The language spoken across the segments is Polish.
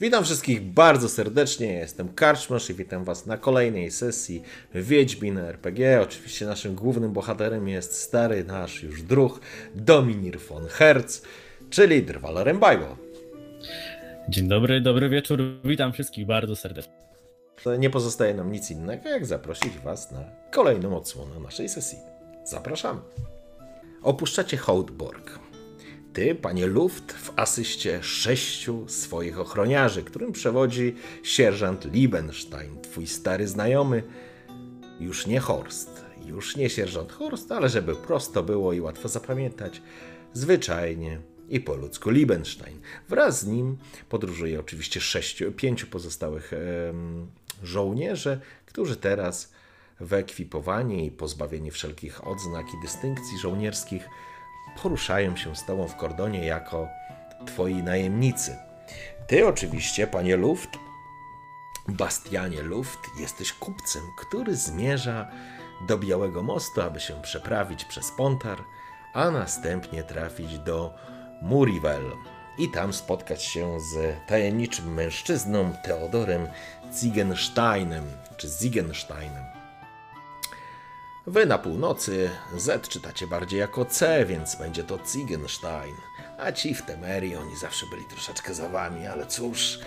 Witam wszystkich bardzo serdecznie, jestem Karczmasz i witam Was na kolejnej sesji Wiedźmin RPG. Oczywiście naszym głównym bohaterem jest stary nasz już druh Dominir von Herz, czyli Drwal Rembajło. Dzień dobry, dobry wieczór, witam wszystkich bardzo serdecznie. To nie pozostaje nam nic innego, jak zaprosić Was na kolejną odsłonę naszej sesji. Zapraszamy. Opuszczacie Hołdborg. Ty, panie Luft, w asyście sześciu swoich ochroniarzy, którym przewodzi sierżant Liebenstein, twój stary znajomy. Już nie Horst, już nie sierżant Horst, ale żeby prosto było i łatwo zapamiętać, zwyczajnie i po ludzku Liebenstein. Wraz z nim podróżuje oczywiście sześciu, pięciu pozostałych żołnierzy, którzy teraz wyekwipowani i pozbawieni wszelkich odznak i dystynkcji żołnierskich poruszają się z tobą w kordonie jako twoi najemnicy. Ty oczywiście, panie Luft, Bastianie Luft, jesteś kupcem, który zmierza do Białego Mostu, aby się przeprawić przez Pontar, a następnie trafić do Murivel i tam spotkać się z tajemniczym mężczyzną Teodorem Ziegensteinem, czy Ziegensteinem. Wy na północy Z czytacie bardziej jako C, więc będzie to Ziegenstein. A ci w Temerii, oni zawsze byli troszeczkę za wami, ale cóż,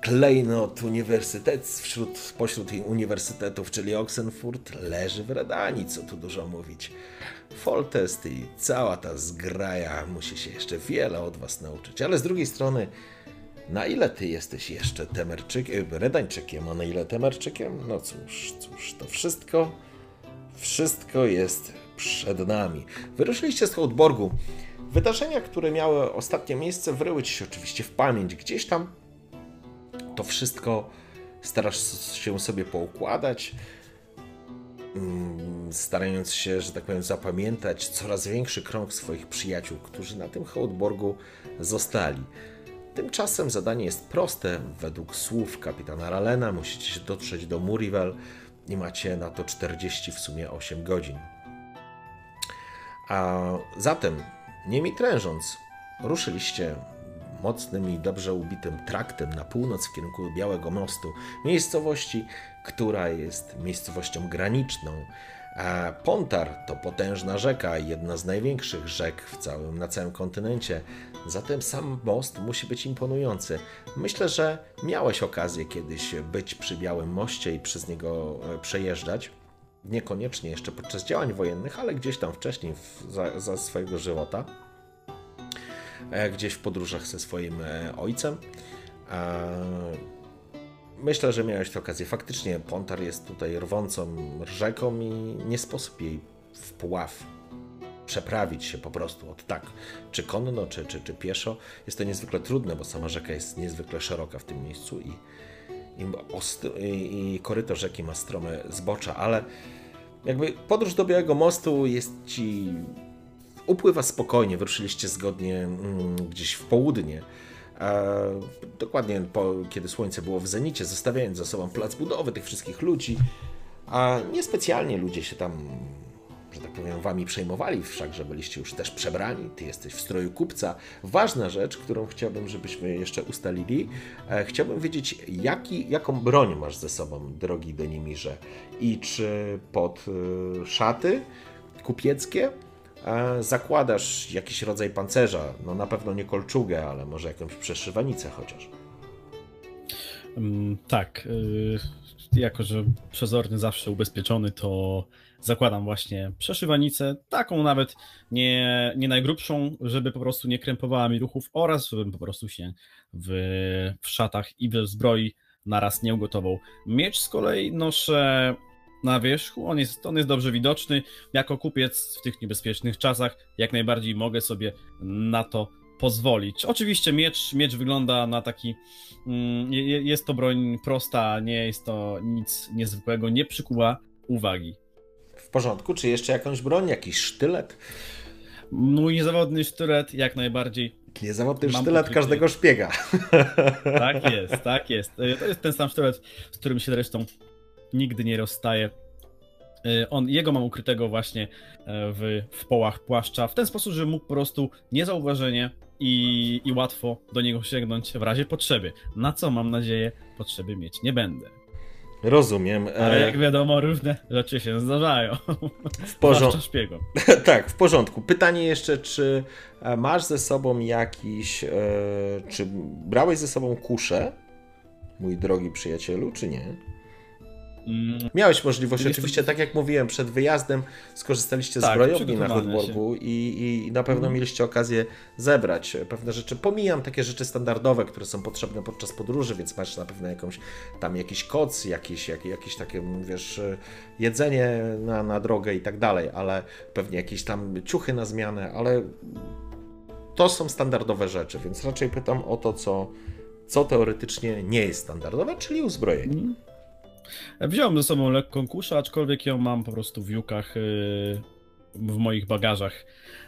klejnot uniwersytet wśród, pośród uniwersytetów, czyli Oxenfurt, leży w Redanii, co tu dużo mówić. Foltest i cała ta zgraja musi się jeszcze wiele od was nauczyć, ale z drugiej strony, na ile ty jesteś jeszcze Temerczykiem, Redańczykiem, a na ile Temerczykiem? No cóż, cóż, to wszystko wszystko jest przed nami. Wyruszyliście z Hołdborgu. Wydarzenia, które miały ostatnie miejsce, wryły ci się oczywiście w pamięć. Gdzieś tam to wszystko starasz się sobie poukładać, mm, starając się, że tak powiem, zapamiętać coraz większy krąg swoich przyjaciół, którzy na tym Hołdborgu zostali. Tymczasem zadanie jest proste. Według słów kapitana Ralena musicie się dotrzeć do Murivel, i macie na to 40 w sumie 8 godzin. A zatem, nie mi trężąc, ruszyliście mocnym i dobrze ubitym traktem na północ w kierunku Białego Mostu, miejscowości, która jest miejscowością graniczną a Pontar to potężna rzeka, jedna z największych rzek w całym, na całym kontynencie. Zatem sam most musi być imponujący. Myślę, że miałeś okazję kiedyś być przy Białym Moście i przez niego e, przejeżdżać. Niekoniecznie jeszcze podczas działań wojennych, ale gdzieś tam wcześniej za, za swojego żywota. E, gdzieś w podróżach ze swoim e, ojcem. Myślę, że miałeś tę okazję. Faktycznie Pontar jest tutaj rwącą rzeką i nie sposób jej w Puław przeprawić się po prostu od tak, czy konno, czy, czy, czy pieszo. Jest to niezwykle trudne, bo sama rzeka jest niezwykle szeroka w tym miejscu i, i, i, i koryto rzeki ma strome zbocza, ale jakby podróż do Białego Mostu jest ci upływa spokojnie, wyruszyliście zgodnie mm, gdzieś w południe dokładnie po, kiedy słońce było w zenicie, zostawiając za sobą plac budowy tych wszystkich ludzi, a niespecjalnie ludzie się tam, że tak powiem, wami przejmowali, wszakże byliście już też przebrani, ty jesteś w stroju kupca. Ważna rzecz, którą chciałbym, żebyśmy jeszcze ustalili, e, chciałbym wiedzieć, jaki, jaką broń masz ze sobą, drogi Denimirze, i czy pod e, szaty kupieckie, zakładasz jakiś rodzaj pancerza, no na pewno nie kolczugę, ale może jakąś przeszywanicę chociaż. Um, tak, y, jako że przezorny zawsze ubezpieczony, to zakładam właśnie przeszywanicę, taką nawet nie, nie najgrubszą, żeby po prostu nie krępowała mi ruchów oraz żebym po prostu się w, w szatach i w zbroi naraz nie ugotował. Miecz z kolei noszę na wierzchu, on jest, on jest dobrze widoczny. Jako kupiec w tych niebezpiecznych czasach jak najbardziej mogę sobie na to pozwolić. Oczywiście miecz, miecz wygląda na taki, mm, jest to broń prosta, nie jest to nic niezwykłego, nie przykuwa uwagi. Porządku, czy jeszcze jakąś broń, jakiś sztylet? Mój niezawodny sztylet jak najbardziej. Niezawodny Mam sztylet każdego szpiega. Tak jest, tak jest. To jest ten sam sztylet, z którym się zresztą nigdy nie rozstaje. E, on, jego mam ukrytego właśnie e, w, w połach płaszcza, w ten sposób, że mógł po prostu niezauważenie i, i łatwo do niego sięgnąć w razie potrzeby. Na co mam nadzieję potrzeby mieć nie będę. Rozumiem. Ale e, jak wiadomo, różne rzeczy się zdarzają. W porządku. tak, w porządku. Pytanie jeszcze, czy masz ze sobą jakiś. Czy brałeś ze sobą kuszę, mój drogi przyjacielu, czy nie? Mm. Miałeś możliwość, oczywiście, tak jak mówiłem, przed wyjazdem skorzystaliście tak, z zbrojowni na Hotborgu i, i na pewno mm. mieliście okazję zebrać pewne rzeczy. Pomijam takie rzeczy standardowe, które są potrzebne podczas podróży, więc masz na pewno jakąś tam jakiś koc, jakieś, jak, jakieś takie, wiesz, jedzenie na, na drogę i tak dalej, ale pewnie jakieś tam ciuchy na zmianę, ale to są standardowe rzeczy, więc raczej pytam o to, co, co teoretycznie nie jest standardowe, czyli uzbrojenie. Mm. Wziąłem ze sobą lekką kuszę, aczkolwiek ją mam po prostu w jukach y, w moich bagażach.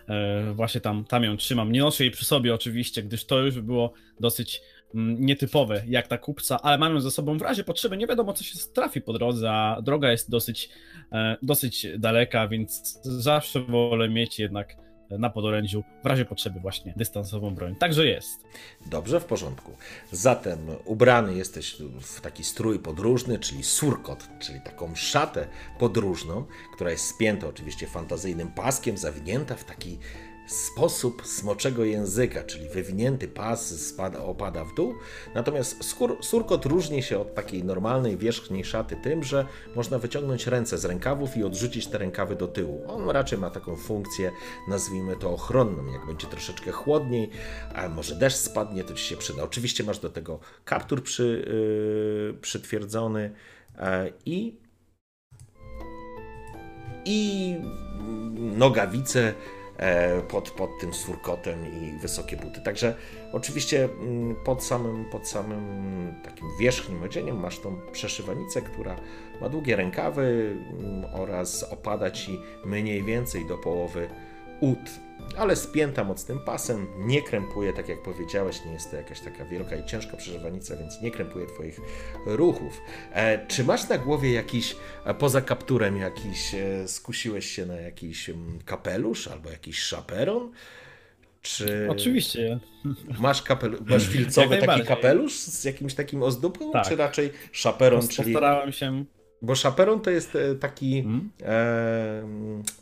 E, właśnie tam, tam ją trzymam. Nie noszę jej przy sobie oczywiście, gdyż to już by było dosyć mm, nietypowe jak ta kupca, ale mam ją ze sobą w razie potrzeby. Nie wiadomo, co się trafi po drodze, a droga jest dosyć, e, dosyć daleka, więc zawsze wolę mieć jednak na podorędziu, w razie potrzeby właśnie dystansową broń. Także jest. Dobrze, w porządku. Zatem ubrany jesteś w taki strój podróżny, czyli surkot, czyli taką szatę podróżną, która jest spięta oczywiście fantazyjnym paskiem, zawinięta w taki sposób smoczego języka, czyli wywinięty pas spada, opada w dół. Natomiast skór, surkot różni się od takiej normalnej wierzchniej szaty tym, że można wyciągnąć ręce z rękawów i odrzucić te rękawy do tyłu. On raczej ma taką funkcję, nazwijmy to ochronną. Jak będzie troszeczkę chłodniej, a może deszcz spadnie, to ci się przyda. Oczywiście masz do tego kaptur przy, yy, przytwierdzony yy, i i nogawice pod, pod tym surkotem i wysokie buty. Także oczywiście mm, pod samym, pod samym takim wierzchnim odzieniem masz tą przeszywanicę, która ma długie rękawy mm, oraz opada ci mniej więcej do połowy ud ale spięta mocnym pasem, nie krępuje, tak jak powiedziałeś, nie jest to jakaś taka wielka i ciężka przeżywanica, więc nie krępuje Twoich ruchów. E, czy masz na głowie jakiś, e, poza kapturem, jakiś, e, skusiłeś się na jakiś m, kapelusz albo jakiś szaperon? Czy... Oczywiście. Masz, kapel... masz filcowy taki kapelusz z jakimś takim ozdóbką, tak. czy raczej szaperon, czyli... Postarałem się bo szaperon to jest e, taki, hmm? e,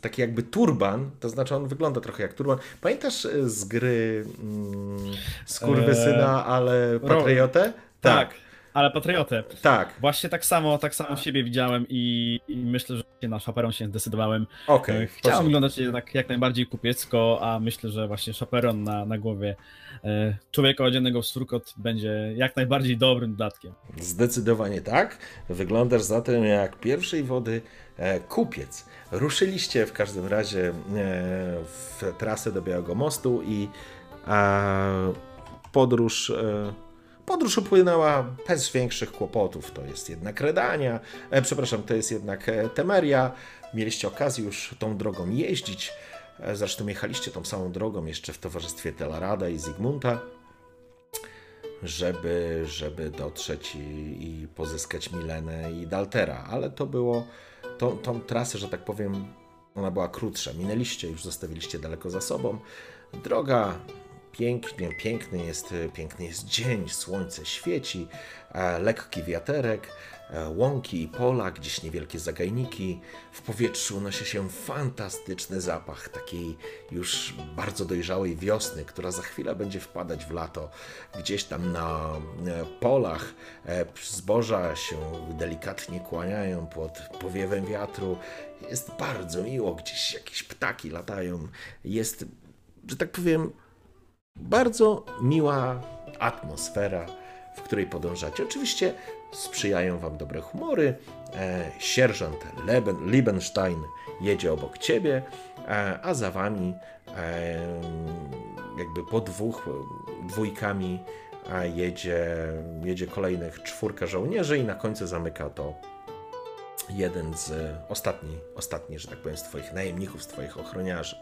taki jakby turban, to znaczy on wygląda trochę jak turban. Pamiętasz e, z gry mm, Skurwysyna, ale Patriotę? Tak. tak. Ale patriotę. Tak. Właśnie tak samo, tak samo siebie widziałem i, i myślę, że na szaperon się zdecydowałem. Okay, Chciałem wyglądać jednak jak najbardziej kupiecko, a myślę, że właśnie szaperon na, na głowie e, człowieka odziennego w surkot będzie jak najbardziej dobrym dodatkiem. Zdecydowanie tak. Wyglądasz zatem jak pierwszej wody e, kupiec. Ruszyliście w każdym razie e, w trasę do Białego Mostu i podróż Podróż upłynęła bez większych kłopotów. To jest jednak Redania, e, przepraszam, to jest jednak e, Temeria. Mieliście okazję już tą drogą jeździć. E, zresztą jechaliście tą samą drogą jeszcze w towarzystwie Telarada i Zygmunta, żeby, żeby dotrzeć i, i pozyskać Milenę i Daltera. Ale to było, tą, tą trasę, że tak powiem, ona była krótsza. Minęliście, już zostawiliście daleko za sobą. Droga pięknie, piękny jest, piękny jest dzień, słońce świeci, e, lekki wiaterek, e, łąki i pola, gdzieś niewielkie zagajniki. W powietrzu unosi się fantastyczny zapach takiej już bardzo dojrzałej wiosny, która za chwilę będzie wpadać w lato. Gdzieś tam na e, polach zboża się delikatnie kłaniają pod powiewem wiatru. Jest bardzo miło, gdzieś jakieś ptaki latają. Jest, że tak powiem, bardzo miła atmosfera, w której podążacie. Oczywiście sprzyjają wam dobre humory. E, sierżant Leben, Liebenstein jedzie obok ciebie, e, a za wami jakby po dwóch dwójkami jedzie, jedzie kolejnych czwórka żołnierzy i na końcu zamyka to jeden z ostatni, ostatni, że tak powiem, z twoich najemników, z twoich ochroniarzy.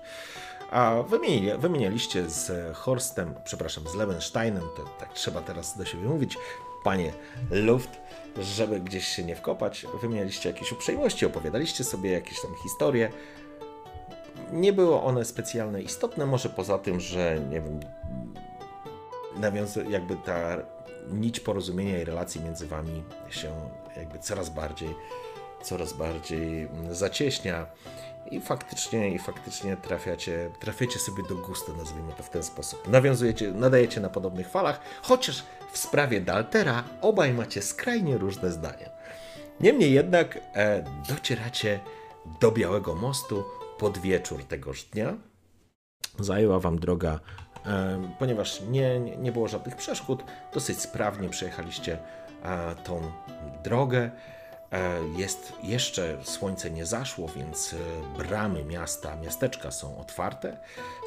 A wymienili, wymienialiście z Horstem, przepraszam, z Levensteinem, to tak trzeba teraz do siebie mówić, panie Luft, żeby gdzieś się nie wkopać, wymienialiście jakieś uprzejmości, opowiadaliście sobie jakieś tam historie. Nie było one specjalnie istotne, może poza tym, że nie wiem, nawiązuje jakby ta nić porozumienia i relacji między wami się jakby coraz bardziej, coraz bardziej zacieśnia i faktycznie, i faktycznie trafiacie, trafiacie sobie do gustu, nazwijmy to w ten sposób. Nawiązujecie, nadajecie na podobnych falach, chociaż w sprawie Daltera obaj macie skrajnie różne zdania. Niemniej jednak e, docieracie do Białego Mostu pod wieczór tegoż dnia. Zajęła wam droga, e, ponieważ nie, nie było żadnych przeszkód, dosyć sprawnie przejechaliście e, tą drogę. E, jest jeszcze słońce nie zaszło, więc e, bramy miasta, miasteczka są otwarte.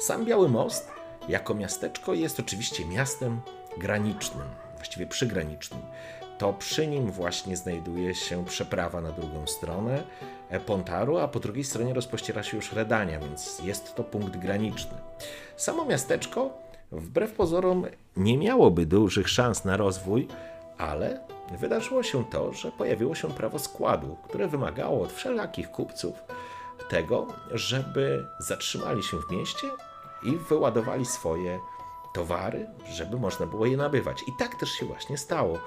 Sam Biały Most jako miasteczko jest oczywiście miastem granicznym, właściwie przygranicznym. To przy nim właśnie znajduje się przeprawa na drugą stronę e, Pontaru, a po drugiej stronie rozpościera się już Redania, więc jest to punkt graniczny. Samo miasteczko, wbrew pozorom, nie miałoby dużych szans na rozwój, ale wydarzyło się to, że pojawiło się prawo składu, które wymagało od wszelakich kupców tego, żeby zatrzymali się w mieście i wyładowali swoje towary, żeby można było je nabywać. I tak też się właśnie stało.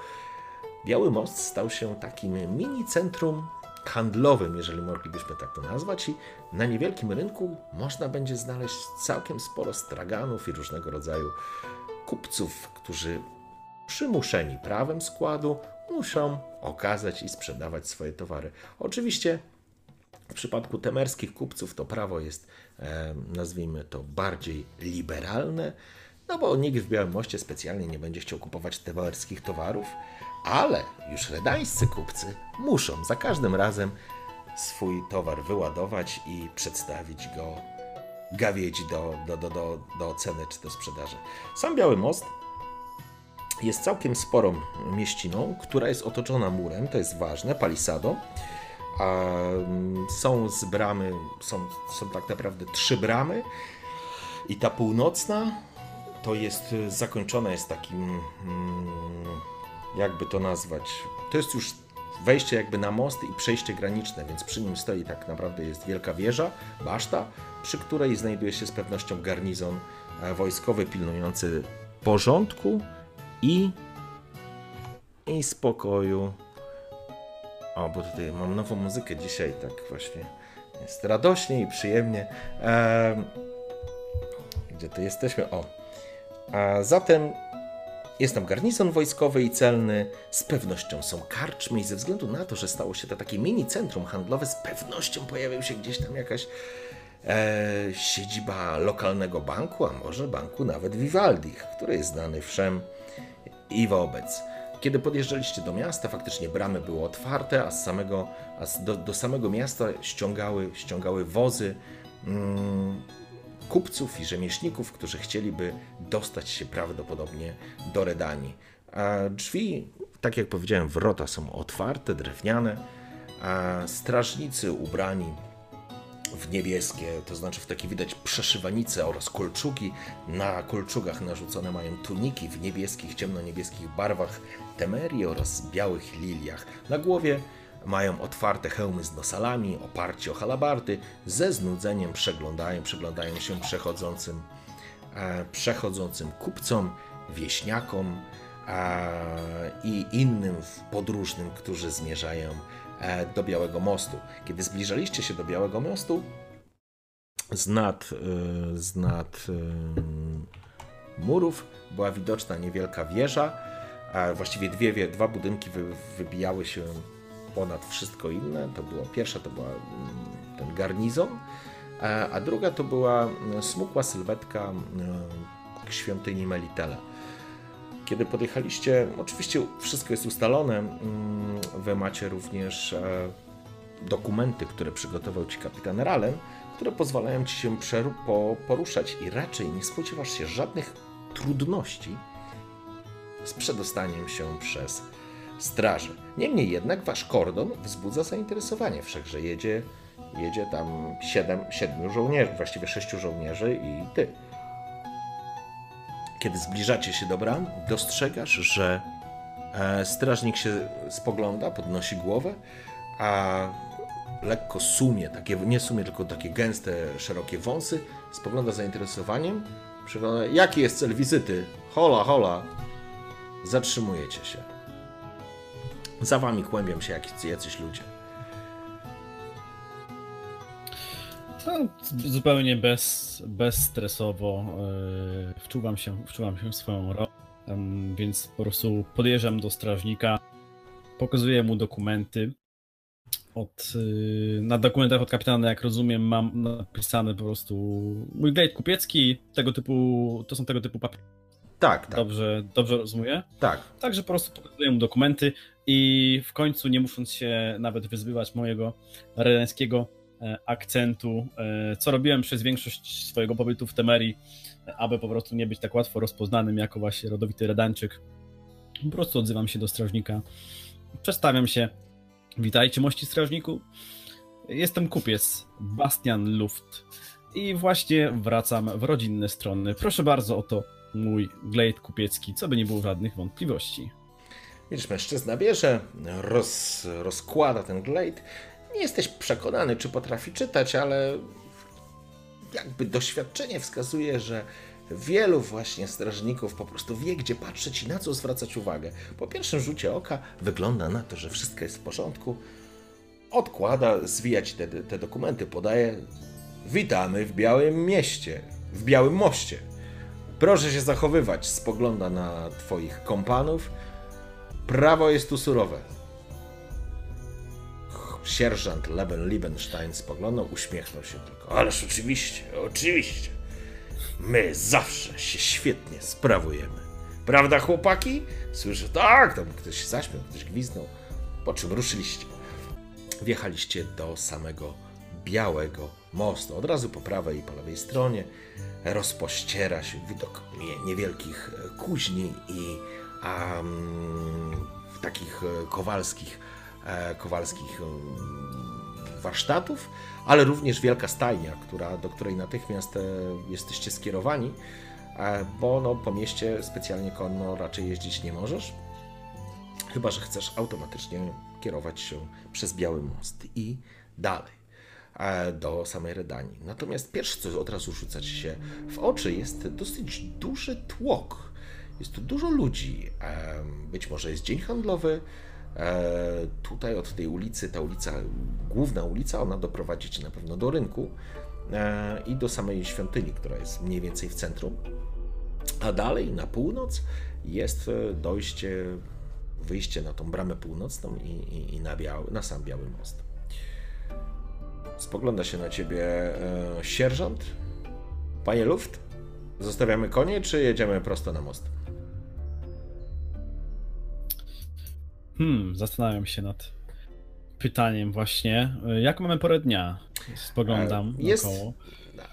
Biały Most stał się takim mini centrum handlowym, jeżeli moglibyśmy tak to nazwać, i na niewielkim rynku można będzie znaleźć całkiem sporo straganów i różnego rodzaju kupców, którzy przymuszeni prawem składu muszą okazać i sprzedawać swoje towary. Oczywiście w przypadku temerskich kupców to prawo jest, e, nazwijmy to, bardziej liberalne, no bo nikt w Białym Moście specjalnie nie będzie chciał kupować temerskich towarów, ale już redańscy kupcy muszą za każdym razem swój towar wyładować i przedstawić go gawiedzi do, do, do, do, do czy do sprzedaży. Sam Biały Most jest całkiem sporą mieściną, która jest otoczona murem, to jest ważne, palisadą. A są z bramy, są, są tak naprawdę trzy bramy i ta północna to jest zakończona jest takim, mm, jakby to nazwać, to jest już wejście jakby na most i przejście graniczne, więc przy nim stoi tak naprawdę jest wielka wieża, baszta, przy której znajduje się z pewnością garnizon e, wojskowy pilnujący porządku i, i spokoju. O, bo tutaj mam nową muzykę dzisiaj, tak właśnie jest radośnie i przyjemnie. Gdzie to jesteśmy? O. A zatem jest tam garnizon wojskowy i celny, z pewnością są karczmy i ze względu na to, że stało się to takie mini centrum handlowe, z pewnością pojawił się gdzieś tam jakaś e, siedziba lokalnego banku, a może banku nawet Vivaldi, który jest znany wszem i wobec. Kiedy podjeżdżaliście do miasta, faktycznie bramy były otwarte, a, z samego, a do, do samego miasta ściągały, ściągały wozy mm, kupców i rzemieślników, którzy chcieliby dostać się prawdopodobnie do Redanii. A drzwi, tak jak powiedziałem, wrota są otwarte, drewniane, a strażnicy ubrani w niebieskie, to znaczy w takie widać przeszywanice oraz kolczugi. Na kolczugach narzucone mają tuniki w niebieskich, ciemno-niebieskich barwach temerii oraz białych liliach. Na głowie mają otwarte hełmy z nosalami, oparci o halabardy, ze znudzeniem przeglądają, przeglądają się przechodzącym, e, przechodzącym kupcom, wieśniakom e, i innym podróżnym, którzy zmierzają do Białego Mostu. Kiedy zbliżaliście się do Białego Mostu, z nad, e, z nad e, murów była widoczna niewielka wieża, a właściwie dwie, dwa budynki wybijały się ponad wszystko inne. To była pierwsza to była mm, ten garnizon, a druga to była smukła sylwetka świątyni Melitele. Kiedy podjechaliście, oczywiście wszystko jest ustalone, mm, wy macie również e, dokumenty, które przygotował ci kapitan Ralen, które pozwalają ci się poruszać i raczej nie spodziewasz się żadnych trudności z przedostaniem się przez straży. Niemniej jednak wasz kordon wzbudza zainteresowanie, wszakże jedzie, jedzie tam siedem, siedmiu żołnierzy, właściwie sześciu żołnierzy i ty. Kiedy zbliżacie się do bram, dostrzegasz, że e, strażnik się spogląda, podnosi głowę, a lekko sumie, takie, nie sumie, tylko takie gęste, szerokie wąsy, spogląda z zainteresowaniem. Przygląda, jaki jest cel wizyty? Hola, hola. Zatrzymujecie się. Za wami kłębią się jacyś ludzie. No, zupełnie bez, bezstresowo yy, wczuwam, się, wczuwam się w swoją rolę, więc po prostu podjeżdżam do strażnika, pokazuję mu dokumenty. Od, yy, na dokumentach od kapitana, jak rozumiem, mam napisane po prostu mój glejt kupiecki, tego typu, to są tego typu papiery. Tak, tak. Dobrze, dobrze rozumiem? Tak. Także po prostu pokazuję mu dokumenty i w końcu, nie musząc się nawet wyzbywać mojego relenskiego E, akcentu, e, co robiłem przez większość swojego pobytu w Temerii, aby po prostu nie być tak łatwo rozpoznanym jako właśnie rodowity redańczyk. Po prostu odzywam się do strażnika, przedstawiam się. Witajcie, mości strażniku. Jestem kupiec, Bastian Luft i właśnie wracam w rodzinne strony. Proszę bardzo, oto mój glade kupiecki, co by nie było żadnych wątpliwości. Widzisz, mężczyzna bierze, roz, rozkłada ten glade nie jesteś przekonany, czy potrafi czytać, ale jakby doświadczenie wskazuje, że wielu właśnie strażników po prostu wie, gdzie patrzeć i na co zwracać uwagę. Po pierwszym rzucie oka wygląda na to, że wszystko jest w porządku. Odkłada, zwijać te, te dokumenty, podaje. Witamy w Białym Mieście, w Białym Moście. Proszę się zachowywać. Spogląda na Twoich kompanów. Prawo jest tu surowe. Sierżant Leben Liebenstein spoglądał, uśmiechnął się tylko. Ależ oczywiście, oczywiście. My zawsze się świetnie sprawujemy. Prawda, chłopaki? Słyszę, tak, tam ktoś zaśmiał, ktoś gwiznął. Po czym ruszyliście. Wjechaliście do samego białego mostu. Od razu po prawej i po lewej stronie rozpościera się widok niewielkich kuźni i um, takich kowalskich E, kowalskich e, warsztatów, ale również wielka stajnia, która, do której natychmiast e, jesteście skierowani, bo no, po mieście specjalnie konno raczej jeździć nie możesz, chyba że chcesz automatycznie kierować się przez Biały Most i dalej do samej Redanii. Natomiast pierwsze, co od razu rzuca ci się w oczy, jest dosyć duży tłok. Jest tu dużo ludzi. Być może jest dzień handlowy, E, tutaj od tej ulicy, ta ulica, główna ulica, ona doprowadzi cię na pewno do rynku e, i do samej świątyni, która jest mniej więcej w centrum. A dalej na północ jest e, dojście, wyjście na tą bramę północną i, i, i na, biały, na sam Biały Most. Spogląda się na ciebie e, sierżant. Panie Luft, zostawiamy konie, czy jedziemy prosto na most? Hmm, zastanawiam się nad pytaniem właśnie. Jak mamy porę dnia? Spoglądam e, Jest około.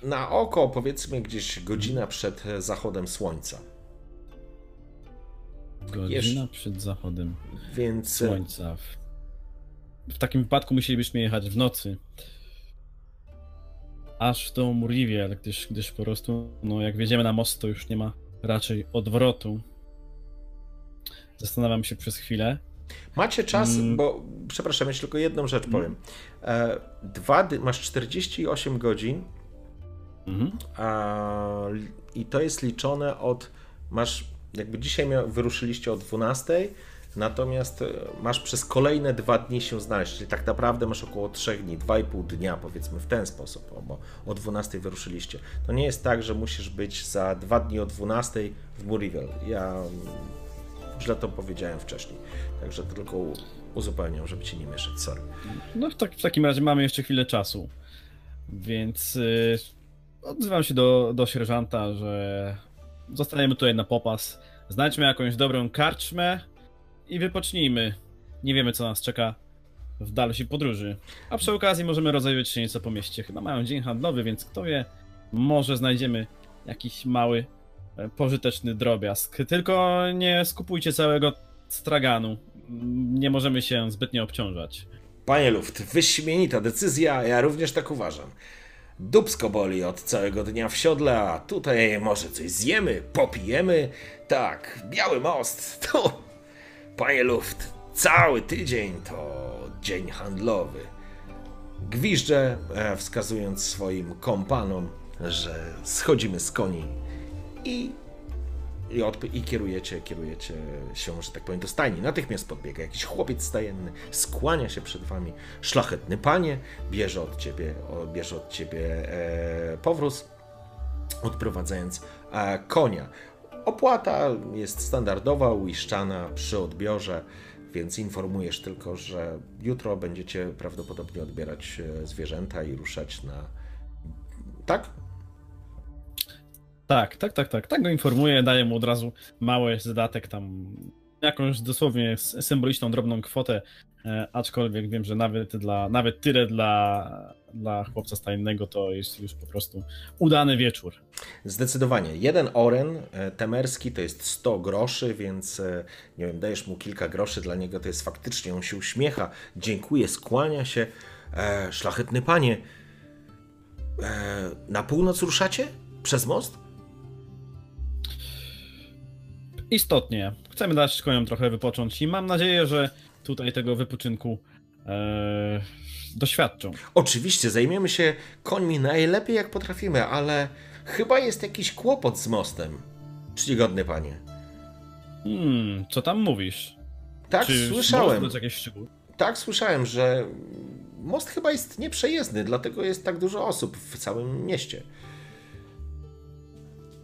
Na oko powiedzmy gdzieś godzina przed zachodem słońca. Godzina przed zachodem Więc... słońca. W, takim wypadku musielibyśmy jechać w nocy. Aż do Murivier, gdyż, gdyż po prostu, no jak wjedziemy na most, to już nie ma raczej odwrotu. Zastanawiam się przez chwilę. Macie czas, mm. bo przepraszam, jeszcze tylko jedną rzecz powiem. E, dwa, masz 48 godzin mm. a, i to jest liczone od, masz, jakby dzisiaj wyruszyliście o 12, natomiast e, masz przez kolejne dwa dni się znaleźć, czyli tak naprawdę masz około 3 dni, 2,5 dnia powiedzmy w ten sposób, bo o 12 wyruszyliście. To nie jest tak, że musisz być za dwa dni o 12 w Murivel. Ja źle to powiedziałem wcześniej. Także tylko uzupełniam, żeby ci nie mieszać, sorry. No w, tak, w takim razie mamy jeszcze chwilę czasu, więc yy, odzywam się do, do sierżanta, że zostaniemy tutaj na popas, znajdźmy jakąś dobrą karczmę i wypocznijmy. Nie wiemy, co nas czeka w dalszej podróży. A przy okazji możemy rozejrzeć się nieco po mieście. Chyba mają dzień handlowy, więc kto wie, może znajdziemy jakiś mały, pożyteczny drobiazg. Tylko nie skupujcie całego straganu. Nie możemy się zbytnio obciążać. Panie Luft, wyśmienita decyzja, ja również tak uważam. Dubsko boli od całego dnia w siodle, a tutaj może coś zjemy, popijemy. Tak, biały most, to... Panie Luft, cały tydzień to dzień handlowy. Gwiżdżę, e, wskazując swoim kompanom, że schodzimy z koni i, i, i kierujecie, kierujecie się, że tak powiem, do stajni. Natychmiast podbiega jakiś chłopiec stajenny, skłania się przed wami. Szlachetny panie, bierze od ciebie, bierze od ciebie e, powróz, odprowadzając e, konia. Opłata jest standardowa, uiszczana przy odbiorze, więc informujesz tylko, że jutro będziecie prawdopodobnie odbierać e, zwierzęta i ruszać na. Tak? Tak, tak, tak, tak. Tak go informuję, daję mu od razu mały zadatek tam, jakąś dosłownie symboliczną, drobną kwotę, e, aczkolwiek wiem, że nawet dla, nawet tyle dla, dla chłopca stajnego to jest już po prostu udany wieczór. Zdecydowanie. Jeden oren e, temerski to jest 100 groszy, więc e, nie wiem, dajesz mu kilka groszy, dla niego to jest faktycznie, on się uśmiecha, dziękuję, skłania się. E, szlachetny panie, e, na północ ruszacie? Przez most? Istotnie, chcemy dać koniom trochę wypocząć i mam nadzieję, że tutaj tego wypoczynku e, doświadczą. Oczywiście, zajmiemy się końmi najlepiej jak potrafimy, ale chyba jest jakiś kłopot z mostem. Czcigodny panie. Hmm, co tam mówisz? Tak, Czy słyszałem. jakieś szczegóły? Tak, słyszałem, że most chyba jest nieprzejezdny, dlatego jest tak dużo osób w całym mieście.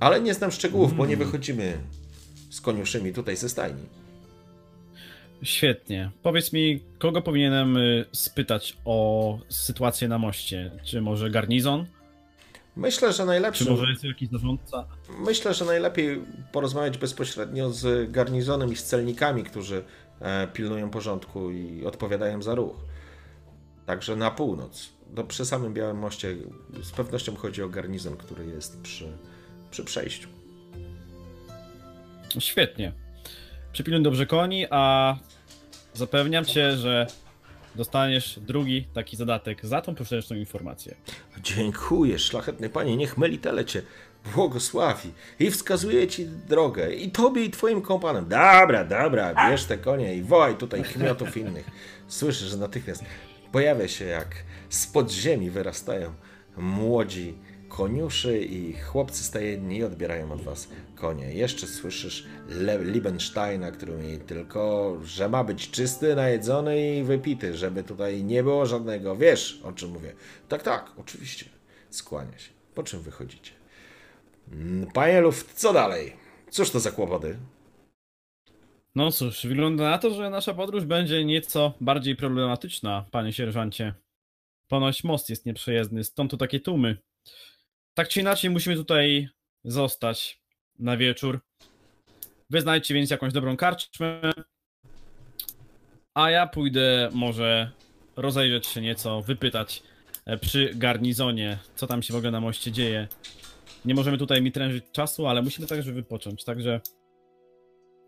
Ale nie znam szczegółów, bo nie wychodzimy z koniuszymi tutaj ze stajni. Świetnie. Powiedz mi, kogo powinienem y, spytać o sytuację na moście? Czy może garnizon? Myślę, że Czy najlepszy. może jest jakiś zarządca? Myślę, że najlepiej porozmawiać bezpośrednio z garnizonem i z celnikami, którzy e, pilnują porządku i odpowiadają za ruch. Także na północ. Do, przy samym Białym Moście z pewnością chodzi o garnizon, który jest przy, przy przejściu. Świetnie. Przypilnuj dobrze koni, a zapewniam cię, że dostaniesz drugi taki zadatek za tą pośrednią informację. Dziękuję, szlachetny panie, niech Melitele cię błogosławi i wskazuje ci drogę, i tobie, i twoim kompanom. Dobra, dobra, bierz te konie i wołaj tutaj kmiotów innych. Słyszysz, że natychmiast pojawia się jak z podziemi wyrastają młodzi koniuszy i chłopcy stajenni odbierają od was konie. Jeszcze słyszysz Le Liebensteina, który mówi tylko, że ma być czysty, najedzony i wypity, żeby tutaj nie było żadnego. Wiesz, o czym mówię. Tak, tak, oczywiście. Skłania się. Po czym wychodzicie? Mm, Panie Luft, co dalej? Cóż to za kłopoty? No cóż, wygląda na to, że nasza podróż będzie nieco bardziej problematyczna, panie sierżancie. Ponoć most jest nieprzejezdny, stąd tu takie tłumy. Tak czy inaczej musimy tutaj zostać na wieczór. Wyznajdźcie więc jakąś dobrą karczmę, a ja pójdę może rozejrzeć się nieco, wypytać e, przy garnizonie, co tam się w ogóle na moście dzieje. Nie możemy tutaj mi trężyć czasu, ale musimy także wypocząć, także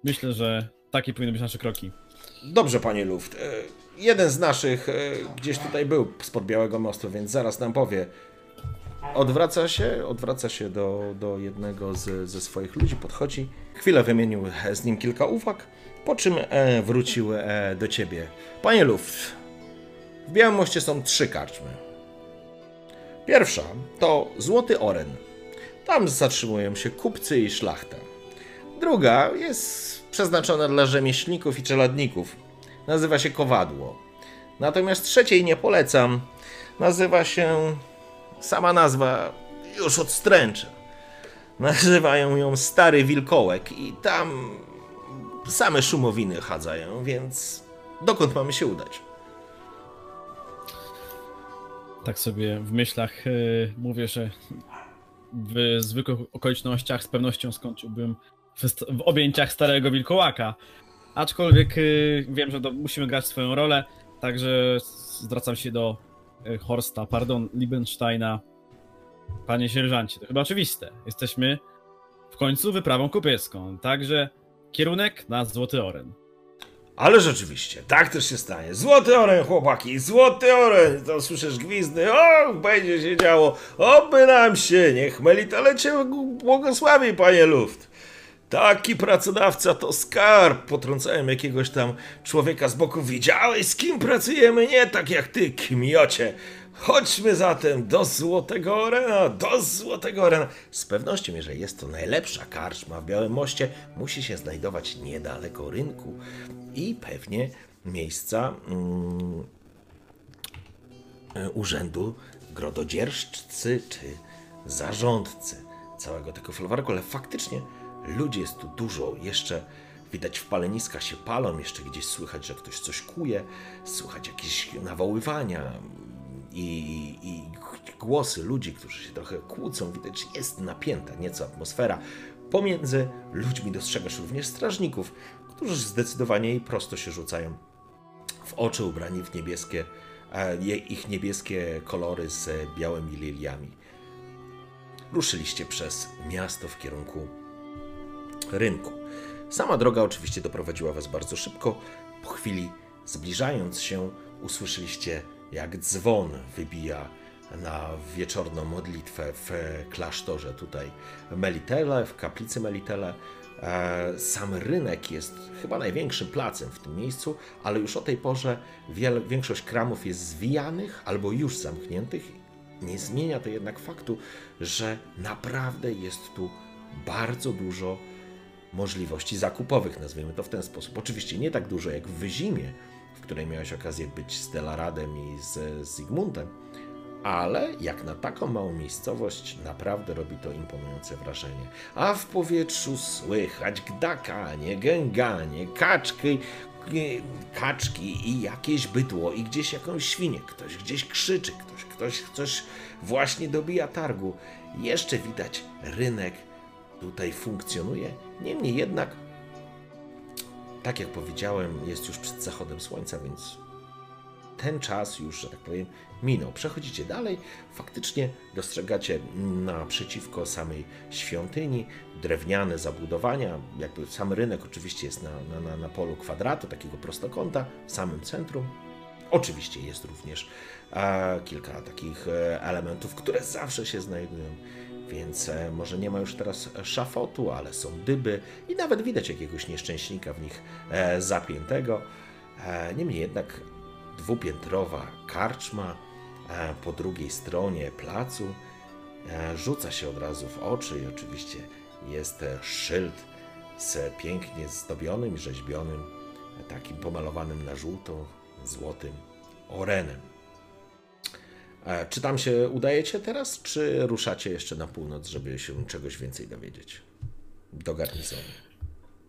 myślę, że takie powinny być nasze kroki. Dobrze, panie Luft. E, Jeden z naszych e, gdzieś tutaj był spod Białego Mostu, więc zaraz nam powie. Odwraca się, odwraca się do, do jednego z, ze swoich ludzi, podchodzi. Chwilę wymienił e, z nim kilka uwag, po czym e, wrócił e, do ciebie. Panie Luft, w Białym są trzy karczmy. Pierwsza to Złoty Oren. Tam zatrzymują się kupcy i szlachta. Druga jest przeznaczona dla rzemieślników i czeladników. Nazywa się Kowadło. Natomiast trzeciej nie polecam. Nazywa się. Sama nazwa już odstręcza. Nazywają ją Stary Wilkołek i tam same szumowiny chadzają, więc dokąd mamy się udać? Tak sobie w myślach yy, mówię, że w zwykłych okolicznościach z pewnością skończyłbym w, w objęciach starego wilkołaka. Aczkolwiek y, wiem, że do, musimy grać swoją rolę, także zwracam się do Horsta, pardon, Liebensteina. Panie sierżancie, to chyba oczywiste. Jesteśmy w końcu wyprawą kupiecką, także kierunek na Złoty Oren. Ale rzeczywiście, tak też się stanie. Złoty oren, chłopaki, złoty oren! To słyszysz gwizdy, o, będzie się działo, oby nam się, niech Melitele cię błogosławi, panie Luft. Taki pracodawca to skarb. Potrącałem jakiegoś tam człowieka z boku. Widziałeś, z kim pracujemy? Nie tak jak ty, kmiocie. Chodźmy zatem do Złotego Orena, do Złotego Orena. Z pewnością, jeżeli jest to najlepsza karczma w Białym Moście, musi się znajdować niedaleko rynku i pewnie miejsca mm, urzędu grododzierżcy czy zarządcy całego tego folwarku, ale faktycznie ludzi jest tu dużo, jeszcze widać w paleniska się palą, jeszcze gdzieś słychać, że ktoś coś kuje, słychać jakieś nawoływania i, i głosy ludzi, którzy się trochę kłócą, widać, jest napięta nieco atmosfera. Pomiędzy ludźmi dostrzegasz również strażników, którzy zdecydowanie i prosto się rzucają w oczy ubrani w niebieskie, ich niebieskie kolory z białymi liliami. Ruszyliście przez miasto w kierunku rynku. Sama droga oczywiście doprowadziła was bardzo szybko. Po chwili, zbliżając się, usłyszeliście, jak dzwon wybija na wieczorną modlitwę w klasztorze tutaj Melitele, w kaplicy Melitele. E, sam rynek jest chyba największym placem w tym miejscu, ale już o tej porze większość kramów jest zwijanych albo już zamkniętych. Nie zmienia to jednak faktu, że naprawdę jest tu bardzo dużo możliwości zakupowych, nazwijmy to w ten sposób. Oczywiście nie tak dużo jak w Wyzimie, w której miałeś okazję być z Delaradem i z Zygmuntem, ale jak na taką małą miejscowość naprawdę robi to imponujące wrażenie. A w powietrzu słychać gdakanie, gęganie, kaczki, kaczki i jakieś bydło i gdzieś jakąś świnię. Ktoś gdzieś krzyczy, ktoś, ktoś coś właśnie dobija targu. Jeszcze widać rynek tutaj funkcjonuje. Niemniej jednak, tak jak powiedziałem, jest już przed zachodem słońca, więc ten czas już, że tak powiem, minął. Przechodzicie dalej, faktycznie dostrzegacie naprzeciwko samej świątyni drewniane zabudowania. Jakby sam rynek oczywiście jest na, na, na polu kwadratu, takiego prostokąta, w samym centrum. Oczywiście jest również e, kilka takich e, elementów, które zawsze się znajdują więc e, może nie ma już teraz szafotu, ale są dyby i nawet widać jakiegoś nieszczęśnika w nich e, zapiętego. E, niemniej jednak dwupiętrowa karczma po drugiej stronie placu rzuca się od razu w oczy i oczywiście jest szyld z pięknie zdobionym i rzeźbionym, takim pomalowanym na żółto, złotym orenem. E, czy tam się udajecie teraz, czy ruszacie jeszcze na północ, żeby się czegoś więcej dowiedzieć? Do garnizonu.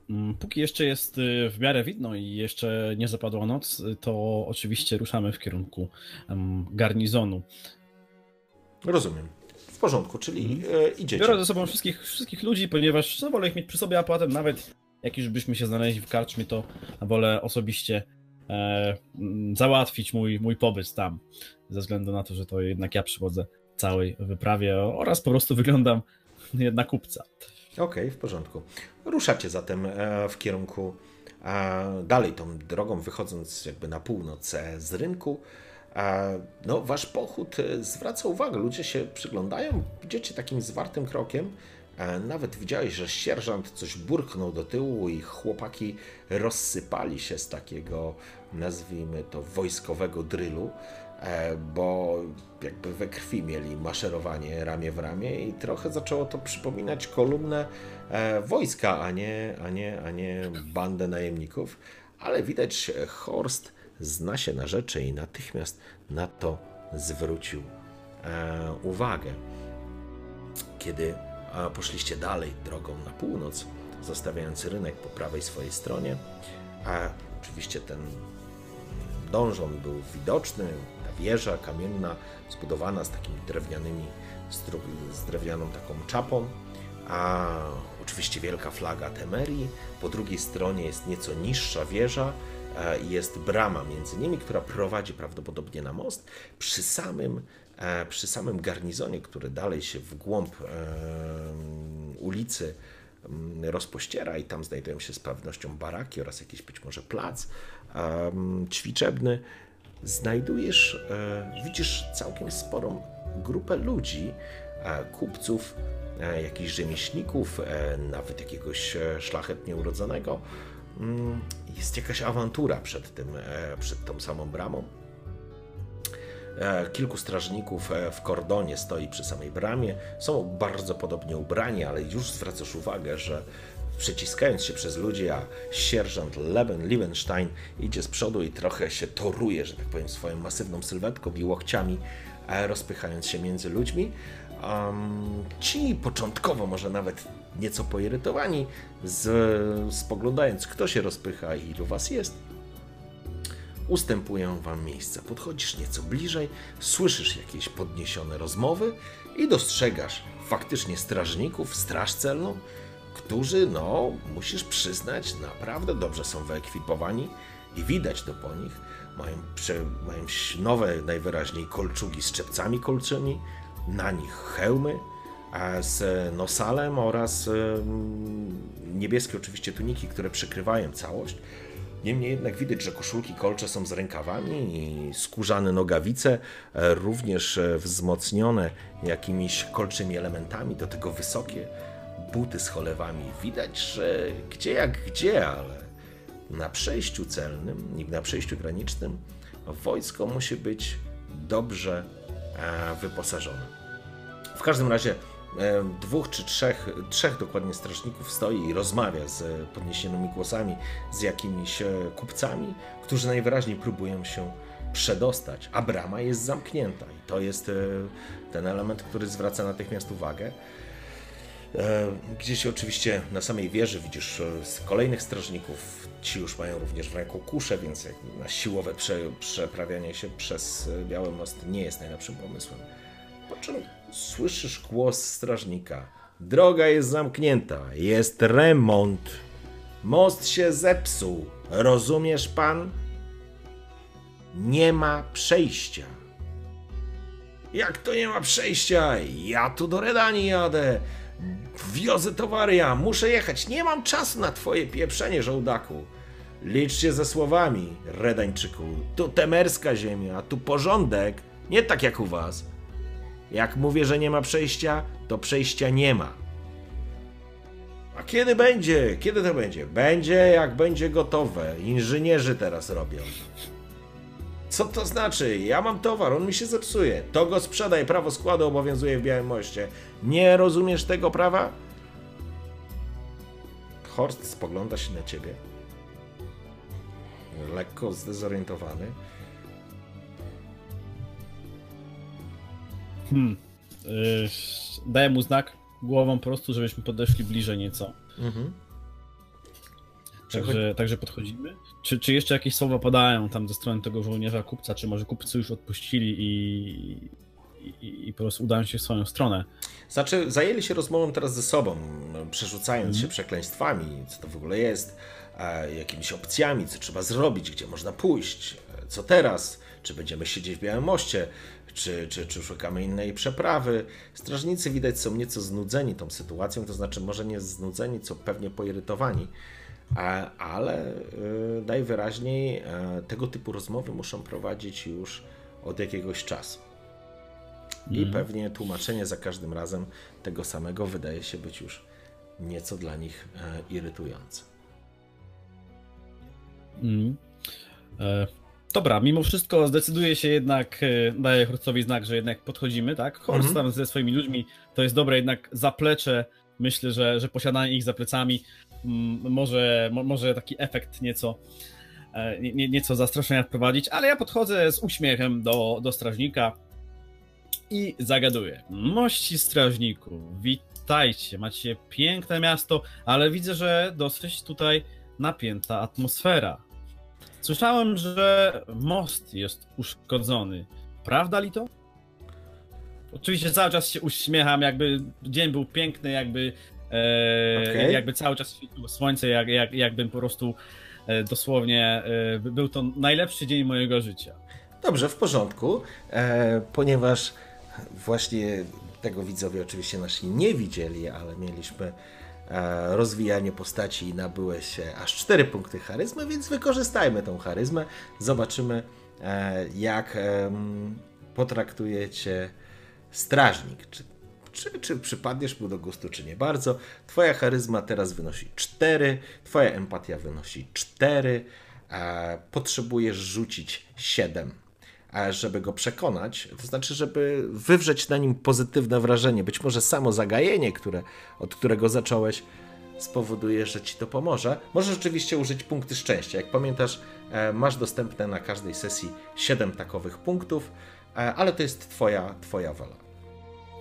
Mm, póki jeszcze jest y, w miarę widno i jeszcze nie zapadła noc, to oczywiście ruszamy w kierunku garnizonu. Rozumiem. W porządku, czyli mhm. idziecie. Biorę ze sobą wszystkich, wszystkich ludzi, ponieważ no, wolę ich mieć przy sobie, a potem nawet jak już byśmy się znaleźli w karczmie, to wolę osobiście e, załatwić mój, mój pobyt tam ze względu na to, że to jednak ja przywodzę całej wyprawie oraz po prostu wyglądam na kupca. Okej, okay, w porządku. Ruszacie zatem e, w kierunku dalej tą drogą, wychodząc jakby na północ e, z rynku. No, wasz pochód e, zwraca uwagę, ludzie się przyglądają, idziecie takim zwartym krokiem. Nawet widziałeś, że sierżant coś burknął do tyłu i chłopaki rozsypali się z takiego, nazwijmy to, wojskowego drylu. E, bo jakby we krwi mieli maszerowanie ramię w ramię i trochę zaczęło to przypominać kolumnę e, wojska, a nie, a nie, a nie bandę najemników. Ale widać, Horst zna się na rzeczy i natychmiast na to zwrócił e, uwagę. Kiedy poszliście dalej drogą na północ, zostawiając rynek po prawej swojej stronie, a oczywiście ten dążon był widoczny, wieża kamienna zbudowana z takimi drewnianymi, z drewnianą taką czapą, a oczywiście wielka flaga Temerii, po drugiej stronie jest nieco niższa wieża, e, jest brama między nimi, która prowadzi prawdopodobnie na most. Przy samym, przy samym garnizonie, który dalej się w głąb ulicy mm, rozpościera i tam znajdują się z pewnością baraki oraz jakiś być może plac ćwiczebny, znajdujesz, e, widzisz całkiem sporą grupę ludzi, kupców, E, jakichś rzemieślników, e, nawet jakiegoś e, szlachetnie urodzonego. Mm, jest jakaś awantura przed, tym, przed tą samą bramą. Kilku strażników w kordonie stoi przy samej bramie. Są bardzo podobnie ubrani, ale już zwracasz uwagę, że przeciskając się przez ludzi, a sierżant Leben Liebenstein idzie z przodu i trochę się toruje, że tak powiem, swoją masywną sylwetką i łokciami, rozpychając się między ludźmi. Um, ci początkowo może nawet nieco poirytowani, z, spoglądając kto się rozpycha i ilu was jest, ustępują wam miejsca. Podchodzisz nieco bliżej, słyszysz jakieś podniesione rozmowy i dostrzegasz faktycznie strażników, straż celną, którzy, no, musisz przyznać, naprawdę dobrze są wyekwipowani i widać to po nich. Mają, prze, mają nowe, najwyraźniej kolczugi z czepcami kolczymi, na nich hełmy z nosalem oraz niebieskie oczywiście tuniki, które przykrywają całość. Niemniej jednak widać, że koszulki kolcze są z rękawami i skórzane nogawice, e, również e, wzmocnione jakimiś kolczymi elementami, do tego wysokie buty z cholewami. Widać, że gdzie jak gdzie, ale na przejściu celnym i na przejściu granicznym wojsko musi być dobrze E, wyposażony. W każdym razie dwóch czy trzech, trzech dokładnie strażników stoi i rozmawia z podniesionymi głosami z jakimiś e, kupcami, którzy najwyraźniej próbują się przedostać, a brama jest zamknięta i to jest ten element, który zwraca natychmiast uwagę. Gdzieś oczywiście na samej wieży widzisz kolejnych strażników. Ci już mają również w ręku kusze, więc na siłowe prze, przeprawianie się przez Biały Most nie jest najlepszym pomysłem. Po czym słyszysz głos strażnika. Droga jest zamknięta, jest remont. Most się zepsuł. Rozumiesz pan? Nie ma przejścia. Jak to nie ma przejścia? Ja tu do Redanii jadę. Wiozę towary ja, muszę jechać, nie mam czasu na twoje pieprzenie, żołdaku. Licz się ze słowami, Redańczyku. Tu temerska ziemia, tu porządek, nie tak jak u was. Jak mówię, że nie ma przejścia, to przejścia nie ma. A kiedy będzie? Kiedy to będzie? Będzie jak będzie gotowe. Inżynierzy teraz robią. Co to znaczy? Ja mam towar, on mi się zepsuje. To go sprzedaj, prawo składu obowiązuje w Białym Moście. Nie rozumiesz tego prawa? Horst spogląda się na ciebie. Lekko zdezorientowany. Hmm. Yy, daję mu znak głową po prostu, żebyśmy podeszli bliżej nieco. Mhm. Także, także podchodzimy. Czy, czy jeszcze jakieś słowa padają tam ze strony tego żołnierza kupca, czy może kupcy już odpuścili i, i, i po prostu udają się w swoją stronę? Znaczy, zajęli się rozmową teraz ze sobą, przerzucając mm. się przekleństwami, co to w ogóle jest, jakimiś opcjami, co trzeba zrobić, gdzie można pójść, co teraz, czy będziemy siedzieć w Białym Moście, czy, czy, czy szukamy innej przeprawy. Strażnicy widać są nieco znudzeni tą sytuacją, to znaczy może nie znudzeni, co pewnie poirytowani ale y, najwyraźniej e, tego typu rozmowy muszą prowadzić już od jakiegoś czasu. I mm. pewnie tłumaczenie za każdym razem tego samego wydaje się być już nieco dla nich e, irytujące. Mm. E, dobra, mimo wszystko zdecyduje się jednak, e, daje Horstowi znak, że jednak podchodzimy, tak? Horst mm. tam ze swoimi ludźmi, to jest dobre jednak zaplecze, myślę, że, że posiadanie ich za plecami może, może taki efekt nieco, e, nie, nieco zastraszenia wprowadzić, ale ja podchodzę z uśmiechem do, do strażnika i zagaduję. Mości strażniku, witajcie, macie piękne miasto, ale widzę, że dosyć tutaj napięta atmosfera. Słyszałem, że most jest uszkodzony. Prawda li to? Oczywiście cały czas się uśmiecham, jakby dzień był piękny, jakby E, okay. Jakby cały czas świeciło słońce, jak, jak, jakbym po prostu e, dosłownie e, był to najlepszy dzień mojego życia. Dobrze, w porządku, e, ponieważ właśnie tego widzowie oczywiście nasi nie widzieli, ale mieliśmy rozwijanie postaci i nabyłeś aż 4 punkty charyzmy, więc wykorzystajmy tą charyzmę. Zobaczymy, e, jak potraktujecie strażnik. Czy, czy, czy przypadniesz mu do gustu, czy nie bardzo. Twoja charyzma teraz wynosi 4, twoja empatia wynosi 4, potrzebujesz rzucić 7 żeby go przekonać, to znaczy, żeby wywrzeć na nim pozytywne wrażenie. Być może samo zagajenie, które, od którego zacząłeś, spowoduje, że ci to pomoże. Możesz oczywiście użyć punkty szczęścia. Jak pamiętasz, e, masz dostępne na każdej sesji 7 takowych punktów, e, ale to jest twoja, twoja wola.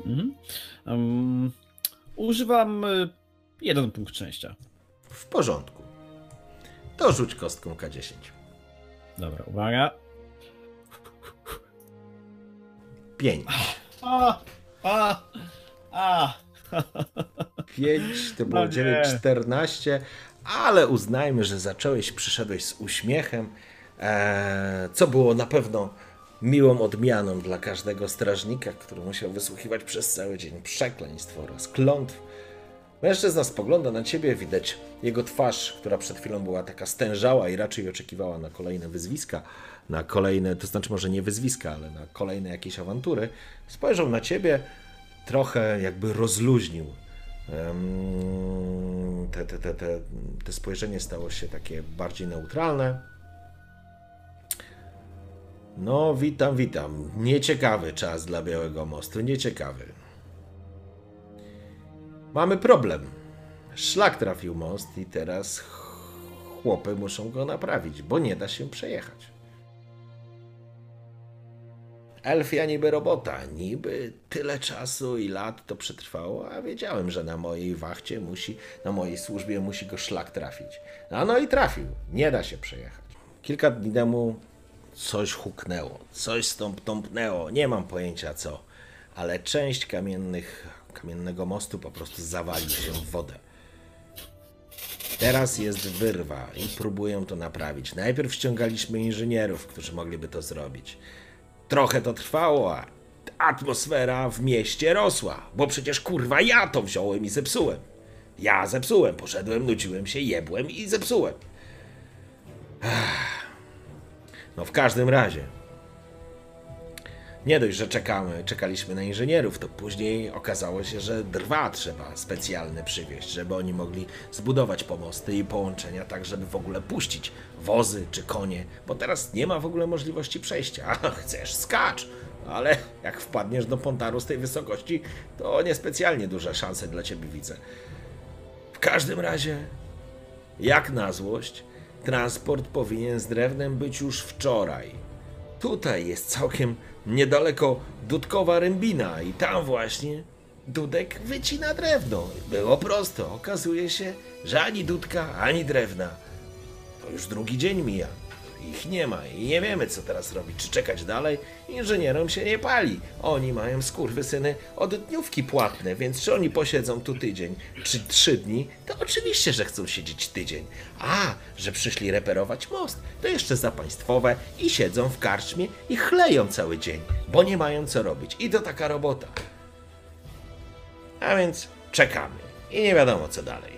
Mhm. Um, używam e, jeden punkt szczęścia. W porządku. To rzuć kostką K10. Dobra, uwaga. 5. A, a, a. 5 to było no 9, 14, ale uznajmy, że zacząłeś, przyszedłeś z uśmiechem, e, co było na pewno miłą odmianą dla każdego strażnika, który musiał wysłuchiwać przez cały dzień przekleństw oraz klątw. Mężczyzna spogląda na ciebie, widać jego twarz, która przed chwilą była taka stężała i raczej oczekiwała na kolejne wyzwiska na kolejne, to znaczy może nie wyzwiska, ale na kolejne jakieś awantury, spojrzał na ciebie, trochę jakby rozluźnił. Te, te, te, te, te spojrzenie stało się takie bardziej neutralne. No, witam, witam. Nieciekawy czas dla Białego Mostu, nieciekawy. Mamy problem. Szlak trafił most i teraz chłopy muszą go naprawić, bo nie da się przejechać. Elfia niby robota, niby tyle czasu i lat to przetrwało, a wiedziałem, że na mojej wachcie musi, na mojej służbie musi go szlak trafić. A no i trafił, nie da się przejechać. Kilka dni temu coś huknęło, coś stąd tąpnęło, nie mam pojęcia co, ale część kamiennych, kamiennego mostu po prostu zawalił się w wodę. Teraz jest wyrwa i próbują to naprawić. Najpierw ściągaliśmy inżynierów, którzy mogliby to zrobić. Trochę to trwało, a atmosfera w mieście rosła, bo przecież kurwa ja to wziąłem i zepsułem. Ja zepsułem, poszedłem, nudziłem się, jebłem i zepsułem. No w każdym razie, nie dość, że czekamy, czekaliśmy na inżynierów, to później okazało się, że drwa trzeba specjalne przywieźć, żeby oni mogli zbudować pomosty i połączenia tak, żeby w ogóle puścić wozy czy konie, bo teraz nie ma w ogóle możliwości przejścia. A chcesz, skacz! Ale jak wpadniesz do Pontaru z tej wysokości, to niespecjalnie duże szanse dla ciebie widzę. W każdym razie, jak na złość, transport powinien z drewnem być już wczoraj. Tutaj jest całkiem niedaleko Dudkowa Rębina i tam właśnie Dudek wycina drewno. Było prosto. Okazuje się, że ani Dudka, ani drewna. To już drugi dzień mija ich nie ma i nie wiemy, co teraz robić. Czy czekać dalej? Inżynierom się nie pali. Oni mają syny od dniówki płatne, więc czy oni posiedzą tu tydzień, czy trzy dni, to oczywiście, że chcą siedzieć tydzień. A, że przyszli reperować most, to jeszcze za państwowe i siedzą w karczmie i chleją cały dzień, bo nie mają co robić. I to taka robota. A więc czekamy i nie wiadomo, co dalej.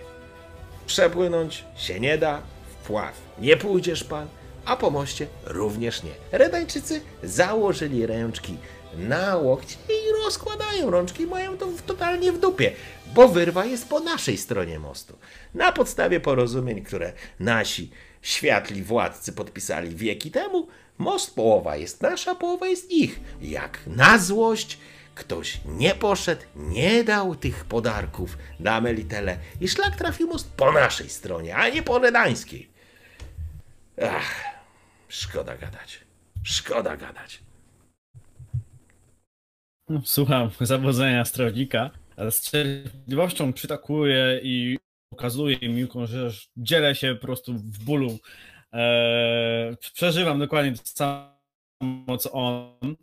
Przepłynąć się nie da, wpław nie pójdziesz pan, a po moście również nie. Redańczycy założyli ręczki na łokcie i rozkładają rączki, mają to totalnie w dupie, bo wyrwa jest po naszej stronie mostu. Na podstawie porozumień, które nasi światli władcy podpisali wieki temu, most połowa jest nasza, połowa jest ich. Jak na złość ktoś nie poszedł, nie dał tych podarków na Melitele i szlak trafił most po naszej stronie, a nie po redańskiej. Ach, Szkoda gadać. Szkoda gadać. No, słucham zawodzenia strażnika, ale z cierpliwością przytakuję i pokazuję Miłką, że dzielę się po prostu w bólu. Eee, przeżywam dokładnie to samo, co on.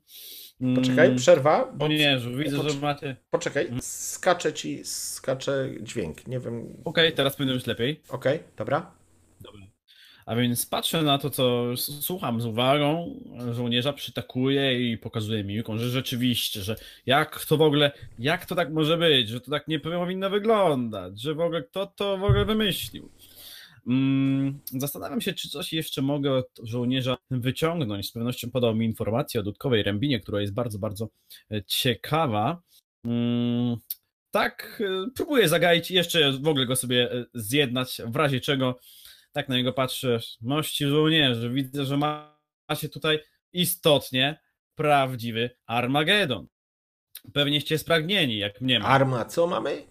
Poczekaj, Mm, przerwa. Bo... Żołnierzu, widzę, że macie... Poczekaj, skacze ci, skacze dźwięk. Nie wiem. Okej, teraz powinno być lepiej. Okej, dobra. Dobra. A więc patrzę na to, co słucham z uwagą. Żołnierza przytakuje i pokazuje miłką, że rzeczywiście, że jak to w ogóle, jak to tak może być, że to tak nie powinno wyglądać, że w ogóle kto to w ogóle wymyślił. Mm, zastanawiam się, czy coś jeszcze mogę od żołnierza wyciągnąć. Z pewnością podał mi informację o dudkowej rębinie, która jest bardzo, bardzo e, ciekawa. Mm, tak, e, próbuję zagaić jeszcze w ogóle go sobie e, zjednać, w razie czego tak na niego patrzę, mości żołnierze, widzę, że ma- macie tutaj istotnie prawdziwy Armagedon. Pewnieście spragnieni, jak mnie ma. Arma, co mamy?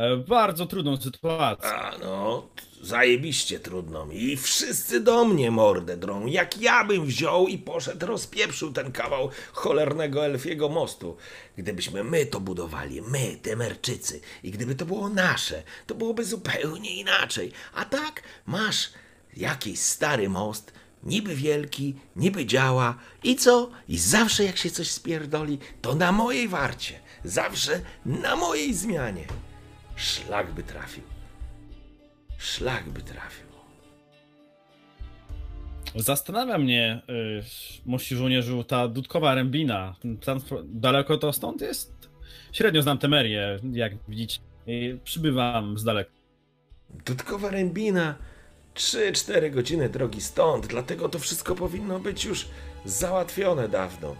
E, Bardzo trudną sytuację. A no, zajebiście trudno mi. I wszyscy do mnie mordę drą. Jak ja bym wziął i poszedł, rozpieprzył ten kawał cholernego elfiego mostu. Gdybyśmy my to budowali, my, Temerczycy, i gdyby to było nasze, to byłoby zupełnie inaczej. A tak, masz jakiś stary most, niby wielki, niby działa. I co? I zawsze jak się coś spierdoli, to na mojej warcie. Zawsze na mojej zmianie. Szlak by trafił. Szlak by trafił. Zastanawia mnie, y, mości żołnierzu, ta dudkowa rębina. Tam daleko to stąd jest? Średnio znam Temerię, jak widzicie. I przybywam z daleka. Dudkowa rębina. 3-4 godziny drogi stąd, dlatego to wszystko powinno być już załatwione dawno.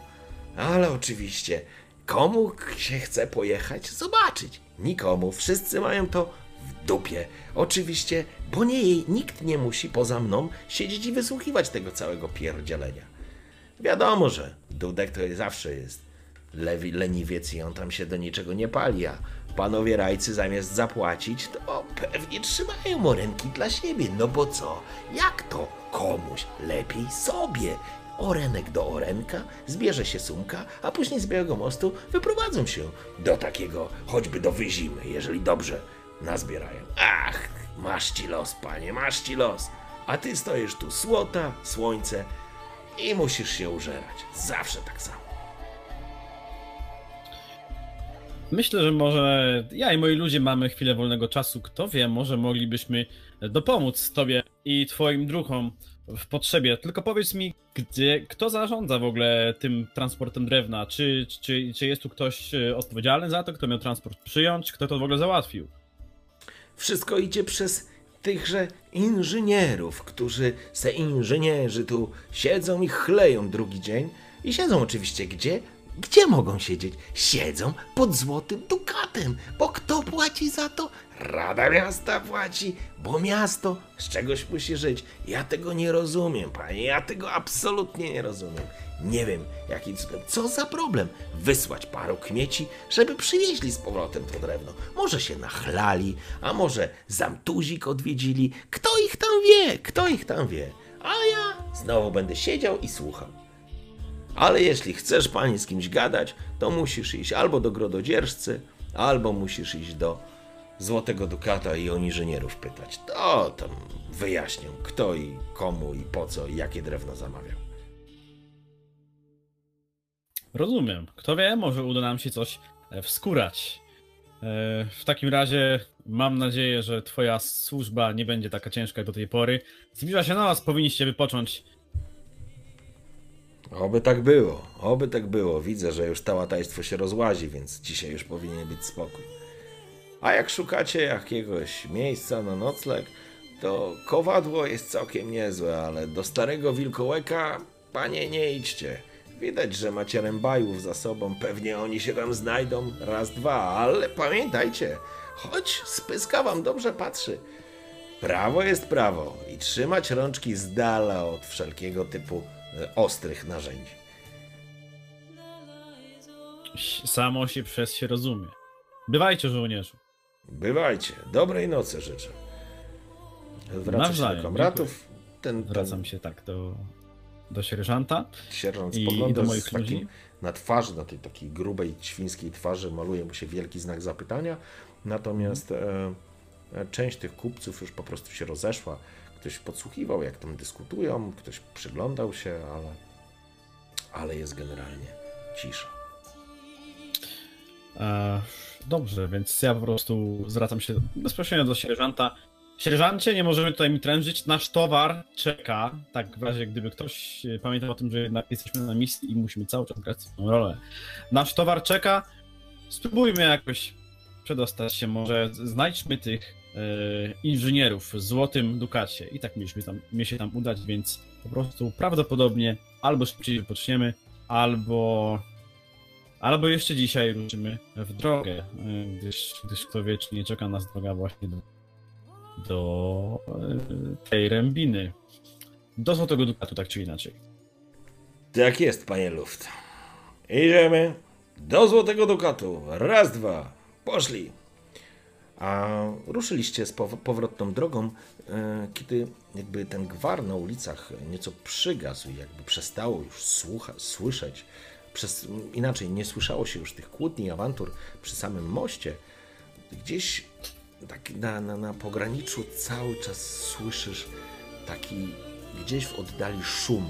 Ale oczywiście, komu się chce pojechać, zobaczyć? Nikomu, wszyscy mają to w dupie. Oczywiście, bo nie jej nikt nie musi poza mną siedzieć i wysłuchiwać tego całego pierdzielenia. Wiadomo, że Dudek to zawsze jest lewi, leniwiec i on tam się do niczego nie pali, a panowie rajcy zamiast zapłacić, to pewnie trzymają morenki dla siebie. No bo co? Jak to? Komuś lepiej sobie. Orenek do orenka, zbierze się sumka, a później z Białego Mostu wyprowadzą się do takiego, choćby do Wyzimy, jeżeli dobrze nazbierają. Ach, masz ci los, panie, masz ci los. A ty stoisz tu słota, słońce i musisz się użerać. Zawsze tak samo. Myślę, że może ja i moi ludzie mamy chwilę wolnego czasu. Kto wie, może moglibyśmy dopomóc tobie i twoim druhom w potrzebie. Tylko powiedz mi, gdzie, kto zarządza w ogóle tym transportem drewna? Czy, czy, czy jest tu ktoś e, odpowiedzialny za to, kto miał transport przyjąć? Kto to w ogóle załatwił? Wszystko idzie przez tychże inżynierów, którzy se inżynierzy tu siedzą i chleją drugi dzień. I siedzą oczywiście gdzie? Gdzie mogą siedzieć? Siedzą pod złotym dukatem, bo kto płaci za to? Rada miasta płaci, bo miasto z czegoś musi żyć. Ja tego nie rozumiem, panie, ja tego absolutnie nie rozumiem. Nie wiem, jakim cudem. Co za problem? Wysłać paru kmieci, żeby przywieźli z powrotem to drewno. Może się nachlali, a może zamtuzik odwiedzili. Kto ich tam wie? Kto ich tam wie? A ja znowu będę siedział i słuchał. Ale jeśli chcesz, panie, z kimś gadać, to musisz iść albo do grododzierżcy, albo musisz iść do Złotego Dukata i o inżynierów pytać. To tam wyjaśnią, kto i komu i po co i jakie drewno zamawiał. Rozumiem. Kto wie, może uda nam się coś e, wskórać. E, W takim razie mam nadzieję, że twoja służba nie będzie taka ciężka jak do tej pory. Zbliża się noc, powinniście wypocząć. Oby tak było, oby tak było. Widzę, że już tałataństwo się rozłazi, więc dzisiaj już powinien być spokój. A jak szukacie jakiegoś miejsca na nocleg, to kowadło jest całkiem niezłe, ale do starego wilkołeka, panie, nie idźcie. Widać, że macie rębajów za sobą, pewnie oni się tam znajdą raz, dwa, ale pamiętajcie, choć spyska wam dobrze patrzy. Prawo jest prawo i trzymać rączki z dala od wszelkiego typu e, ostrych narzędzi. Samo się przez się rozumie. Bywajcie, żołnierzu. Bywajcie, dobrej nocy życzę. Wracasz Nawzajem, do komratów. Ten, Wracam ten się tak do, do sierżanta. sierżant spogląda i do z moich takim, ludzi. na twarzy, na tej takiej grubej, świńskiej twarzy maluje mu się wielki znak zapytania, natomiast e, e, część tych kupców już po prostu się rozeszła. Ktoś podsłuchiwał, jak tam dyskutują, ktoś przyglądał się, ale ale jest generalnie cisza. E, dobrze, więc ja po prostu zwracam się bezpośrednio do sierżanta. Sierżancie, nie możemy tutaj mi trężyć. Nasz towar czeka. Tak, w razie gdyby ktoś e, pamiętał o tym, że jednak jesteśmy na misji i musimy cały czas grać swoją rolę. Nasz towar czeka. Spróbujmy jakoś przedostać się. Może znajdźmy tych e, inżynierów w Złotym Dukacie. I tak mieliśmy tam, mnie się tam udać, więc po prostu prawdopodobnie albo szybciej wypoczniemy, albo Albo jeszcze dzisiaj ruszymy w drogę, e, gdyż, gdyż kto wie, czy nie czeka nas droga właśnie do, do e, tej rębiny. Do Złotego Dukatu, tak czy inaczej. Tak jest, panie Luft. Idziemy do Złotego Dukatu. Raz, dwa. Poszli. A ruszyliście z powrotną drogą, e, kiedy jakby ten gwar na ulicach nieco przygasł i jakby przestało już słucha, słyszeć przez, inaczej nie słyszało się już tych kłótni awantur przy samym moście. Gdzieś tak na, na, na pograniczu cały czas słyszysz taki gdzieś w oddali szum.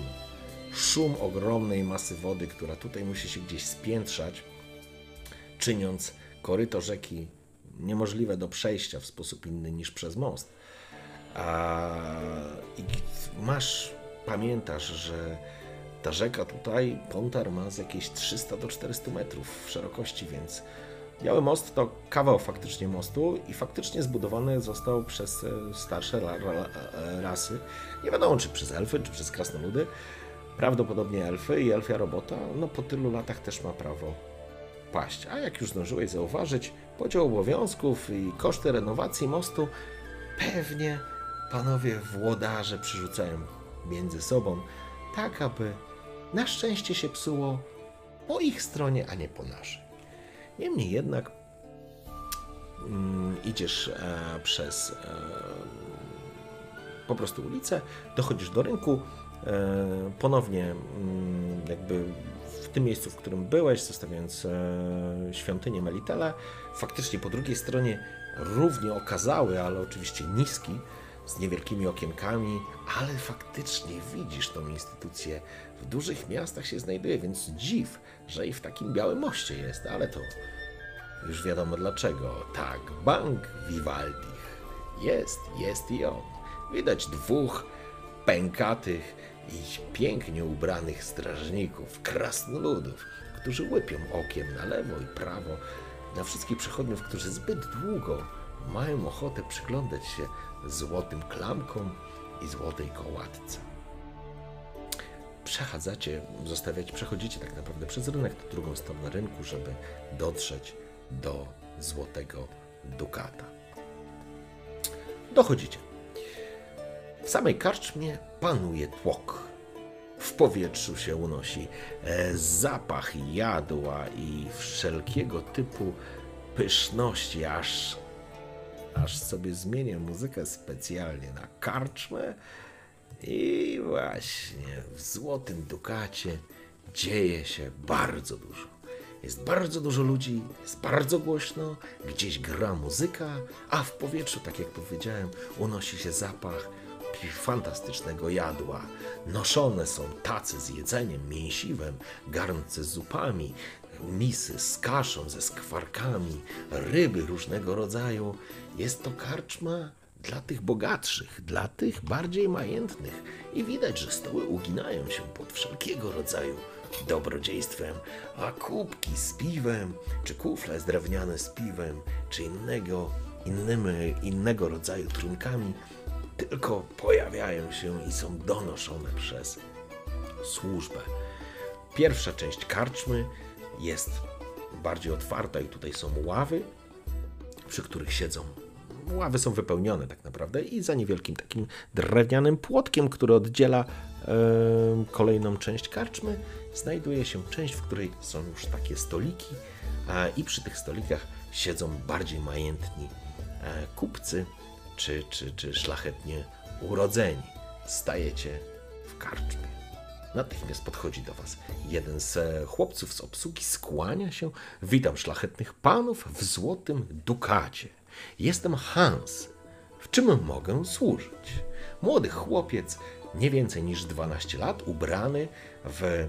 Szum ogromnej masy wody, która tutaj musi się gdzieś spiętrzać, czyniąc koryto rzeki niemożliwe do przejścia w sposób inny niż przez most. A, I masz, pamiętasz, że ta rzeka tutaj, Pontar, ma z jakieś 300 do 400 metrów szerokości, więc Biały Most to kawał faktycznie mostu i faktycznie zbudowany został przez e, starsze e, rasy. Nie wiadomo, czy przez elfy, czy przez krasnoludy. Prawdopodobnie elfy i elfia robota, no po tylu latach też ma prawo paść. A jak już zdążyłeś zauważyć, podział obowiązków i koszty renowacji mostu pewnie panowie włodarze przyrzucają między sobą, tak aby na szczęście się psuło po ich stronie, a nie po naszej. Niemniej jednak mm, idziesz e, przez e, po prostu ulicę, dochodzisz do rynku, e, ponownie mm, jakby w tym miejscu, w którym byłeś, zostawiając e, świątynię Melitele, faktycznie po drugiej stronie równie okazały, ale oczywiście niski, z niewielkimi okienkami, ale faktycznie widzisz tą instytucję. W dużych miastach się znajduje, więc dziw, że i w takim białym moście jest, ale to już wiadomo dlaczego. Tak, bank Vivaldich. Jest, jest i on. Widać dwóch pękatych i pięknie ubranych strażników, krasnoludów, którzy łypią okiem na lewo i prawo na wszystkich przechodniów, którzy zbyt długo mają ochotę przyglądać się złotym klamkom i złotej kołatce. Przechadzacie, zostawiacie, przechodzicie tak naprawdę przez rynek, do drugą stronę rynku, żeby dotrzeć do złotego dukata. Dochodzicie. W samej karczmie panuje tłok. W powietrzu się unosi e, zapach jadła i wszelkiego typu pyszności, aż aż sobie zmienię muzykę specjalnie na karczmę i właśnie w Złotym Dukacie dzieje się bardzo dużo. Jest bardzo dużo ludzi, jest bardzo głośno, gdzieś gra muzyka, a w powietrzu, tak jak powiedziałem, unosi się zapach fantastycznego jadła. Noszone są tacy z jedzeniem, mięsiwem, garnce z zupami, misy z kaszą, ze skwarkami, ryby różnego rodzaju. Jest to karczma dla tych bogatszych, dla tych bardziej majętnych i widać, że stoły uginają się pod wszelkiego rodzaju dobrodziejstwem, a kubki z piwem, czy kufle drewniane z piwem, czy innego, innymi, innego rodzaju trunkami tylko pojawiają się i są donoszone przez służbę. Pierwsza część karczmy jest bardziej otwarta i tutaj są ławy, przy których siedzą. Ławy są wypełnione tak naprawdę i za niewielkim takim drewnianym płotkiem, który oddziela e, kolejną część karczmy, znajduje się część, w której są już takie stoliki a, i przy tych stolikach siedzą bardziej majętni e, kupcy czy, czy, czy szlachetnie urodzeni. Stajecie w karczmie. Natychmiast podchodzi do was jeden z e, chłopców z obsługi, skłania się. Witam szlachetnych panów w złotym dukacie. Jestem Hans. W czym mogę służyć? Młody chłopiec, nie więcej niż 12 lat, ubrany w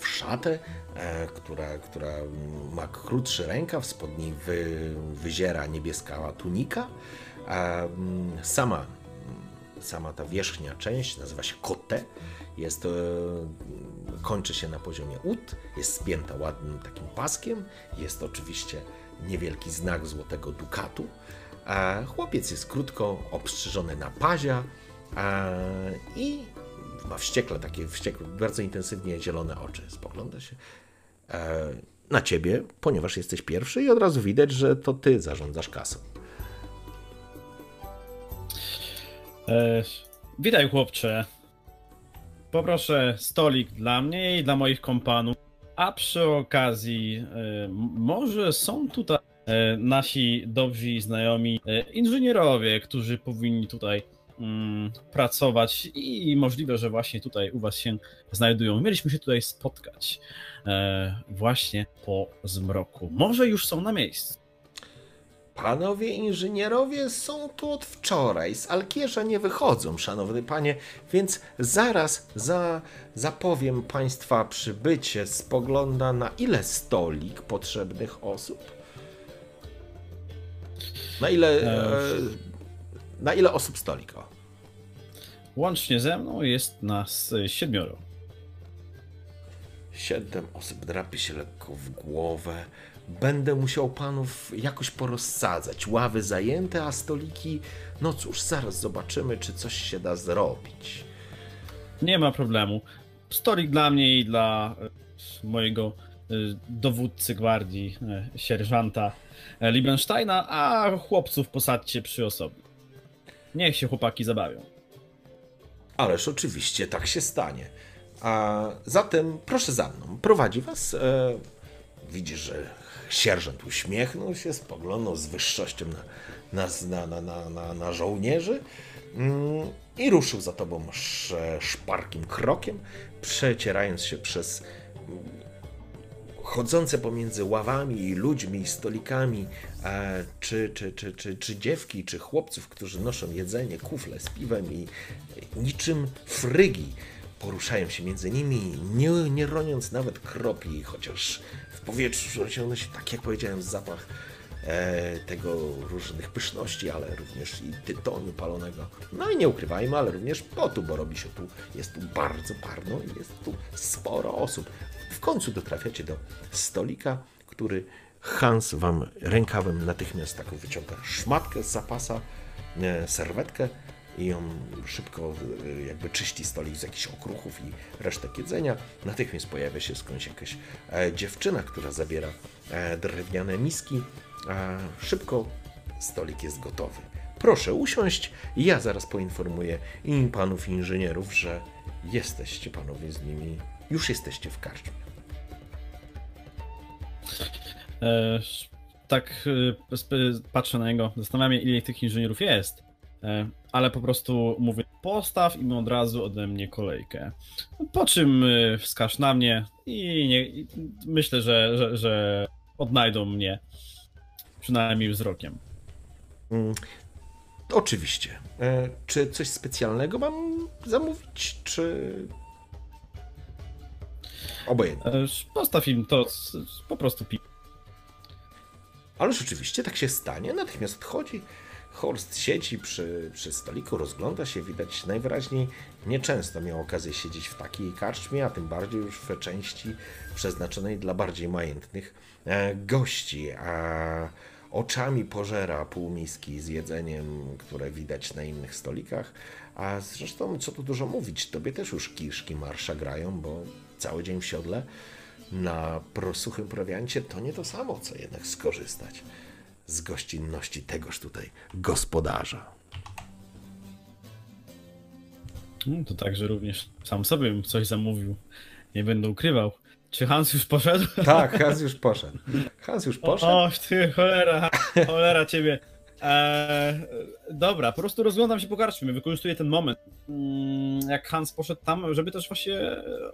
w szatę, e, która, która ma krótszy rękaw, spod niej wy, wyziera niebieska tunika. Sama, sama ta wierzchnia część nazywa się kote. Jest, kończy się na poziomie ud, jest spięta ładnym takim paskiem. Jest oczywiście niewielki znak złotego dukatu. Chłopiec jest krótko obstrzyżony na pazia i ma wściekle, takie wściekłe, bardzo intensywnie zielone oczy. Spogląda się e, na ciebie, ponieważ jesteś pierwszy i od razu widać, że to ty zarządzasz kasą. E, witaj, chłopcze. Poproszę stolik dla mnie i dla moich kompanów. A przy okazji, e, może są tutaj e, nasi dobrzy znajomi e, inżynierowie, którzy powinni tutaj mm, pracować i możliwe, że właśnie tutaj u Was się znajdują. Mieliśmy się tutaj spotkać właśnie po zmroku. Może już są na miejscu. Panowie inżynierowie są tu od wczoraj. Z Alkierza nie wychodzą, szanowny panie, więc zaraz za, zapowiem państwa przybycie. Spogląda na ile stolik potrzebnych osób? Na ile, e, na ile osób stolik? O. Łącznie ze mną jest nas siedmioro. Siedem osób drapie się lekko w głowę będę musiał panów jakoś porozsadzać. Ławy zajęte, a stoliki, no cóż, zaraz zobaczymy, czy coś się da zrobić. Nie ma problemu. Stolik dla mnie i dla e, mojego e, dowódcy gwardii, e, sierżanta Liebensteina, a chłopców posadźcie przy osobie. Niech się chłopaki zabawią. Ależ oczywiście tak się stanie. A zatem proszę za mną. Prowadzi was. E, widzisz, że Sierżant uśmiechnął się, spoglądał z wyższością na, na, na, na, na, na żołnierzy mm, i ruszył za tobą szparkim krokiem, przecierając się przez mm, chodzące pomiędzy ławami i ludźmi i stolikami, czy, czy, czy, czy, czy dziewki, czy chłopców, którzy noszą jedzenie, kufle z piwem i niczym frygi. Poruszają się między nimi, nie, nie roniąc nawet kropli, chociaż powietrzu rozciąga się, tak jak powiedziałem, zapach e, tego różnych pyszności, ale również i tytoniu palonego. No i nie ukrywajmy, ale również potu, bo robi się tu, jest tu bardzo parno i jest tu sporo osób. W końcu dotrafiacie do stolika, który Hans wam rękawem natychmiast taką wyciąga szmatkę z zapasa, e, serwetkę i on szybko e, jakby czyści stolik z jakichś okruchów i resztek jedzenia. Natychmiast pojawia się skądś jakaś e, dziewczyna, która zabiera e, drewniane miski. Szybko stolik jest gotowy. Proszę usiąść ja zaraz poinformuję i panów inżynierów, że jesteście panowie z nimi, już jesteście w karczmie. E, tak patrzę na niego, zastanawiam się, ile tych inżynierów jest. E, ale po prostu mówię, postaw im od razu ode mnie kolejkę. Po czym e, wskaż na mnie i, nie, i myślę, że, że, że, odnajdą mnie przynajmniej wzrokiem. Mm, oczywiście. E, czy coś specjalnego mam zamówić, czy obojętnie? E, postaw im to po prostu pi. Ależ oczywiście tak się stanie. Natychmiast odchodzi Horst siedzi przy, przy stoliku, rozgląda się, widać najwyraźniej nieczęsto miał okazję siedzieć w takiej karczmie, a tym bardziej już w części przeznaczonej dla bardziej majętnych e, gości, a oczami pożera półmiski z jedzeniem, które widać na innych stolikach, a zresztą co tu dużo mówić, tobie też już kiszki marsza grają, bo cały dzień w siodle. Na prosuchym prowiancie to nie to samo, co jednak skorzystać z gościnności tegoż tutaj gospodarza. No, to także również sam sobie bym coś zamówił. Nie będę ukrywał. Czy Hans już poszedł? Tak, Hans już poszedł. Hans już poszedł. O, ty, cholera, cholera ciebie. Eee, dobra, po prostu rozglądam się po karczmie, wykorzystuję ten moment, mm, jak Hans poszedł tam, żeby też właśnie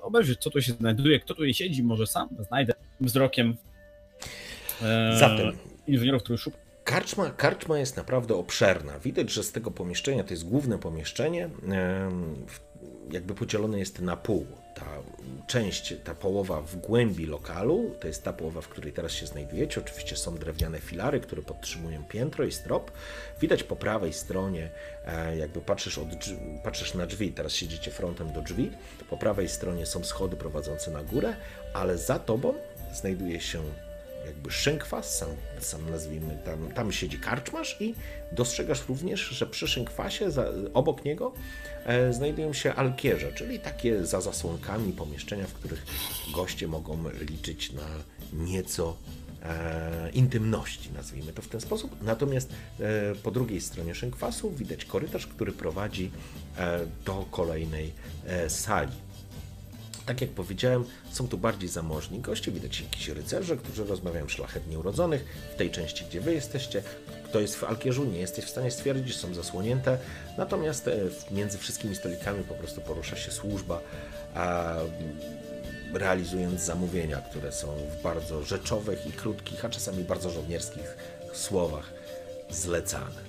obejrzeć, co tu się znajduje, kto tu siedzi, może sam znajdę wzrokiem eee, Zatem inżynierów, szukają. Karczma, karczma jest naprawdę obszerna. Widać, że z tego pomieszczenia, to jest główne pomieszczenie, jakby podzielone jest na pół. Ta część, ta połowa w głębi lokalu, to jest ta połowa, w której teraz się znajdujecie. Oczywiście są drewniane filary, które podtrzymują piętro i strop. Widać po prawej stronie, e, jakby patrzysz, od, patrzysz na drzwi, teraz siedzicie frontem do drzwi. Po prawej stronie są schody prowadzące na górę, ale za tobą znajduje się jakby szynkwas, sam, sam nazwijmy, tam, tam siedzi karczmasz i dostrzegasz również, że przy szynkwasie, za, obok niego e, znajdują się alkierze, czyli takie za zasłonkami pomieszczenia, w których goście mogą liczyć na nieco e, intymności, nazwijmy to w ten sposób. Natomiast e, po drugiej stronie szynkwasu widać korytarz, który prowadzi e, do kolejnej e, sali tak jak powiedziałem, są tu bardziej zamożni goście, widać jakiś rycerze, którzy rozmawiają szlachetnie urodzonych. W tej części, gdzie wy jesteście, kto jest w Alkierzu, nie jesteś w stanie stwierdzić, są zasłonięte. Natomiast e, między wszystkimi stolikami po prostu porusza się służba, a realizując zamówienia, które są w bardzo rzeczowych i krótkich, a czasami bardzo żołnierskich słowach zlecane.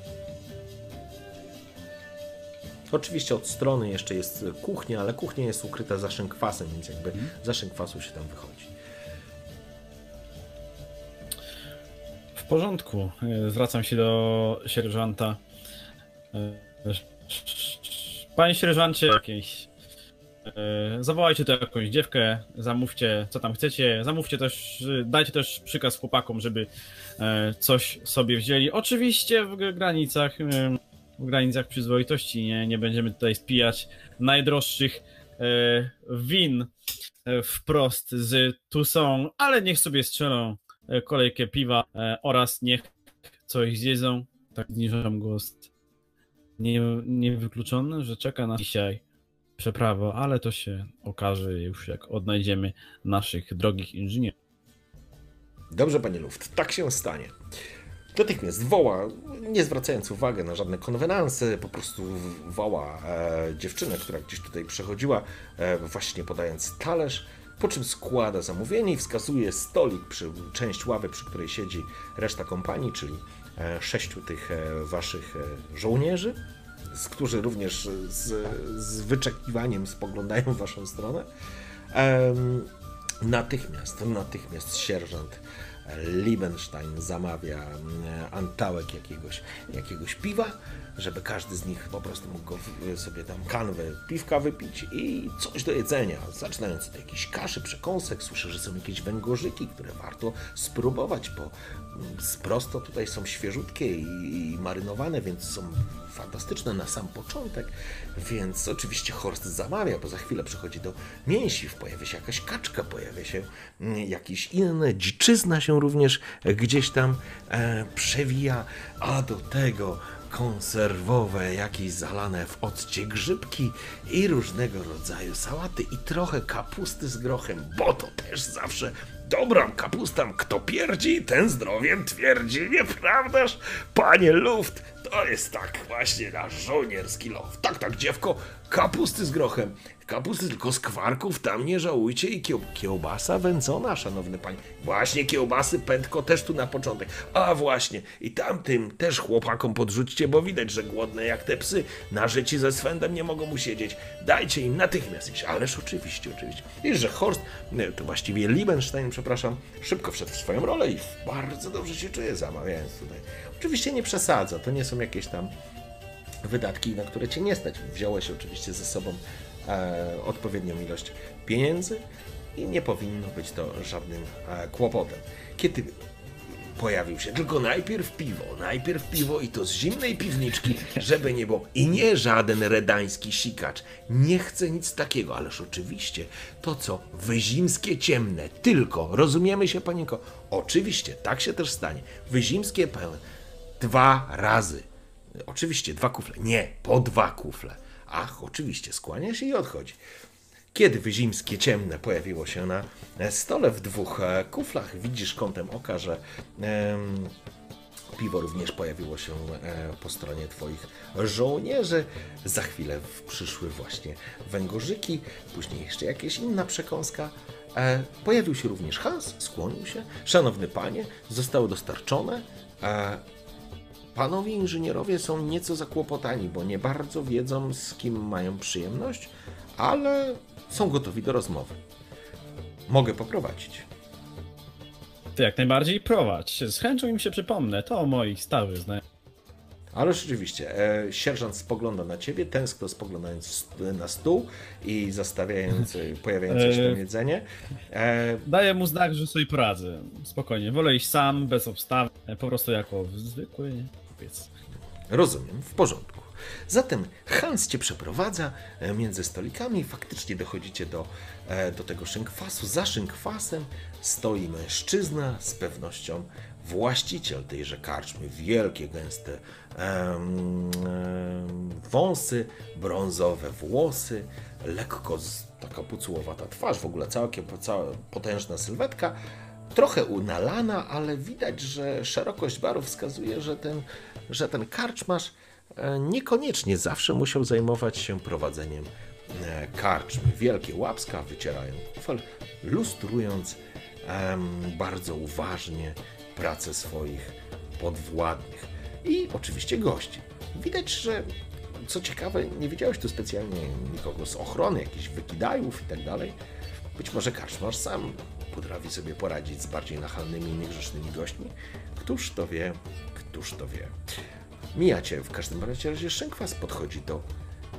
Oczywiście od strony jeszcze jest kuchnia, ale kuchnia jest ukryta za szynkwasem, więc jakby mm. za szynkwasu się tam wychodzi. W porządku. E, zwracam się do sierżanta. E, panie sierżancie, jakieś. E, zawołajcie tu jakąś dziewkę, zamówcie co tam chcecie, zamówcie też, dajcie też przykaz chłopakom, żeby coś sobie wzięli. Oczywiście w granicach w granicach przyzwoitości. Nie, nie będziemy tutaj spijać najdroższych e, win e, wprost z tu są, ale niech sobie strzelą e, kolejkę piwa e, oraz niech coś zjedzą. Tak zniżam głos. Nie, że czeka nas dzisiaj przeprawa, ale to się okaże już jak odnajdziemy naszych drogich inżynierów. Dobrze, panie Luft, tak się stanie. Natychmiast woła, nie zwracając uwagi na żadne konwenanse, po prostu woła e, dziewczynę, która gdzieś tutaj przechodziła, e, właśnie podając talerz, po czym składa zamówienie i wskazuje stolik, przy, część ławy, przy której siedzi reszta kompanii, czyli e, sześciu tych e, waszych e, żołnierzy, z którzy również z, z wyczekiwaniem spoglądają w waszą stronę. natychmiast, natychmiast sierżant Liebenstein zamawia mm, antałek jakiegoś, jakiegoś piwa, żeby każdy z nich po prostu mógł sobie tam kanwę piwka wypić i coś do jedzenia. Zaczynając od jakiejś kaszy, przekąsek, słyszę, że są jakieś węgorzyki, które warto spróbować, bo mm, prosto tutaj są świeżutkie i marynowane, więc są fantastyczne na sam początek, więc oczywiście Horst zamawia, bo za chwilę przychodzi do mięsiw, pojawia się jakaś kaczka, pojawia się mm, jakiś inny, dziczyzna się również gdzieś tam e, przewija, a do tego konserwowe, jakieś zalane w occie grzybki i różnego rodzaju sałaty i trochę kapusty z grochem, bo to też zawsze dobra kapusta. Kto pierdzi, ten zdrowiem twierdzi, nieprawdaż? Panie Luft, to jest tak właśnie nasz żołnierski love. Tak, tak, dziewko, kapusty z grochem. Kapusty tylko z kwarków, tam nie żałujcie i kieł, kiełbasa wędzona, szanowny panie. Właśnie kiełbasy pętko też tu na początek. A właśnie, i tamtym też chłopakom podrzućcie, bo widać, że głodne jak te psy. Na życi ze swędem nie mogą mu siedzieć. Dajcie im natychmiast iść. Ależ oczywiście, oczywiście. I że Horst, to właściwie Liebenstein, przepraszam, szybko wszedł w swoją rolę i bardzo dobrze się czuje zamawiając tutaj. Oczywiście nie przesadza, to nie są jakieś tam wydatki, na które cię nie stać. Wziąłeś oczywiście ze sobą odpowiednią ilość pieniędzy i nie powinno być to żadnym e, kłopotem. Kiedy pojawił się. Tylko najpierw piwo, najpierw piwo i to z zimnej piwniczki, żeby nie było. I nie żaden redański sikacz. Nie chcę nic takiego, ależ oczywiście to co, wyzimskie ciemne, tylko, rozumiemy się panienko? Oczywiście, tak się też stanie. Wyzimskie pełne, dwa razy. Oczywiście, dwa kufle. Nie, po dwa kufle. Ach, oczywiście, skłania się i odchodzi. Kiedy wyzimskie ciemne pojawiło się na stole w dwóch e, kuflach, widzisz kątem oka, że em, piwo również pojawiło się e, po stronie twoich żołnierzy. Za chwilę przyszły właśnie węgorzyki, później jeszcze jakaś inna przekąska. E, pojawił się również Hans, skłonił się. Szanowny panie, zostało dostarczone. Panowie inżynierowie są nieco zakłopotani, bo nie bardzo wiedzą, z kim mają przyjemność, ale są gotowi do rozmowy. Mogę poprowadzić. Ty jak najbardziej prowadź. Z chęcią im się przypomnę. To moich stałych znajomych. Ale rzeczywiście, e, sierżant spogląda na ciebie, tęskno spoglądając na stół i zastawiając e, pojawiające się tam jedzenie. E... Daję mu znak, że sobie poradzę. Spokojnie, wolę iść sam, bez obstawy, po prostu jako zwykły Rozumiem, w porządku. Zatem Hans cię przeprowadza e, między stolikami, faktycznie dochodzicie do, e, do tego szynkwasu. Za szynkwasem stoi mężczyzna, z pewnością właściciel tejże karczmy, wielkie, gęste um, wąsy, brązowe włosy, lekko taka pucułowata twarz, w ogóle całkiem, cała potężna sylwetka, trochę unalana, ale widać, że szerokość barów wskazuje, że ten, że ten karczmarz e, niekoniecznie zawsze musiał zajmować się prowadzeniem e, karczmy. Wielkie łapska wycierają kufel, lustrując bardzo uważnie pracę swoich podwładnych i oczywiście gości. Widać, że co ciekawe, nie widziałeś tu specjalnie nikogo z ochrony, jakichś wykidajów i tak dalej. Być może karczmarz sam potrafi sobie poradzić z bardziej nachalnymi i niegrzecznymi gośćmi. Któż to wie, któż to wie. Mijacie w każdym razie Szynkwas podchodzi do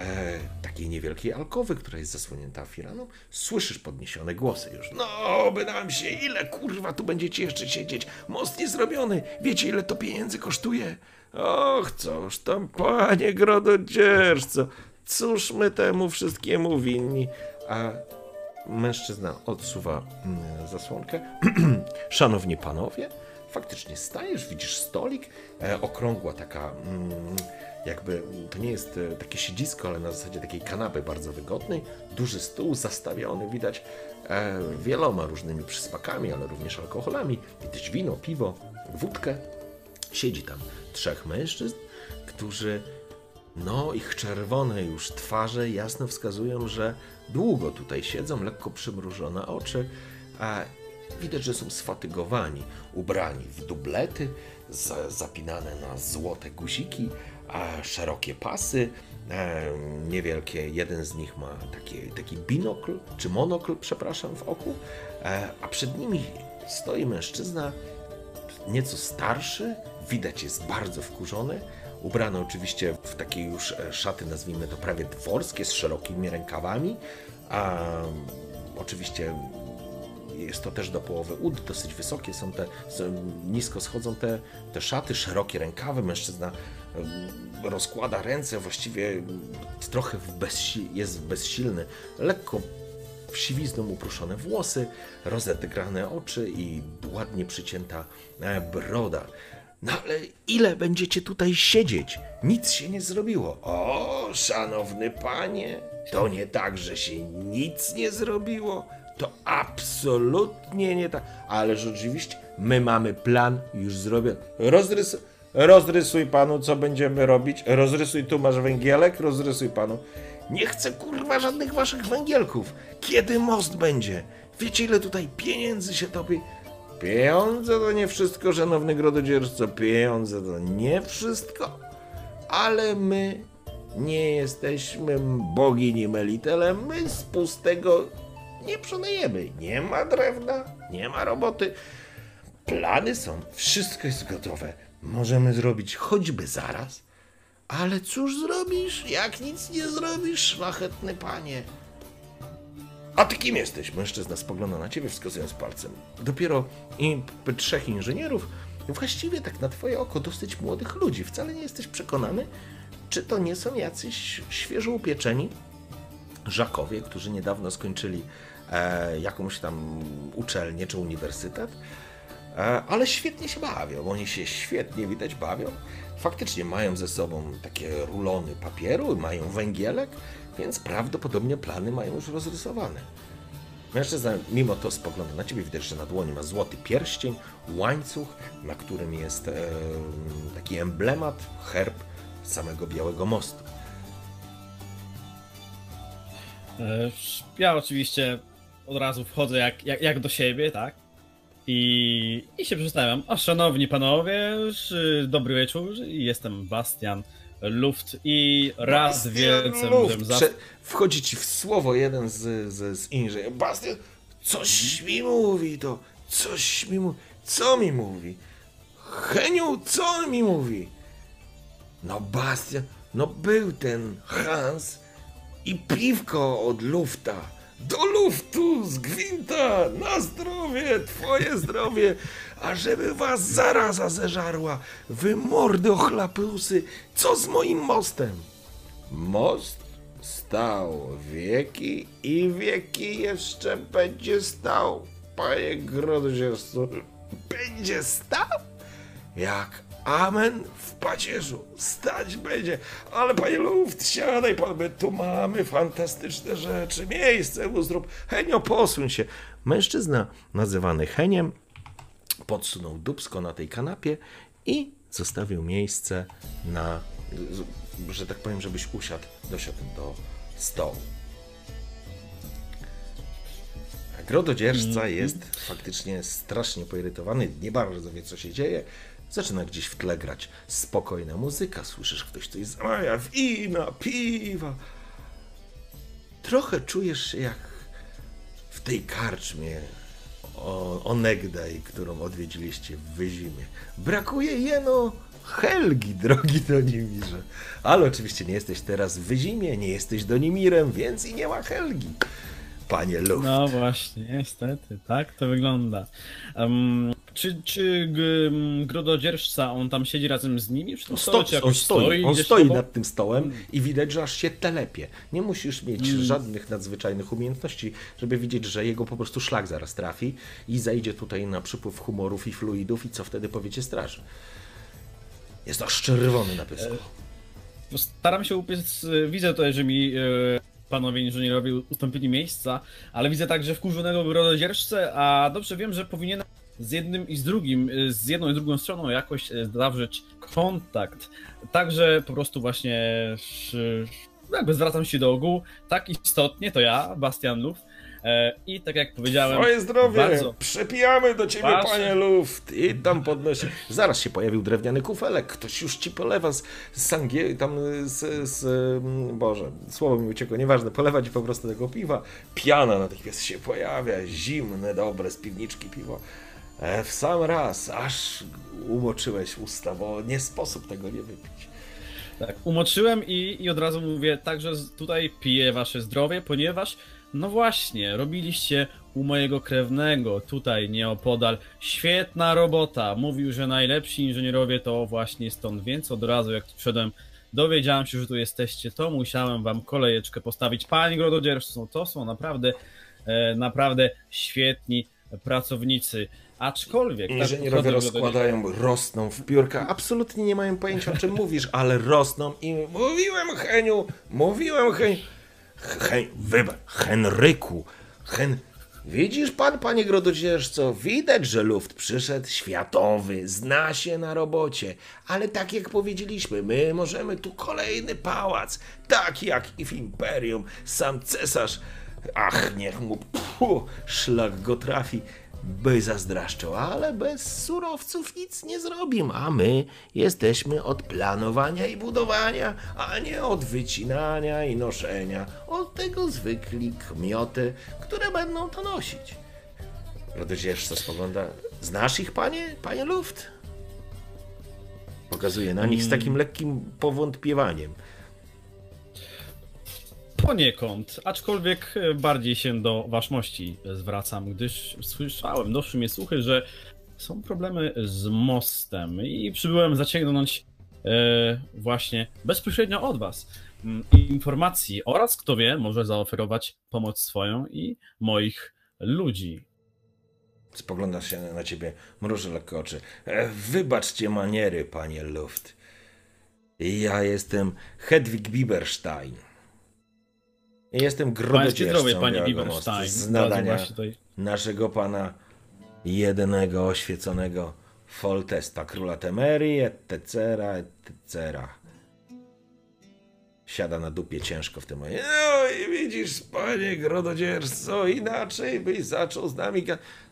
e, takiej niewielkiej alkowy, która jest zasłonięta firaną, słyszysz podniesione głosy już. No, by nam się, ile kurwa tu będziecie jeszcze siedzieć? Most nie zrobiony. Wiecie, ile to pieniędzy kosztuje? Och, coż tam, panie grododzierżco, cóż my temu wszystkiemu winni? A mężczyzna odsuwa mm, zasłonkę. Szanowni panowie, faktycznie stajesz, widzisz stolik, e, okrągła taka... Mm, jakby to nie jest e, takie siedzisko, ale na zasadzie takiej kanapy bardzo wygodnej, duży stół zastawiony, widać e, wieloma różnymi przysmakami, ale również alkoholami, widać wino, piwo, wódkę. Siedzi tam trzech mężczyzn, którzy, no ich czerwone już twarze jasno wskazują, że długo tutaj siedzą, lekko przymrużone oczy, a widać, że są sfatygowani, ubrani w dublety, zapinane na złote guziki, szerokie pasy, e, niewielkie. Jeden z nich ma taki, taki binokl, czy monokl, przepraszam, w oku, e, a przed nimi stoi mężczyzna nieco starszy, widać jest bardzo wkurzony, ubrany oczywiście w takie już e, szaty, nazwijmy to prawie dworskie, z szerokimi rękawami, a oczywiście jest to też do połowy ud, dosyć wysokie są te, nisko schodzą te, te szaty, szerokie rękawy, mężczyzna rozkłada ręce, właściwie trochę w bezsi jest bezsilny, lekko siwizną upruszone włosy, rozegrane oczy i ładnie przycięta e, broda. No ale ile będziecie tutaj siedzieć? Nic się nie zrobiło. O, szanowny panie, to nie tak, że się nic nie zrobiło. To absolutnie nie tak. Ale rzeczywiście my mamy plan już zrobiony. Rozrys rozrysuj panu, co będziemy robić. Rozrysuj, tu masz węgielek, rozrysuj panu. Nie chcę kurwa żadnych waszych węgielków. Kiedy most będzie? Wiecie, ile tutaj pieniędzy się topi? Pieniądze to nie wszystko, szanowny grododzierżco. Pieniądze to nie wszystko. Ale my nie jesteśmy bogini Melitele. My z pustego nie przenajemy. Nie ma drewna, nie ma roboty. Plany są, wszystko jest gotowe. Możemy zrobić choćby zaraz. Ale cóż zrobisz, jak nic nie zrobisz, szlachetny panie? A ty kim jesteś? Mężczyzna spogląda na ciebie, wskazując palcem. Dopiero i trzech inżynierów, właściwie tak na twoje oko dosyć młodych ludzi. Wcale nie jesteś przekonany, czy to nie są jacyś świeżo upieczeni żakowie, którzy niedawno skończyli e, jakąś tam uczelnię czy uniwersytet, e, ale świetnie się bawią. Oni się świetnie widać bawią. Faktycznie mają ze sobą takie rulony papieru, mają węgielek, więc prawdopodobnie plany mają już rozrysowane. Mężczyzna mimo to spogląda na ciebie, widać, że na dłoni ma złoty pierścień, łańcuch, na którym jest e, taki emblemat, herb samego Białego Mostu. E, ja oczywiście od razu wchodzę jak, jak, jak do siebie, tak? I, I się przedstawiam. A szanowni panowie, dobry wieczór. Jestem Bastian Luft i raz Bastian wielce Luft. Prze- wchodzi ci w słowo jeden z, z, z inżynierów. Bastian, coś mi mówi to, coś mi mówi. Co mi mówi? Heniu, co on mi mówi? No Bastian, no był ten Hans i piwko od Lufta. Do luftu, z gwinta, na zdrowie, twoje zdrowie, a żeby was zaraza zeżarła, wy mordy ochlapusy, co z moim mostem? Most stał wieki i wieki jeszcze będzie stał, panie grodzierstwo, będzie stał? Jak Amen w pacierzu. Stać będzie. Ale panie Luft, siadaj pan, my tu mamy fantastyczne rzeczy. Miejsce mu zrób. Henio, posuń się. Mężczyzna nazywany Heniem podsunął dubsko na tej kanapie i zostawił miejsce na, że tak powiem, żebyś usiadł, dosiadł do stołu. Grododzierżca jest faktycznie strasznie poirytowany, nie bardzo wie, co się dzieje. Zaczyna gdzieś w tle grać spokojna muzyka, słyszysz, ktoś coś zamawia, wina, piwa. Trochę czujesz się jak w tej karczmie o, onegdaj, którą odwiedziliście w Wyzimie. Brakuje jeno Helgi, drogi Donimirze. Ale oczywiście nie jesteś teraz w Wyzimie, nie jesteś Donimirem, więc i nie ma Helgi panie Luft. No właśnie, niestety, tak to wygląda. Um, czy czy grododzierżca, on tam siedzi razem z nimi tym stole, Sto, on stoi, stoi on stoi nad tym stołem i widać, że aż się telepie. Nie musisz mieć hmm. żadnych nadzwyczajnych umiejętności, żeby widzieć, że jego po prostu szlak zaraz trafi i zejdzie tutaj na przypływ humorów i fluidów i co wtedy powiecie straży. Jest aż czerwony na pysku. E, staram się upiec, widzę tutaj, że mi e, panowie inżynierowie ustąpili miejsca, ale widzę także wkurzonego grododzierżcę, a dobrze wiem, że powinienem z jednym i z drugim, y, z jedną i drugą stroną jakoś y, zawrzeć kontakt. Także po prostu właśnie jakby zwracam się do ogółu. Tak istotnie to ja, Bastian Luf, E, I tak jak powiedziałem. Moje zdrowie! Bardzo... Przepijamy do ciebie, Wasze... panie Luft! I tam podnosi. Zaraz się pojawił drewniany kufelek. Ktoś już ci polewa z, z sangie, tam z, z. Mm, Boże, słowo mi uciekło, nieważne. Polewa ci po prostu tego piwa. Piana natychmiast się pojawia. Zimne, dobre, z piwniczki piwo. E, w sam raz, aż umoczyłeś usta, bo nie sposób tego nie wypić. Tak, umoczyłem i, i od razu mówię, także tutaj piję wasze zdrowie, ponieważ no właśnie, robiliście u mojego krewnego, tutaj nieopodal. Świetna robota. Mówił, że najlepsi inżynierowie to właśnie stąd, więc od razu jak tu wszedłem, dowiedziałem się, że tu jesteście, to musiałem wam kolejeczkę postawić. Panie Grododzierżco, to są naprawdę, e, naprawdę świetni pracownicy. Aczkolwiek. Tak, inżynierowie tak, rozkładają, rosną w piórka. Absolutnie nie mają pojęcia, o czym mówisz, ale rosną i mówiłem, Heniu, mówiłem, Heniu. Hen, wybacz, Henryku, Hen... Widzisz pan, panie grododzierżco, widać, że luft przyszedł światowy, zna się na robocie, ale tak jak powiedzieliśmy, my możemy tu kolejny pałac, tak jak i w Imperium, sam cesarz, ach, niech mu pfu, szlak go trafi, by zazdraszczał, ale bez surowców nic nie zrobimy, a my jesteśmy od planowania i budowania, a nie od wycinania i noszenia, od tego zwykli kmioty, które będą to nosić. Rododzierżca spogląda, znasz ich, panie, panie Luft? Pokazuje na nich z takim lekkim powątpiewaniem. Poniekąd, aczkolwiek e, bardziej się do waszmości zwracam, gdyż słyszałem, doszły mnie słuchy, że są problemy z mostem i przybyłem zaciągnąć e, właśnie bezpośrednio od was mm, informacji oraz, kto wie, może zaoferować pomoc swoją i moich ludzi. Spogląda się na ciebie, mruży lekko oczy. E, wybaczcie maniery, panie Luft. Ja jestem Hedwig Bieberstein. Jestem grododzierżcą panie Biberstein. Z nadania naszego pana jedynego oświeconego Foltesta, króla Temerii, etc., etc. Siada na dupie ciężko w tym momencie. No i widzisz, panie grododzierżco, inaczej byś zaczął z nami...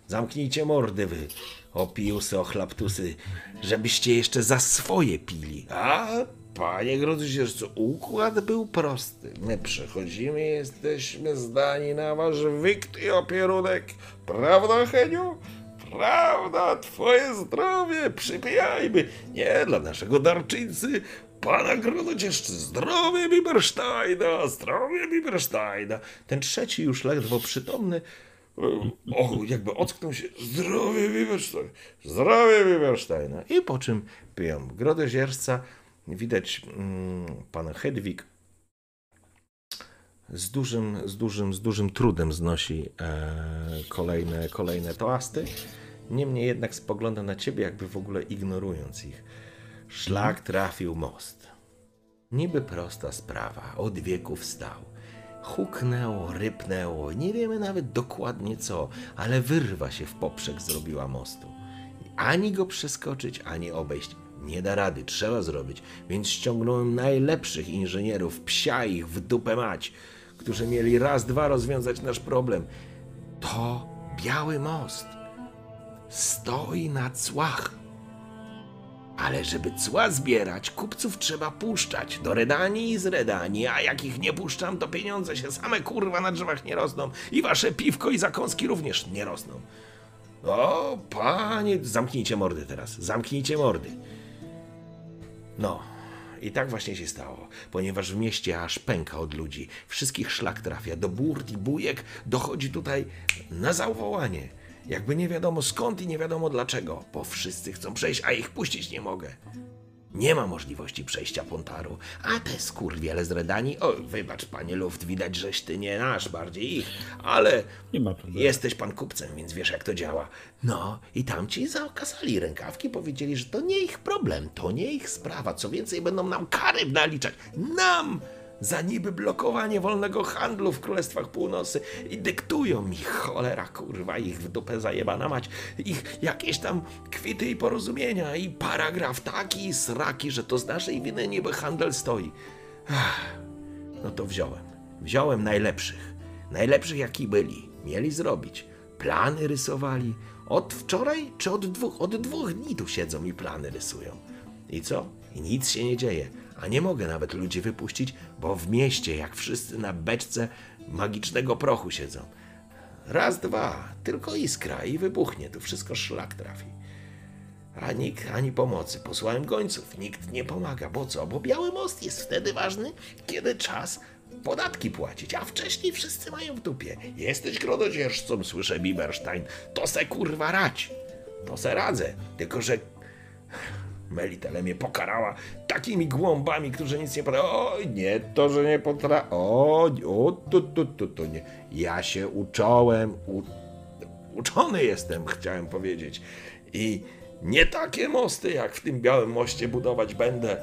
Zamknijcie mordy wy, opiusy, ochlaptusy, żebyście jeszcze za swoje pili. A, panie Grodzicierzu, układ był prosty. My przechodzimy, jesteśmy zdani na wasz wikt i opierunek. Prawda, Heniu? Prawda, twoje zdrowie, przypijajmy. Nie dla naszego darczyńcy, pana Grodzicierzu, zdrowie Bibersteina, zdrowie Bibersteina. Ten trzeci już ledwo przytomny o, jakby ocknął się, zdrowie Biberstein, zdrowie Bibersteina. I po czym piją grodozierca. Widać mm, pana Hedwig z dużym, z dużym, z dużym trudem znosi e, kolejne, kolejne toasty. Niemniej jednak spogląda na ciebie, jakby w ogóle ignorując ich. Szlak trafił most. Niby prosta sprawa, od wieków stał huknęło, rypnęło, nie wiemy nawet dokładnie co, ale wyrwa się w poprzek zrobiła mostu. Ani go przeskoczyć, ani obejść. Nie da rady, trzeba zrobić, więc ściągnąłem najlepszych inżynierów, psia ich w dupę mać, którzy mieli raz, dwa rozwiązać nasz problem. To biały most. Stoi na cłach. Ale żeby cła zbierać, kupców trzeba puszczać do Redanii i z Redanii, a jak ich nie puszczam, to pieniądze się same kurwa na drzewach nie rosną i wasze piwko i zakąski również nie rosną. O, panie, zamknijcie mordy teraz, zamknijcie mordy. No, i tak właśnie się stało, ponieważ w mieście aż pęka od ludzi, wszystkich szlak trafia, do burt i bujek dochodzi tutaj na zawołanie. Jakby nie wiadomo skąd i nie wiadomo dlaczego, bo wszyscy chcą przejść, a ich puścić nie mogę. Nie ma możliwości przejścia Pontaru, a te skurwiele z Redanii, o wybacz panie Luft, widać, żeś ty nie nasz, bardziej ich, ale Nie ma problemu. jesteś pan kupcem, więc wiesz jak to działa. No i tamci zaokasali rękawki, powiedzieli, że to nie ich problem, to nie ich sprawa, co więcej będą nam kary naliczać, nam! Za niby blokowanie wolnego handlu w Królestwach Północy i dyktują mi, cholera kurwa, ich w dupę zajebana mać, ich jakieś tam kwity i porozumienia i paragraf taki i sraki, że to z naszej winy niby handel stoi. No to wziąłem. Wziąłem najlepszych. Najlepszych jaki byli. Mieli zrobić. Plany rysowali. Od wczoraj czy od dwóch? Od dwóch dni tu siedzą i plany rysują. I co? I nic się nie dzieje. A nie mogę nawet ludzi wypuścić, bo w mieście, jak wszyscy na beczce magicznego prochu siedzą. Raz, dwa, tylko iskra i wybuchnie, tu wszystko szlak trafi. A nikt ani pomocy. Posłałem gońców, nikt nie pomaga. Bo co? Bo Biały Most jest wtedy ważny, kiedy czas podatki płacić, a wcześniej wszyscy mają w dupie. Jesteś grododzierżcą, słyszę Biberstein, to se kurwa rać. To se radzę, tylko że Melitele mnie pokarała takimi głąbami, którzy nic nie potrafią. Oj, nie, to, że nie potrafią. O, o, tu, tu, tu, tu, nie. Ja się ucząłem, u, uczony jestem, chciałem powiedzieć. I nie takie mosty, jak w tym białym moście budować będę,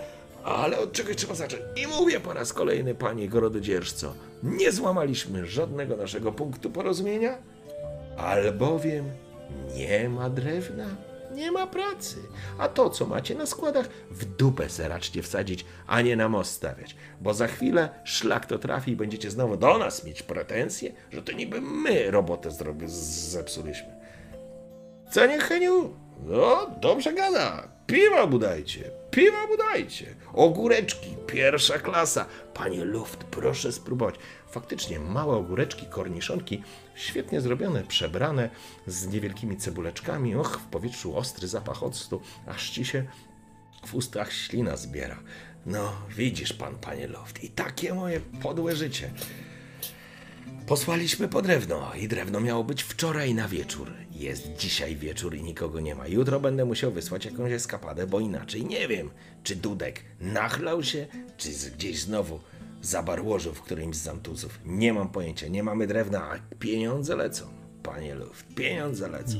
ale od czegoś trzeba zacząć. I mówię po raz kolejny, panie grododzierżco, nie złamaliśmy żadnego naszego punktu porozumienia, albowiem nie ma drewna nie ma pracy. A to, co macie na składach, w dupę se raczcie wsadzić, a nie na most stawiać. Bo za chwilę szlak to trafi i będziecie znowu do nas mieć pretensje, że to niby my robotę zrobi, zepsuliśmy. Co nie, Heniu? No, dobrze gada. Piwa budajcie, piwa budajcie. Ogóreczki, pierwsza klasa. Panie Luft, proszę spróbować. Faktycznie małe ogóreczki, korniszonki, świetnie zrobione, przebrane, z niewielkimi cebuleczkami. Och, w powietrzu ostry zapach octu, aż ci się w ustach ślina zbiera. No, widzisz pan, panie Loft, i takie moje podłe życie. Posłaliśmy po drewno i drewno miało być wczoraj na wieczór. Jest dzisiaj wieczór i nikogo nie ma. Jutro będę musiał wysłać jakąś eskapadę, bo inaczej nie wiem, czy Dudek nachlał się, czy gdzieś znowu zabarłożył w którymś z zamtuzów. Nie mam pojęcia, nie mamy drewna, a pieniądze lecą. Panie Luft, pieniądze lecą.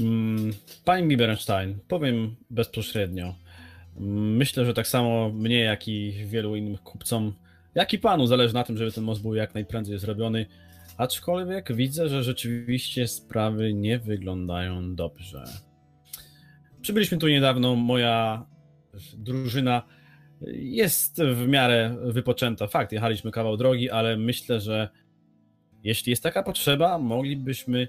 Mm, Panie Biberenstein, powiem bezpośrednio. Myślę, że tak samo mnie, jak i wielu innym kupcom, jak i panu zależy na tym, żeby ten most był jak najprędzej zrobiony. Aczkolwiek widzę, że rzeczywiście sprawy nie wyglądają dobrze. Przybyliśmy tu niedawno, moja drużyna jest w miarę wypoczęta. Fakt, jechaliśmy kawał drogi, ale myślę, że jeśli jest taka potrzeba, moglibyśmy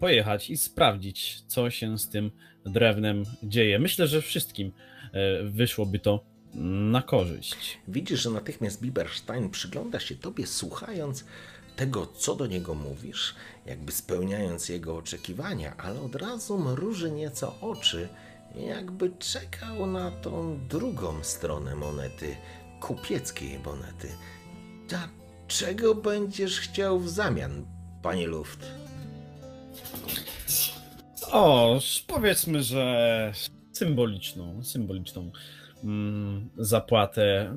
pojechać i sprawdzić, co się z tym drewnem dzieje. Myślę, że wszystkim e, wyszłoby to na korzyść. Widzisz, że natychmiast Biberstein przygląda się tobie, słuchając tego, co do niego mówisz, jakby spełniając jego oczekiwania, ale od razu mruży nieco oczy, jakby czekał na tą drugą stronę monety, kupieckiej monety. A czego będziesz chciał w zamian, panie Luft? O, powiedzmy, że symboliczną, symboliczną mm, zapłatę.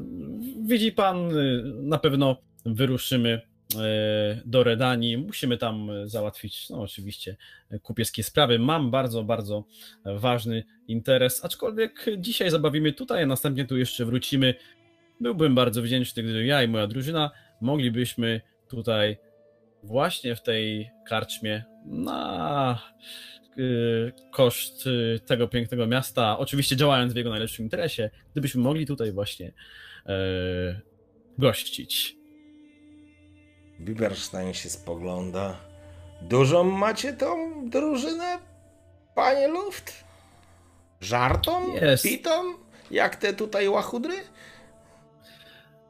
Widzi pan, y, na pewno wyruszymy do Redanii. Musimy tam załatwić, no oczywiście, kupieckie sprawy. Mam bardzo, bardzo ważny interes, aczkolwiek dzisiaj zabawimy tutaj, a następnie tu jeszcze wrócimy. Byłbym bardzo wdzięczny, gdyby ja i moja drużyna moglibyśmy tutaj właśnie w tej karczmie na e, koszt tego pięknego miasta, oczywiście działając w jego najlepszym interesie, gdybyśmy mogli tutaj właśnie e, gościć. Biberstein się spogląda. Dużą macie tą drużynę, panie Luft? Żartą? Jest. Pitą? Jak te tutaj łachudry?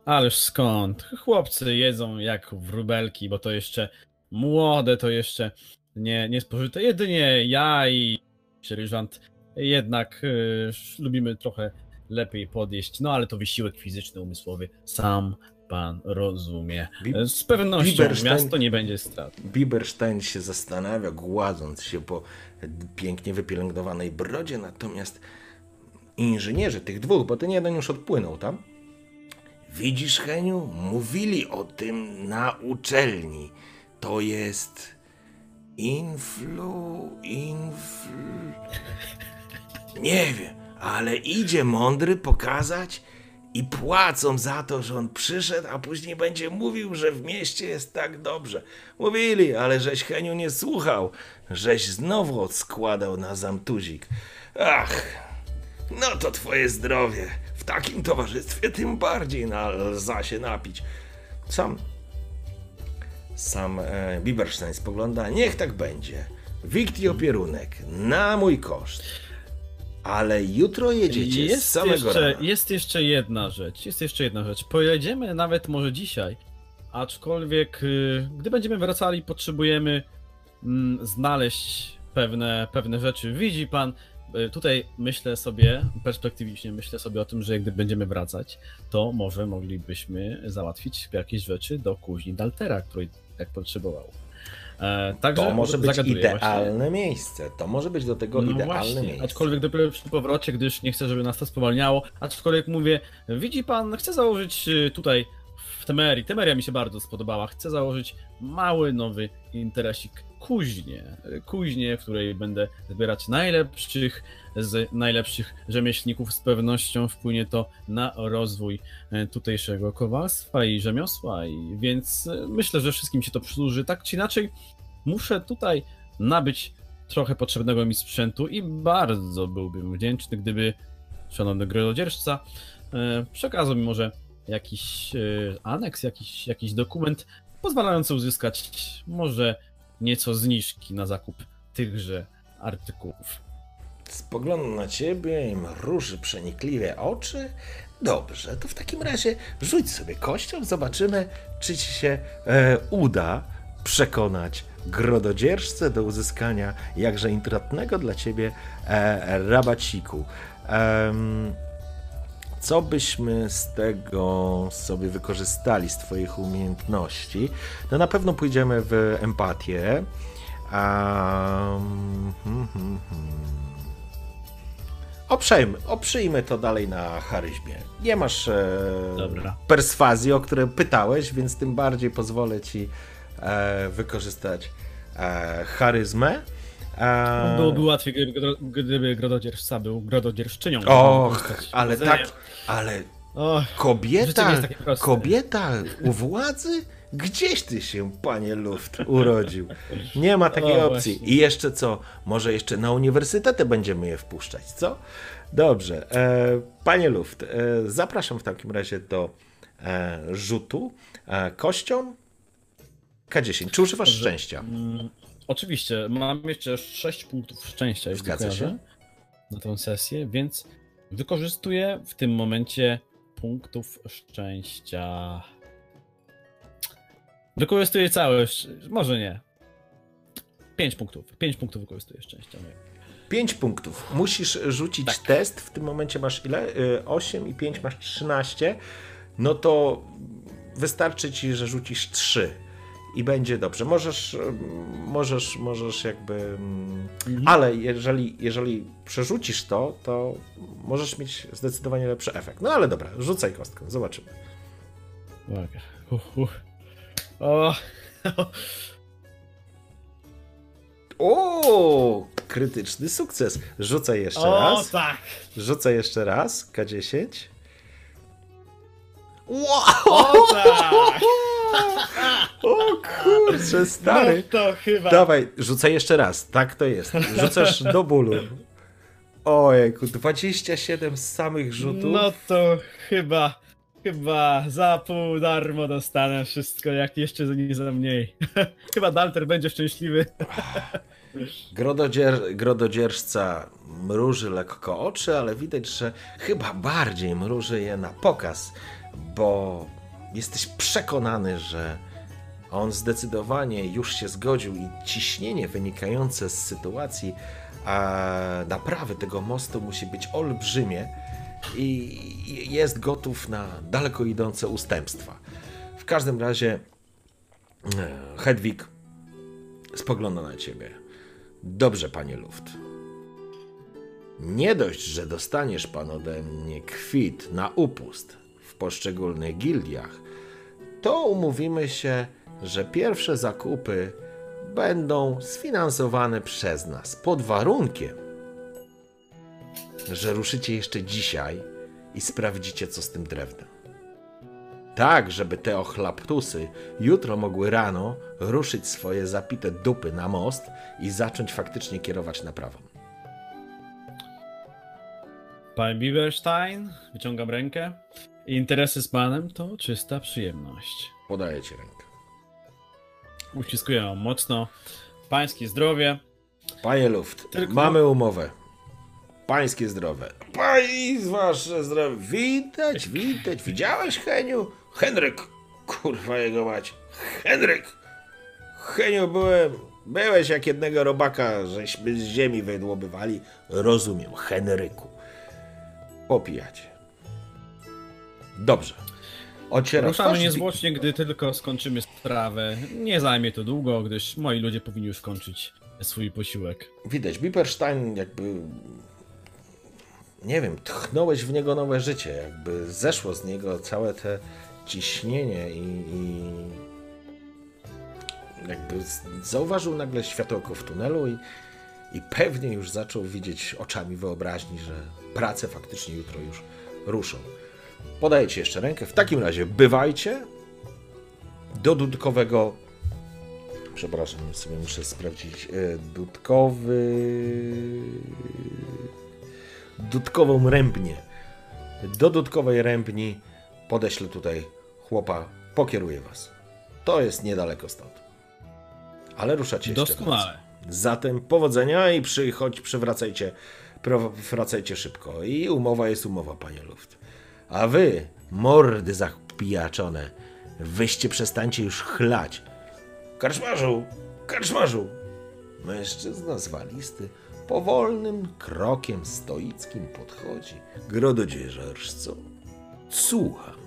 Ależ skąd? Chłopcy jedzą jak wróbelki, bo to jeszcze młode, to jeszcze nie, nie spożyte. Jedynie ja i sierżant jednak y, lubimy trochę lepiej podjeść, no ale to wysiłek fizyczny, umysłowy sam pan rozumie. Z pewnością Biberstein, miasto nie będzie strat. Biberstein się zastanawia, gładząc się po pięknie wypielęgnowanej brodzie, natomiast inżynierzy tych dwóch, bo ten jeden już odpłynął tam, widzisz Heniu, mówili o tym na uczelni. To jest influ, influ... Nie wiem, ale idzie mądry pokazać, i płacą za to, że on przyszedł, a później będzie mówił, że w mieście jest tak dobrze. Mówili, ale żeś Heniu nie słuchał, żeś znowu odskładał na zamtuzik. Ach, no to twoje zdrowie. W takim towarzystwie tym bardziej nalza się napić. Sam, sam e, Biberstein spogląda, niech tak będzie. Wikt i opierunek, na mój koszt. Ale jutro jedziecie jest z samego jeszcze, rana. Jest jeszcze jedna rzecz, jest jeszcze jedna rzecz. Pojedziemy nawet może dzisiaj, aczkolwiek y, gdy będziemy wracali, potrzebujemy mm, znaleźć pewne, pewne rzeczy. Widzi pan, y, tutaj myślę sobie, perspektywicznie myślę sobie o tym, że gdy będziemy wracać, to może moglibyśmy załatwić jakieś rzeczy do kuźni Daltera, której tak potrzebował. E, także to może być idealne właśnie. miejsce. To może być do tego no idealne właśnie, miejsce. Aczkolwiek dopiero przy powrocie, gdyż nie chcę, żeby nas to spowalniało. Aczkolwiek mówię, widzi pan, chcę założyć y, tutaj w Temerii. Temeria mi się bardzo spodobała. Chcę założyć mały, nowy interesik kuźnie. Kuźnie, w której będę zbierać najlepszych z najlepszych rzemieślników. Z pewnością wpłynie to na rozwój e, tutejszego kowalstwa i rzemiosła. I więc e, myślę, że wszystkim się to przysłuży. Tak czy inaczej, muszę tutaj nabyć trochę potrzebnego mi sprzętu i bardzo byłbym wdzięczny, gdyby szanowny grododzierżca e, przekazał mi może jakiś aneks, jakiś, jakiś dokument pozwalający uzyskać może nieco zniżki na zakup tychże artykułów. Spogląda na ciebie i mruży przenikliwe oczy. Dobrze, to w takim razie rzuć sobie kością, zobaczymy, czy ci się e, uda przekonać grododzierżcę do uzyskania jakże intratnego dla ciebie e, rabaciku. E, co byśmy z tego sobie wykorzystali, z Twoich umiejętności? No na pewno pójdziemy w empatię. Um, hmm, hmm, hmm. Oprzejmy, oprzyjmy to dalej na charyzmie. Nie masz e, perswazji, o które pytałeś, więc tym bardziej pozwolę ci e, wykorzystać e, charyzmę. Byłoby łatwiej, gdyby, gdyby grododzierżca był grododzierżczynią. Och, ale tak, ale Och, kobieta, kobieta u władzy? Gdzieś ty się, panie Luft, urodził. Nie ma takiej o, opcji. Właśnie. I jeszcze co? Może jeszcze na uniwersytety będziemy je wpuszczać, co? Dobrze. E, panie Luft, e, zapraszam w takim razie do e, rzutu e, kością. K10. Czy używasz Dobrze. szczęścia? Oczywiście, mam jeszcze 6 punktów szczęścia, jeśli Zgadza kojarzę, się. na tę sesję, więc wykorzystuję w tym momencie punktów szczęścia. Wykorzystuję szcz- może nie. 5 punktów. 5 punktów wykorzystuję szczęścia. Nie. 5 punktów. Musisz rzucić Tak. test. W tym momencie masz ile? 8 i 5 masz 13. No to wystarczy ci, że rzucisz 3 i będzie dobrze. Możesz, ym, możesz, możesz jakby. ym, Ale jeżeli, jeżeli przerzucisz to, to możesz mieć zdecydowanie lepszy efekt. No ale dobra, rzucaj kostkę, zobaczymy. Uh, uh. O, O, krytyczny sukces. Rzucaj jeszcze o raz. tak! Rzucaj jeszcze raz. K10. O tak! O kurczę, No stary. to chyba. Dawaj, rzucaj jeszcze raz. Tak to jest. Rzucasz do bólu. Ojejku, 27 z samych rzutów. No to chyba, chyba za pół darmo dostanę wszystko, jak jeszcze nie za mniej. chyba Dalter będzie szczęśliwy. Grododzier, grododzierżca mruży lekko oczy, ale widać, że chyba bardziej mruży je na pokaz, bo jesteś przekonany, że on zdecydowanie już się zgodził i ciśnienie wynikające z sytuacji naprawy tego mostu musi być olbrzymie i jest gotów na daleko idące ustępstwa. W każdym razie e, Hedwig spogląda na ciebie. Dobrze, panie Luft. Nie dość, że dostaniesz pan ode mnie kwit na upust poszczególnych gildiach, to umówimy się, że pierwsze zakupy będą sfinansowane przez nas pod warunkiem, że ruszycie jeszcze dzisiaj i sprawdzicie, co z tym drewnem. Tak, żeby te ochlaptusy jutro mogły rano ruszyć swoje zapite dupy na most i zacząć faktycznie kierować naprawą. Pan Bieberstein, wyciągam rękę. Interesy z panem to czysta przyjemność. Podaję ci rękę. Uściskuję ją mocno. Pańskie zdrowie. Panie Luft, Tylko- mamy umowę. Pańskie zdrowie. Pani wasze zdrowie. Widać, widać. Widziałeś, Heniu? Henryk. Kurwa jego mać. Henryk. Heniu, byłem... Byłeś jak jednego robaka, żeśmy z ziemi wydłobywali. Rozumiem, Henryku. Popijacie. Dobrze. Ociera Ruszamy niezwłocznie, gdy tylko skończymy sprawę. Nie zajmie to długo, gdyż moi ludzie powinni już kończyć swój posiłek. widać, Bipperstein jakby. Nie wiem, tchnąłeś w niego nowe życie, jakby zeszło z niego całe te ciśnienie i. i jakby zauważył nagle światełko w tunelu i, i pewnie już zaczął widzieć oczami wyobraźni, że prace faktycznie jutro już ruszą. Podaję ci jeszcze rękę. W takim razie bywajcie do dodatkowego Przepraszam, sobie muszę sprawdzić. e, Dudkowy. Dudkową rębnię. Do dudkowej rębni podeślę tutaj chłopa, pokieruję was. To jest niedaleko stąd. Ale ruszacie jeszcze Doskonale. raz. Zatem powodzenia i przychodź, przywracajcie, wracajcie szybko. I umowa jest umowa, panie Luft. A wy, mordy zapijaczone, wyście przestańcie już chlać. Karczmarzu! Karczmarzu! Mężczyzna zwalisty powolnym krokiem stoickim podchodzi. Grododzierżarz, Słucham.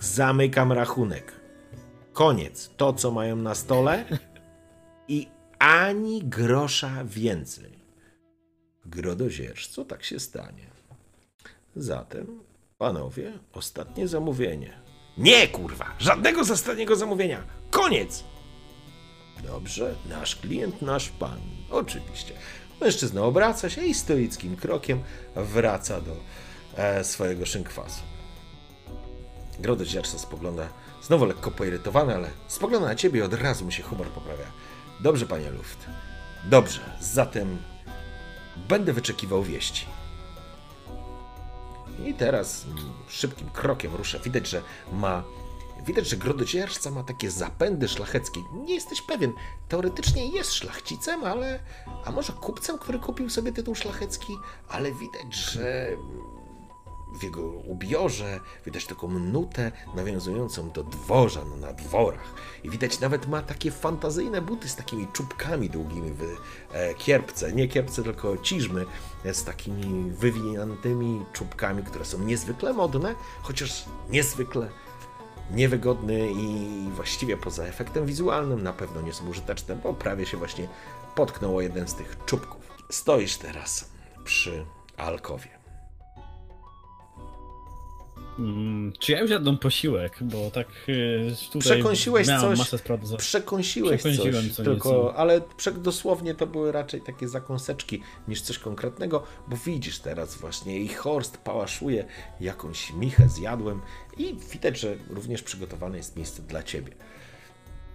Zamykam rachunek. Koniec. To, co mają na stole i ani grosza więcej. Grododzierż, co tak się stanie? Zatem, panowie, ostatnie zamówienie. Nie, kurwa! Żadnego ostatniego zamówienia! Koniec! Dobrze, nasz klient, nasz pan. Oczywiście. Mężczyzna obraca się i stoickim krokiem wraca do e, swojego szynkwasu. Grododzierżca spogląda, znowu lekko poirytowany, ale spogląda na ciebie i od razu mu się humor poprawia. Dobrze, panie Luft. Dobrze, zatem będę wyczekiwał wieści. I teraz szybkim krokiem rusza. Widać, że ma Widać, że grododzierżca ma takie zapędy szlacheckie. Nie jesteś pewien. Teoretycznie jest szlachcicem, ale... A może kupcem, który kupił sobie tytuł szlachecki? Ale widać, że w jego ubiorze widać taką nutę nawiązującą do dworzan na dworach. I widać nawet ma takie fantazyjne buty z takimi czubkami długimi w e, kierpce. Nie kierpce, tylko ciżmy z takimi wywiniętymi czubkami, które są niezwykle modne, chociaż niezwykle niewygodny i właściwie poza efektem wizualnym na pewno nie są użyteczne, bo prawie się właśnie potknął o jeden z tych czubków. Stoisz teraz przy alkowie. Mm, czy ja już jadłem posiłek, bo tak y, tutaj Przekąsiłeś coś, masę spraw do... przekąsiłeś coś, co tylko, nieco. ale dosłownie to były raczej takie zakąseczki niż coś konkretnego, bo widzisz teraz właśnie i Horst pałaszuje jakąś michę zjadłem i widać, że również przygotowane jest miejsce dla ciebie.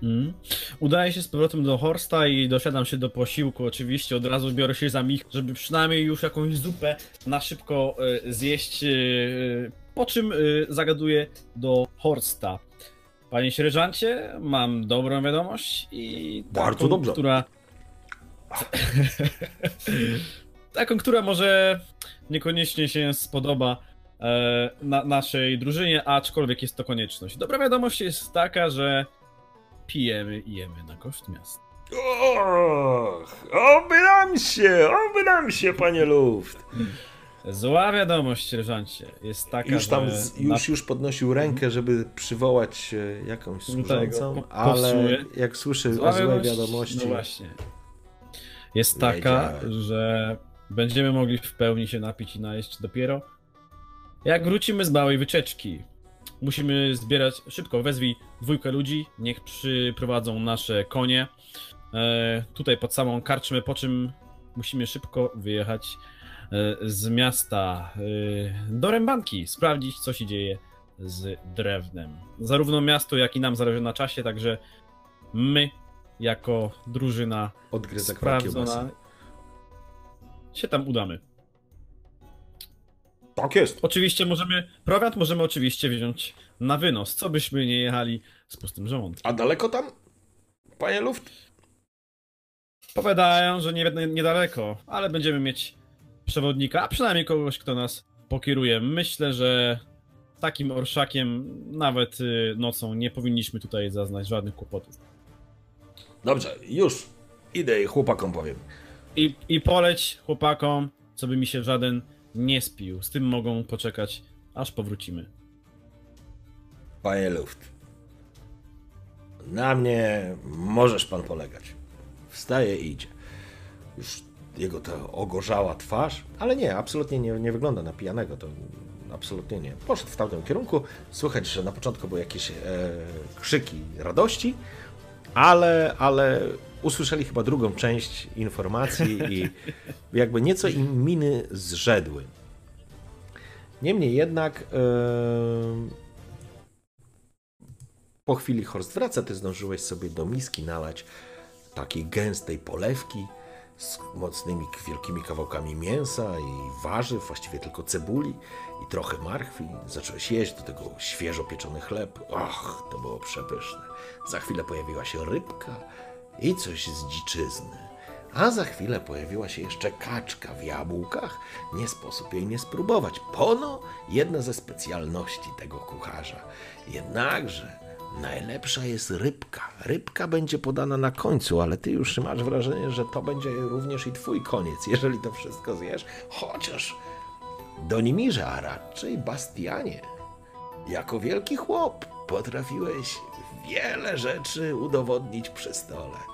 Mm. Udaję się z powrotem do Horsta i dosiadam się do posiłku. Oczywiście od razu biorę się za mich, żeby przynajmniej już jakąś zupę na szybko y, zjeść. Po czym y, zagaduję do Horsta. Panie sierżancie, mam dobrą wiadomość i Bardzo taką, dobrze. która taką, która może niekoniecznie się spodoba e, na naszej drużynie, aczkolwiek jest to konieczność. Dobra wiadomość jest taka, że pijemy i jemy na koszt miasta. Och, oby nam się, oby nam się, panie Luft. Zła wiadomość, sierżancie, jest taka, Już tam, że z, już, już podnosił rękę, żeby przywołać e, jakąś Tego, służącą, po- ale jak słyszy Zła o złej wiadomość, wiadomości, No właśnie. Jest taka, Wiedziałem. że będziemy mogli w pełni się napić i najeść dopiero jak wrócimy z małej wycieczki. Musimy zbierać szybko, wezwij dwójkę ludzi, niech przyprowadzą nasze konie. E, tutaj pod samą karczmę, po czym musimy szybko wyjechać z miasta e, do Rębanki, sprawdzić co się dzieje z drewnem. Zarówno miasto, jak i nam zależy na czasie, także my jako drużyna odgryza sprawdzona się tam udamy. Tak jest. Oczywiście możemy, prowiant możemy oczywiście wziąć na wynos, co byśmy nie jechali z pustym żołądkiem. A daleko tam, panie Luft? Powiadają, że nie, niedaleko, ale będziemy mieć przewodnika, a przynajmniej kogoś, kto nas pokieruje. Myślę, że takim orszakiem nawet y, nocą nie powinniśmy tutaj zaznać żadnych kłopotów. Dobrze, już. Idę i chłopakom powiem. I, I poleć chłopakom, co by mi się żaden nie spił. Z tym mogą poczekać, aż powrócimy. Panie Luft. Na mnie możesz pan polegać. Wstaje i idzie. Już jego ta ogorzała twarz, ale nie, absolutnie nie, nie wygląda na pijanego, to absolutnie nie. Poszedł w tamtym kierunku. Słychać, że na początku były jakieś e, krzyki radości, ale, ale usłyszeli chyba drugą część informacji i jakby nieco im miny zrzedły. Niemniej jednak e, po chwili Horst wraca, ty zdążyłeś sobie do miski nalać takiej gęstej polewki z mocnymi, wielkimi kawałkami mięsa i warzyw, właściwie tylko cebuli i trochę marchwi. Zacząłeś jeść do tego świeżo pieczony chleb. Och, to było przepyszne. Za chwilę pojawiła się rybka i coś z dziczyzny. A za chwilę pojawiła się jeszcze kaczka w jabłkach. Nie sposób jej nie spróbować. Pono jedna ze specjalności tego kucharza. Jednakże najlepsza jest rybka. Rybka będzie podana na końcu, ale ty już masz wrażenie, że to będzie również i twój koniec, jeżeli to wszystko zjesz. Chociaż Donimirze, a raczej Bastianie, jako wielki chłop potrafiłeś wiele rzeczy udowodnić przy stole.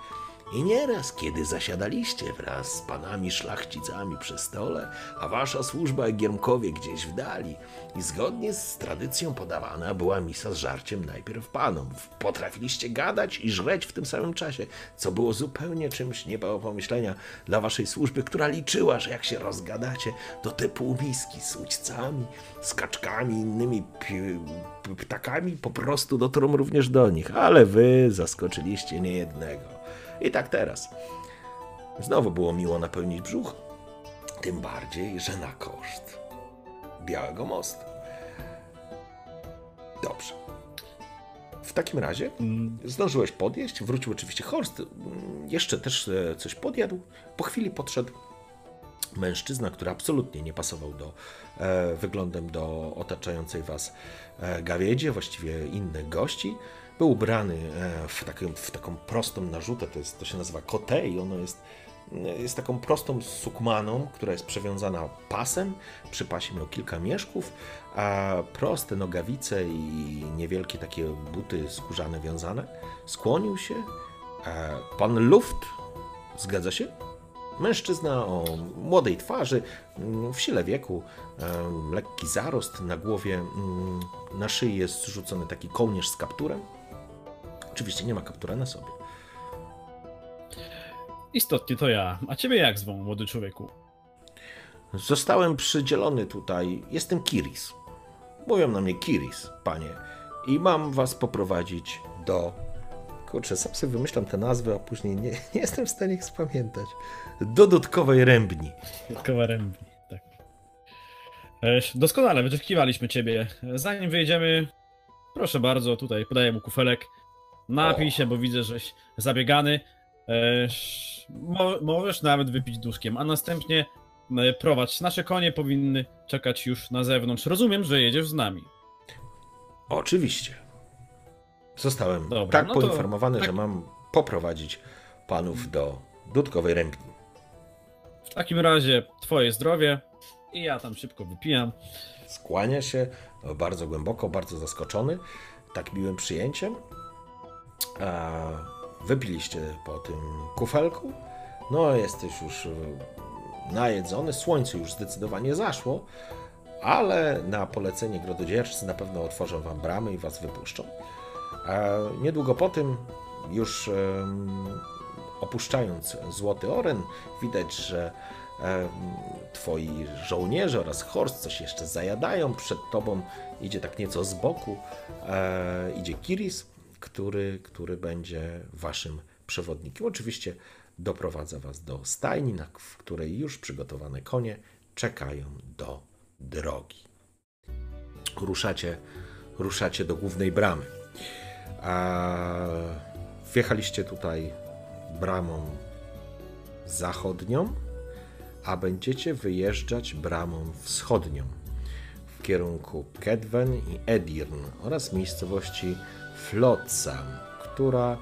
I nieraz, kiedy zasiadaliście wraz z panami szlachcicami przy stole, a wasza służba Giermkowie gdzieś w dali, i zgodnie z tradycją podawana była misa z żarciem najpierw panom. Potrafiliście gadać i żreć w tym samym czasie, co było zupełnie czymś nie do pomyślenia dla waszej służby, która liczyła, że jak się rozgadacie, to te półmiski z ućcami, z kaczkami, innymi ptakami po prostu dotrą również do nich. Ale wy zaskoczyliście niejednego. I tak teraz. Znowu było miło napełnić brzuch. Tym bardziej, że na koszt Białego Mostu. Dobrze. w takim razie zdążyłeś podjeść, wrócił oczywiście Horst, mm, jeszcze też e, coś podjadł. Po chwili podszedł mężczyzna, który absolutnie nie pasował do, e, wyglądem do otaczającej was e, gawiedzie, właściwie innych gości. Był ubrany e, w, w taką prostą narzutę, to, jest, to się nazywa kote i ono jest, jest taką prostą sukmaną, która jest przewiązana pasem. Przy pasie miał kilka mieszków, a proste nogawice i niewielkie takie buty skórzane wiązane. Skłonił się. Pan Luft, zgadza się? Mężczyzna o młodej twarzy, w sile wieku, e, lekki zarost na głowie, mm, na szyi jest rzucony taki kołnierz z kapturem. Oczywiście nie ma kaptura na sobie. Istotnie to ja. A ciebie jak zwą, młody człowieku? Zostałem przydzielony tutaj. Jestem Kiris. Mówią na mnie Kiris, panie. I mam was poprowadzić do. Kurczę, sam sobie wymyślam te nazwy, a później nie, nie jestem w stanie ich spamiętać. Do dodatkowej rębni. Dodatkowa rębni, tak. Doskonale, wyczekiwaliśmy ciebie. Zanim wyjdziemy, proszę bardzo, tutaj podaję mu kufelek. Napij się, bo widzę, żeś zabiegany. E, mo- możesz nawet wypić duszkiem, a następnie e, prowadź. Nasze konie powinny czekać już na zewnątrz. Rozumiem, że jedziesz z nami. Oczywiście. Zostałem Dobra, tak no to- poinformowany, tak. że mam poprowadzić panów do dudkowej rębni. W takim razie twoje zdrowie i ja tam szybko wypijam. Skłania się bardzo głęboko, bardzo zaskoczony tak miłym przyjęciem. Wypiliście po tym kufelku. No, jesteś już e, najedzony. Słońce już zdecydowanie zaszło, ale na polecenie grododzierżcy na pewno otworzą wam bramy i was wypuszczą. Niedługo po tym, już opuszczając Złoty Oren, widać, że twoi żołnierze oraz Horst coś jeszcze zajadają. Przed tobą idzie tak nieco z boku, e, idzie Kiris, który, który będzie waszym przewodnikiem. Oczywiście doprowadza was do stajni, na, w której już przygotowane konie czekają do drogi. Ruszacie, ruszacie do głównej bramy. A wjechaliście tutaj bramą zachodnią, a będziecie wyjeżdżać bramą wschodnią w kierunku Kedwen i Edirn oraz miejscowości Flotsam, która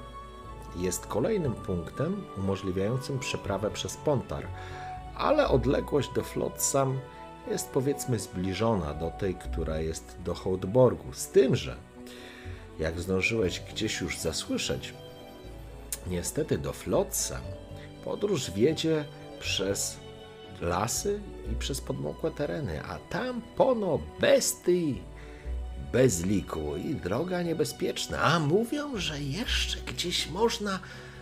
jest kolejnym punktem umożliwiającym przeprawę przez Pontar, ale odległość do Flotsam jest powiedzmy zbliżona do tej, która jest do Hołdborgu. Z tym, że jak zdążyłeś gdzieś już zasłyszeć, niestety do Flotsam podróż wiedzie przez lasy i przez podmokłe tereny, a tam pono bestii bez liku i droga niebezpieczna. A mówią, że jeszcze gdzieś można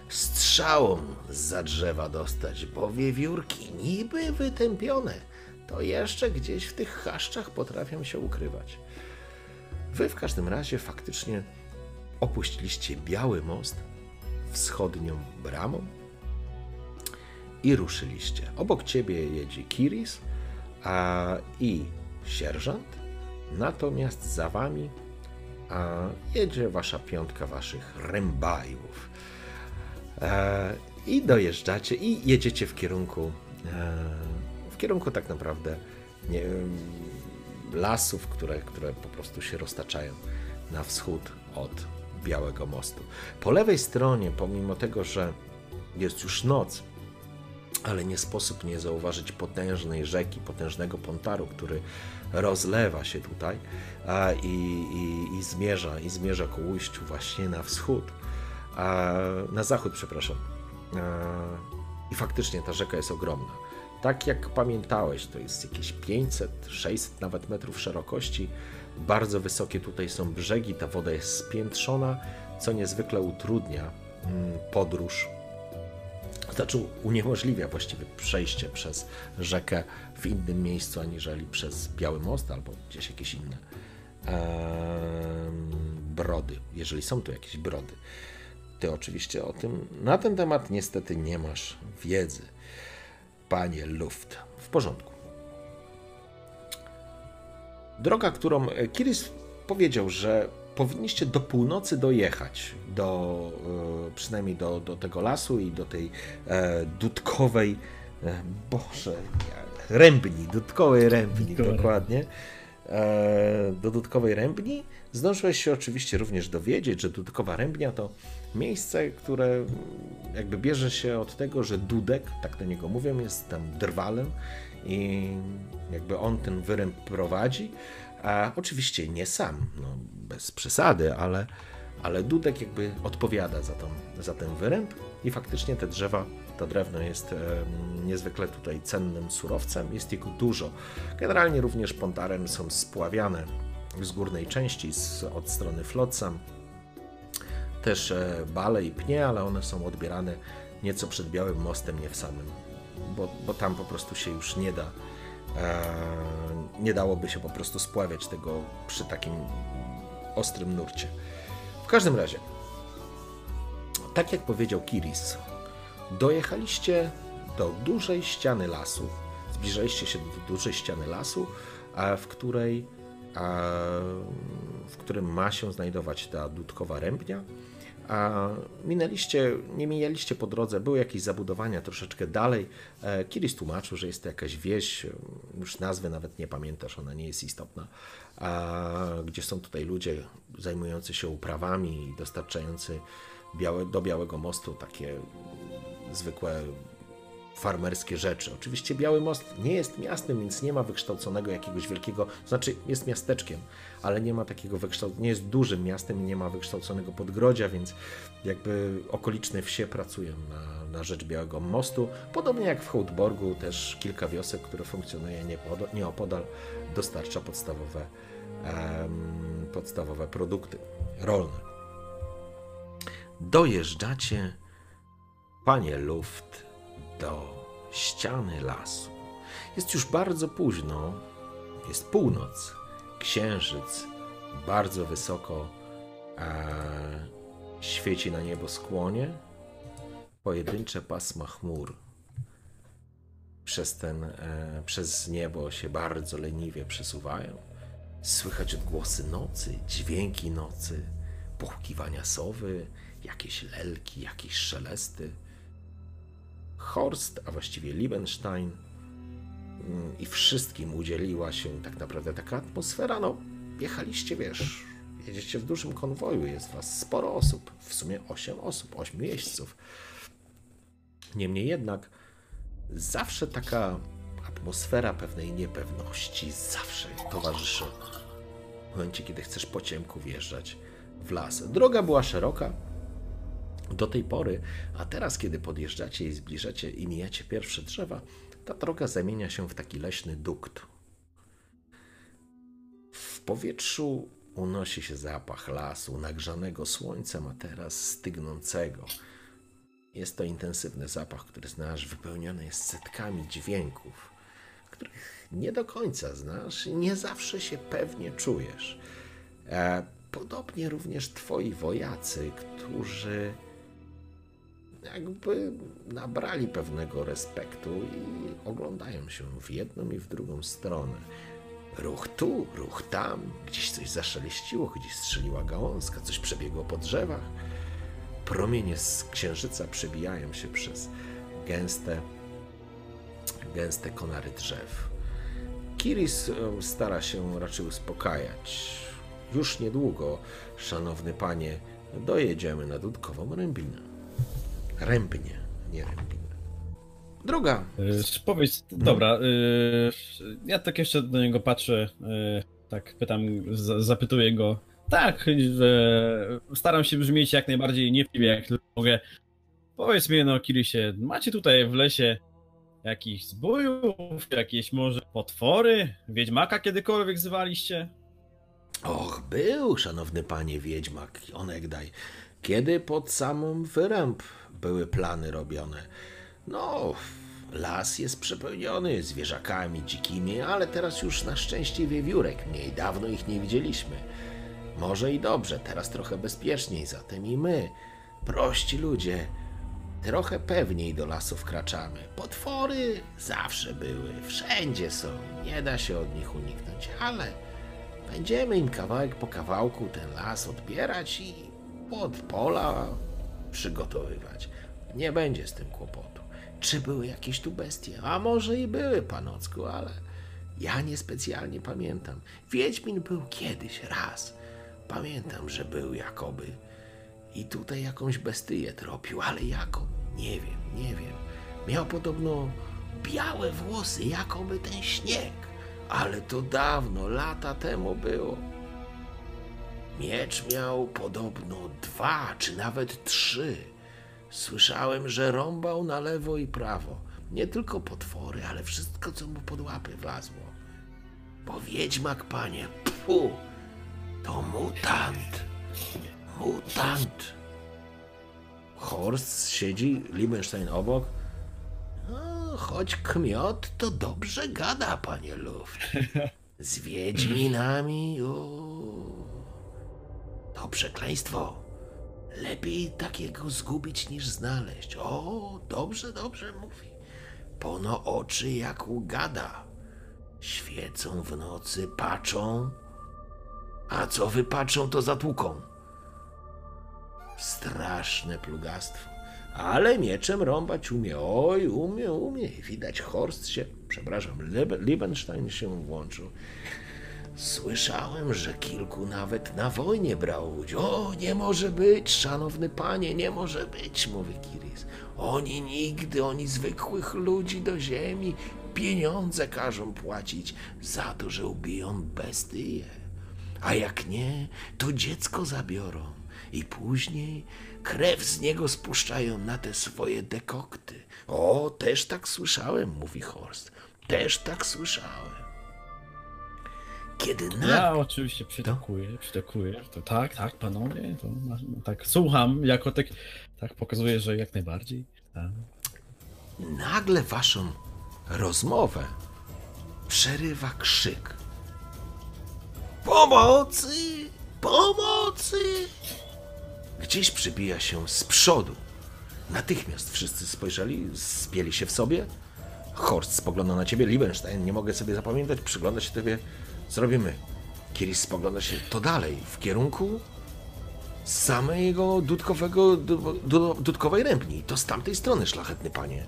strzałą za drzewa dostać, bo wiewiórki niby wytępione, to jeszcze gdzieś w tych chaszczach potrafią się ukrywać. Wy w każdym razie faktycznie opuściliście Biały Most wschodnią bramą i ruszyliście. Obok ciebie jedzie Kiris a, i sierżant, natomiast za wami a, jedzie wasza piątka waszych rębajów. E, I dojeżdżacie i jedziecie w kierunku e, w kierunku tak naprawdę nie, lasów, które, które po prostu się roztaczają na wschód od Białego Mostu. Po lewej stronie, pomimo tego, że jest już noc, ale nie sposób nie zauważyć potężnej rzeki, potężnego pontaru, który rozlewa się tutaj i, i, i zmierza, i zmierza ku ujściu właśnie na wschód, na zachód, przepraszam. I faktycznie ta rzeka jest ogromna. Tak jak pamiętałeś, to jest jakieś 500, 600 nawet metrów szerokości. Bardzo wysokie tutaj są brzegi, ta woda jest spiętrzona, co niezwykle utrudnia mm, podróż znaczy uniemożliwia właściwie przejście przez rzekę w innym miejscu aniżeli przez Biały Most albo gdzieś jakieś inne brody, jeżeli są tu jakieś brody. Ty oczywiście o tym na ten temat niestety nie masz wiedzy, panie Luft. W porządku. Droga, którą Kiris powiedział, że powinniście do północy dojechać, do, e, przynajmniej do, do tego lasu i do tej e, dudkowej, e, boże, rębni, dudkowej rębni, Dudkowe. dokładnie. E, do dudkowej rębni. Zdążyłeś się oczywiście również dowiedzieć, że dudkowa rębnia to miejsce, które jakby bierze się od tego, że dudek, tak do niego mówią, jest tam drwalem i jakby on ten wyręb prowadzi, a oczywiście nie sam, no, bez przesady, ale, ale Dudek jakby odpowiada za, tą, za ten wyręb i faktycznie te drzewa, to drewno jest niezwykle tutaj cennym surowcem, jest jego dużo. Generalnie również pontarem są spławiane z górnej części, z, od strony Flotsam, też e, bale i pnie, ale one są odbierane nieco przed Białym Mostem, nie w samym, bo, bo tam po prostu się już nie da E, nie dałoby się po prostu spławiać tego przy takim ostrym nurcie. W każdym razie, tak jak powiedział Kiris, dojechaliście do dużej ściany lasu, zbliżaliście się do dużej ściany lasu, w której, w którym ma się znajdować ta dudkowa rębnia, a minęliście, nie mijaliście po drodze, były jakieś zabudowania troszeczkę dalej. E, Kiris tłumaczył, że jest to jakaś wieś, już nazwy nawet nie pamiętasz, ona nie jest istotna, gdzie są tutaj ludzie zajmujący się uprawami i dostarczający białe, do Białego Mostu takie zwykłe farmerskie rzeczy. Oczywiście Biały Most nie jest miastem, więc nie ma wykształconego jakiegoś wielkiego, znaczy jest miasteczkiem, ale nie ma takiego wykształconego, nie jest dużym miastem i nie ma wykształconego podgrodzia, więc jakby okoliczne wsie pracują na, na rzecz Białego Mostu. Podobnie jak w Hołdborgu też kilka wiosek, które funkcjonuje nieopodal, dostarcza podstawowe, podstawowe produkty rolne. Dojeżdżacie, panie Luft, do ściany lasu. Jest już bardzo późno, jest północ, księżyc bardzo wysoko e, świeci na niebo skłonie. Pojedyncze pasma chmur przez, ten, e, przez niebo się bardzo leniwie przesuwają. Słychać odgłosy nocy, dźwięki nocy, pochukiwania sowy, jakieś lelki, jakieś szelesty. Horst, a właściwie Liebenstein mm, i wszystkim udzieliła się tak naprawdę taka atmosfera, no jechaliście, wiesz, jedziecie w dużym konwoju, jest was sporo osób, w sumie 8 osób, 8 jeźdźców. Niemniej jednak zawsze taka atmosfera pewnej niepewności zawsze towarzyszy w momencie, kiedy chcesz po ciemku wjeżdżać w las. Droga była szeroka, do tej pory, a teraz, kiedy podjeżdżacie i zbliżacie i mijacie pierwsze drzewa, ta droga zamienia się w taki leśny dukt. W powietrzu unosi się zapach lasu, nagrzanego słońcem, a teraz stygnącego. Jest to intensywny zapach, który znasz, wypełniony jest setkami dźwięków, których nie do końca znasz i nie zawsze się pewnie czujesz. E, podobnie również twoi wojacy, którzy jakby nabrali pewnego respektu i oglądają się w jedną i w drugą stronę. Ruch tu, ruch tam, gdzieś coś zaszeleściło, gdzieś strzeliła gałązka, coś przebiegło po drzewach. Promienie z księżyca przebijają się przez gęste, gęste konary drzew. Kiris e, stara się raczej uspokajać. Już niedługo, szanowny panie, dojedziemy na Dudkową Rębinę. Rębnie, nie rębnie. Droga. Yy, powiedz, dobra, yy, ja tak jeszcze do niego patrzę, yy, tak pytam, zapytuję go. Tak, staram się brzmieć jak najbardziej niewpływie, jak tylko mogę. Powiedz mi, no Kirisie, macie tutaj w lesie jakichś zbójów, jakieś może potwory? Wiedźmaka kiedykolwiek zwaliście? Och, był, szanowny panie Wiedźmak, onegdaj. Kiedy pod samą wyręb były plany robione. No, las jest przepełniony zwierzakami dzikimi, ale teraz już na szczęście wiewiórek mniej, dawno ich nie widzieliśmy. Może i dobrze, teraz trochę bezpieczniej, zatem i my, prości ludzie, trochę pewniej do lasu wkraczamy. Potwory zawsze były, wszędzie są, nie da się od nich uniknąć, ale Będziemy im kawałek po kawałku ten las odbierać i pod pola przygotowywać. Nie będzie z tym kłopotu. Czy były jakieś tu bestie? A może i były, panocku, ale ja niespecjalnie pamiętam. Wiedźmin był kiedyś raz. Pamiętam, że był jakoby i tutaj jakąś bestyję tropił, ale jaką? Nie wiem, nie wiem. Miał podobno białe włosy, jakoby ten śnieg. Ale to dawno, lata temu było. Miecz miał podobno dwa, czy nawet trzy. Słyszałem, że rąbał na lewo i prawo. Nie tylko potwory, ale wszystko, co mu pod łapy wlazło. Bo wiedźmak, panie, pfu, to mutant. Mutant. Horst siedzi, Liebenstein obok. No, choć kmiot, to dobrze gada, panie Luft. Z wiedźminami, o, to przekleństwo. Lepiej takiego zgubić niż znaleźć. O, dobrze, dobrze mówi. Pono oczy jak u gada. Świecą w nocy, patrzą. A co wypatrzą, to zatłuką. Straszne plugastwo. Ale mieczem rąbać umie. Oj, umie, umie. Widać, Horst się, przepraszam, Liebenstein się włączył. Słyszałem, że kilku nawet na wojnie brało udział. O, nie może być, szanowny panie, nie może być, mówi Kiris. Oni nigdy, oni zwykłych ludzi do ziemi pieniądze każą płacić za to, że ubiją bestyje. A jak nie, to dziecko zabiorą i później krew z niego spuszczają na te swoje dekokty. O, też tak słyszałem, mówi Horst. Też tak słyszałem. Kiedy na... Ja oczywiście przytakuję, przytakuję. To tak, tak, panowie, to ma- tak słucham, jako tak, tak pokazuję, że jak najbardziej. Tak. nagle waszą rozmowę przerywa krzyk. Pomocy! Pomocy! Gdzieś przybija się z przodu. Natychmiast wszyscy spojrzeli, spieli się w sobie. Horst spogląda na ciebie, Liebenstein, nie mogę sobie zapamiętać, przygląda się tobie. Zrobimy. Kiris spogląda się to dalej, w kierunku samego dudkowego, du, du, dudkowej rębni. To z tamtej strony, szlachetny panie.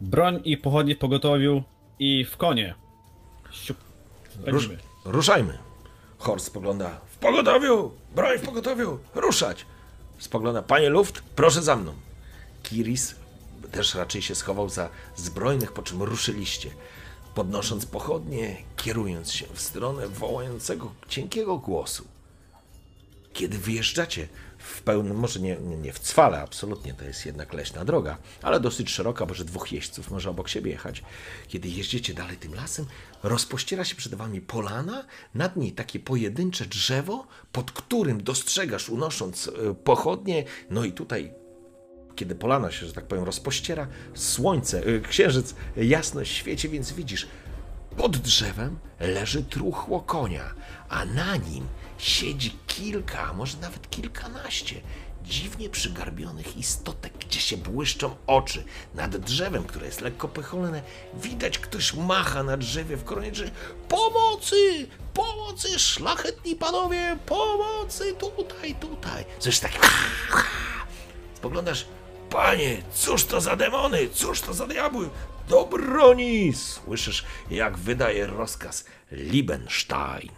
Broń i pochodnie w pogotowiu i w konie. Siup. Rusz, ruszajmy. Horst spogląda. W pogotowiu! Broń w pogotowiu! Ruszać! Spogląda. Panie Luft, proszę za mną. Kiris też raczej się schował za zbrojnych, po czym ruszyliście. Podnosząc pochodnie, kierując się w stronę wołającego cienkiego głosu. Kiedy wyjeżdżacie w pełnym, może nie, nie, w cwale, absolutnie, to jest jednak leśna droga, ale dosyć szeroka, bo że dwóch jeźdźców może obok siebie jechać. Kiedy jeździecie dalej tym lasem, rozpościera się przed wami polana, nad niej takie pojedyncze drzewo, pod którym dostrzegasz, unosząc e, pochodnie, no i tutaj kiedy polana się, że tak powiem, rozpościera, słońce, y, księżyc jasno świeci, więc widzisz, pod drzewem leży truchło konia, a na nim siedzi kilka, a może nawet kilkanaście dziwnie przygarbionych istotek, gdzie się błyszczą oczy. Nad drzewem, które jest lekko pycholne, widać ktoś macha na drzewie w koronie drzew. Pomocy! Pomocy! Szlachetni panowie! Pomocy! Tutaj, tutaj! Coś takiego. Spoglądasz, panie, cóż to za demony, cóż to za diabły? Do broni! Słyszysz, jak wydaje rozkaz Liebenstein.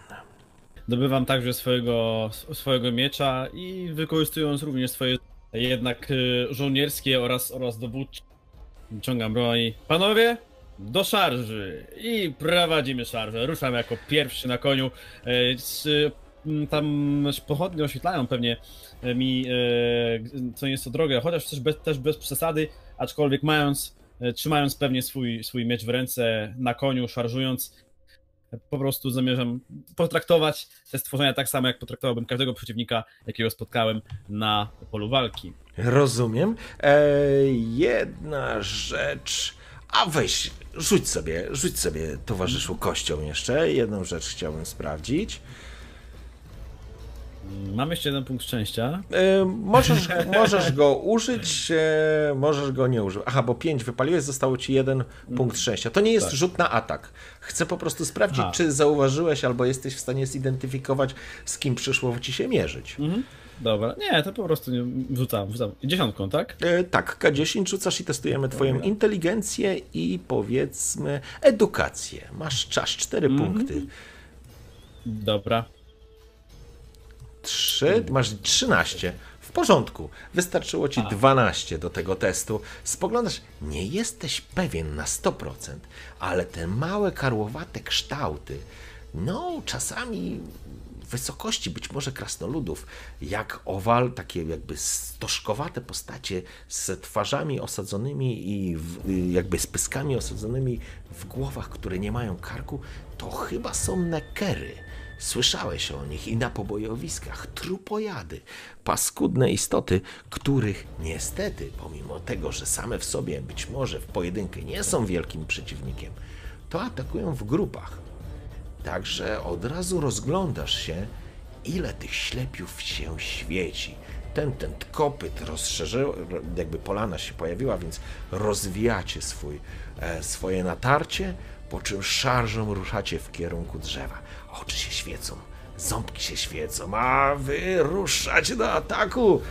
Dobywam także swojego, swojego miecza i wykorzystując również swoje jednak y, żołnierskie oraz, oraz dowódcze. Wyciągam broń. Panowie, do szarży! I prowadzimy szarżę. Ruszam jako pierwszy na koniu. E, z, m, Tam pochodnie oświetlają pewnie e, mi e, co nieco drogę, chociaż też bez, też bez przesady, aczkolwiek mając, e, trzymając pewnie swój, swój miecz w ręce na koniu, szarżując, po prostu zamierzam potraktować te stworzenia tak samo, jak potraktowałbym każdego przeciwnika, jakiego spotkałem na polu walki. Rozumiem. E, jedna rzecz. A weź, rzuć sobie, rzuć sobie towarzyszu kością jeszcze. Jedną rzecz chciałbym sprawdzić. Mam jeszcze jeden punkt szczęścia. E, możesz, możesz go użyć, e, możesz go nie użyć. Aha, bo 5 wypaliłeś, zostało ci jeden punkt szczęścia. To nie jest tak. rzut na atak. Chcę po prostu sprawdzić, Aha. czy zauważyłeś albo jesteś w stanie zidentyfikować, z kim przyszło ci się mierzyć. Mhm. Dobra, nie, to po prostu nie, wrzucam, wrzucam. Dziesiątką, tak? E, tak, K10 rzucasz i testujemy twoją Dobra. inteligencję i powiedzmy edukację. Masz czas, 4 mm -hmm. punkty. Dobra. 3, masz 13. W porządku. Wystarczyło ci A. 12 do tego testu. Spoglądasz, nie jesteś pewien na 100%, ale te małe karłowate kształty, no czasami wysokości być może krasnoludów, jak owal, takie jakby stożkowate postacie z twarzami osadzonymi i w, jakby z pyskami osadzonymi w głowach, które nie mają karku, to chyba są nekery. Słyszałeś o nich i na pobojowiskach trupojady, paskudne istoty, których niestety, pomimo tego, że same w sobie być może w pojedynkę nie są wielkim przeciwnikiem, to atakują w grupach. Także od razu rozglądasz się, ile tych ślepiów się świeci. Ten, ten kopyt rozszerzył, jakby polana się pojawiła, więc rozwijacie swój, e, swoje natarcie, po czym szarżą ruszacie w kierunku drzewa. Oczy się świecą, ząbki się świecą, a wy ruszacie do ataku.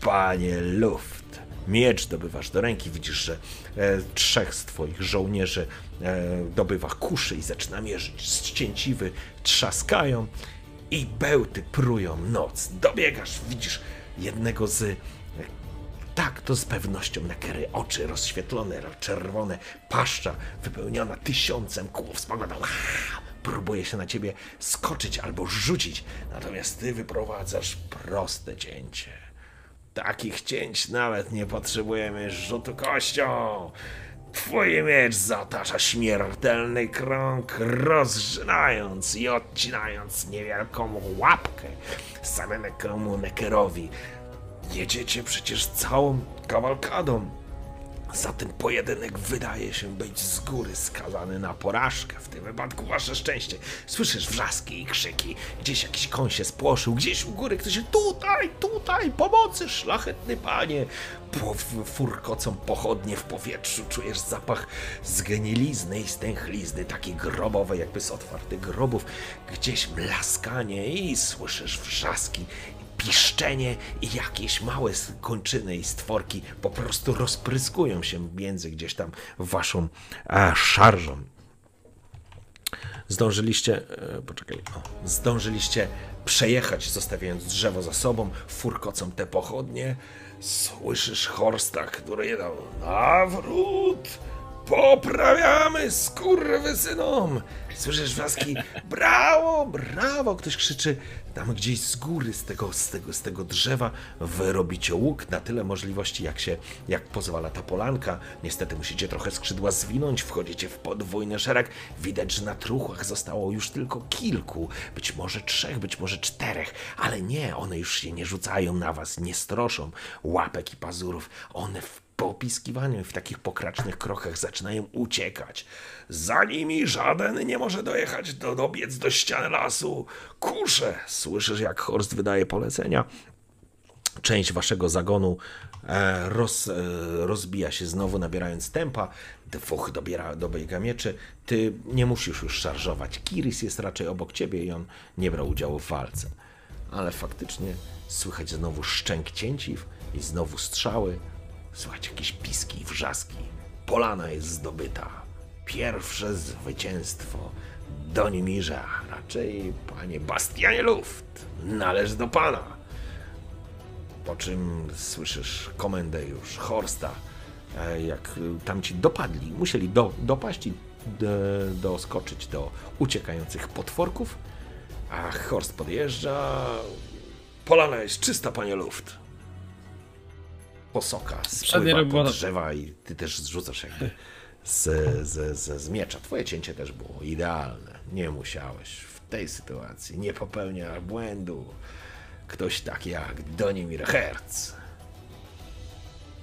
Panie Luft, miecz dobywasz do ręki, widzisz, że e, trzech z twoich żołnierzy e, dobywa kuszy i zaczyna mierzyć. Ścięciwy trzaskają i bełty prują noc. Dobiegasz, widzisz jednego z... Tak, to z pewnością Nekery, oczy rozświetlone, czerwone, paszcza wypełniona tysiącem kłów, spogląda próbuje się na ciebie skoczyć albo rzucić, natomiast ty wyprowadzasz proste cięcie. Takich cięć nawet nie potrzebujemy rzutu kością. Twój miecz zatacza śmiertelny krąg, rozżynając i odcinając niewielką łapkę samemu Nekerowi. Jedziecie przecież całą kawalkadą za ten pojedynek wydaje się być z góry skazany na porażkę. W tym wypadku wasze szczęście. Słyszysz wrzaski i krzyki. Gdzieś jakiś koń się spłoszył. Gdzieś u góry ktoś tutaj, tutaj, pomocy, szlachetny panie. Po, furkocą pochodnie w powietrzu. Czujesz zapach zgenilizny i stęchlizny, takie grobowe, jakby z otwartych grobów. Gdzieś mlaskanie i słyszysz wrzaski piszczenie i jakieś małe kończyny i stworki po prostu rozpryskują się między gdzieś tam waszą szarżą. Zdążyliście, e, poczekaj, o, zdążyliście przejechać, zostawiając drzewo za sobą, furkocą te pochodnie. Słyszysz Horsta, który jedał nawrót, poprawiamy skurwysynom. Słyszysz wrzaski, brawo, brawo, ktoś krzyczy, tam gdzieś z góry, z tego, z tego, z tego drzewa wyrobicie łuk na tyle możliwości, jak się, jak pozwala ta polanka. Niestety musicie trochę skrzydła zwinąć, wchodzicie w podwójny szereg. Widać, że na truchłach zostało już tylko kilku, być może trzech, być może czterech, ale nie, one już się nie rzucają na was, nie stroszą łapek i pazurów. One w po opiskiwaniu i w takich pokracznych krokach zaczynają uciekać. Za nimi żaden nie może dojechać, do, dobiec do ściany lasu. Kusze! Słyszysz, jak Horst wydaje polecenia. Część waszego zagonu e, roz, e, rozbija się znowu, nabierając tempa. Dwóch dobiera, dobiega mieczy. Ty nie musisz już szarżować. Kiris jest raczej obok ciebie i on nie brał udziału w walce. Ale faktycznie słychać znowu szczęk cięciw i znowu strzały. Słychać jakieś piski i wrzaski. Polana jest zdobyta. Pierwsze zwycięstwo Donimirza, raczej panie Bastianie Luft, należy do pana. Po czym słyszysz komendę już Horsta, e, jak tamci dopadli, musieli do, dopaść i doskoczyć do uciekających potworków, a Horst podjeżdża. Polana jest czysta, panie Luft posoka spływa po drzewa i ty też zrzucasz jakby z, z, z, z miecza. Twoje cięcie też było idealne. Nie musiałeś w tej sytuacji nie popełnia błędu. Ktoś tak jak Donimir Herz.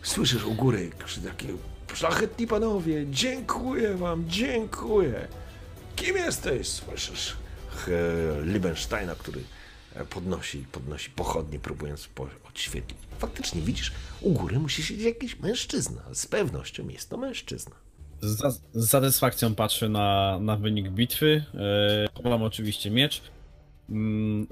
Słyszysz u góry takie szlachetni panowie, dziękuję wam, dziękuję. Kim jesteś? Słyszysz Liebensteina, który podnosi, podnosi pochodnie, próbując po- odświetlić. Faktycznie widzisz, u góry musi siedzieć jakiś mężczyzna. Z pewnością jest to mężczyzna. Z, z satysfakcją patrzę na, na wynik bitwy. E, Chowam oczywiście miecz. Mm,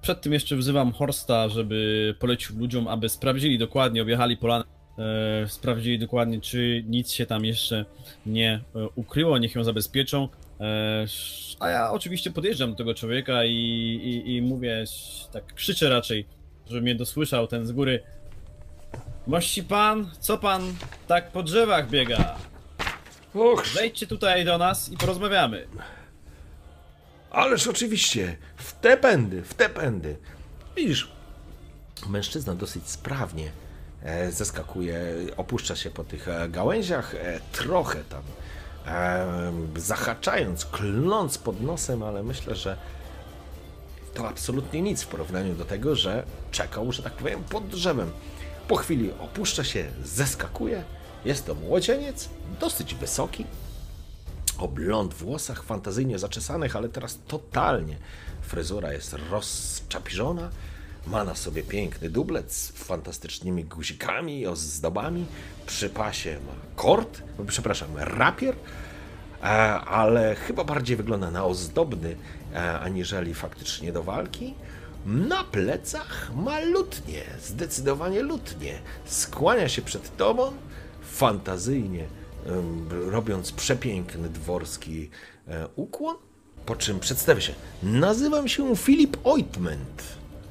przed tym jeszcze wzywam Horsta, żeby polecił ludziom, aby sprawdzili dokładnie, objechali polanę, e, sprawdzili dokładnie, czy nic się tam jeszcze nie e, ukryło, niech ją zabezpieczą. E, a ja oczywiście podjeżdżam do tego człowieka i, i, i mówię, tak krzyczę raczej, żeby mnie dosłyszał ten z góry. Mości pan, co pan tak po drzewach biega? Och, Zejdźcie tutaj do nas i porozmawiamy. Ależ oczywiście, w te pędy, w te pędy. Widzisz, mężczyzna dosyć sprawnie e, zeskakuje, opuszcza się po tych e, gałęziach, e, trochę tam e, zahaczając, klnąc pod nosem, ale myślę, że to absolutnie nic w porównaniu do tego, że czekał, że tak powiem, pod drzewem. Po chwili opuszcza się, zeskakuje. Jest to młodzieniec, dosyć wysoki, o blond włosach, fantazyjnie zaczesanych, ale teraz totalnie. Fryzura jest rozczapiżona, ma na sobie piękny dublet z fantastycznymi guzikami, ozdobami. Przy pasie ma kord, przepraszam, rapier, e, ale chyba bardziej wygląda na ozdobny, aniżeli faktycznie do walki. Na plecach ma lutnię, zdecydowanie lutnię. Skłania się przed tobą, fantazyjnie robiąc przepiękny dworski e, ukłon, po czym przedstawię się. Nazywam się Filip Ointment.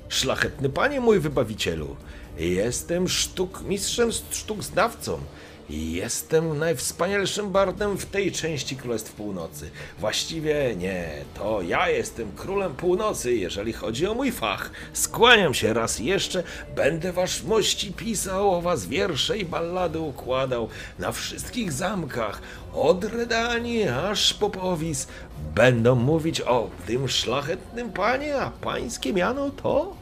Szlachetny panie mój wybawicielu. Jestem sztuk mistrzem sztuk znawcą. Jestem najwspanialszym bardem w tej części Królestw Północy. Właściwie nie, to ja jestem królem północy, jeżeli chodzi o mój fach. Skłaniam się raz jeszcze, będę wasz mości pisał o was wiersze i ballady układał na wszystkich zamkach, od Redanii aż po Powis. Będą mówić o tym szlachetnym panie, a pańskie miano to?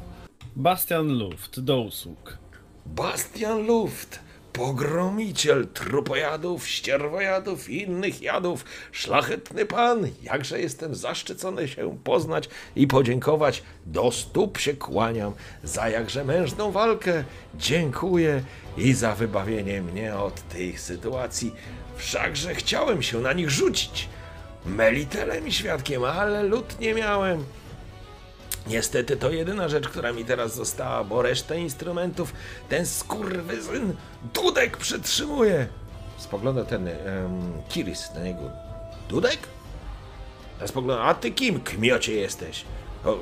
Bastian Luft, do usług. Bastian Luft, pogromiciel trupojadów, ścierwojadów i innych jadów, szlachetny pan, jakże jestem zaszczycony się poznać i podziękować, do stóp się kłaniam, za jakże mężną walkę, dziękuję i za wybawienie mnie od tych sytuacji, wszakże chciałem się na nich rzucić, melitelem i świadkiem, ale lud nie miałem, Niestety to jedyna rzecz, która mi teraz została, bo resztę instrumentów ten skurwysyn Dudek przytrzymuje. Spogląda ten em, Kiris na niego. Dudek? Ja spogląda, a ty kim, kmiocie jesteś? O,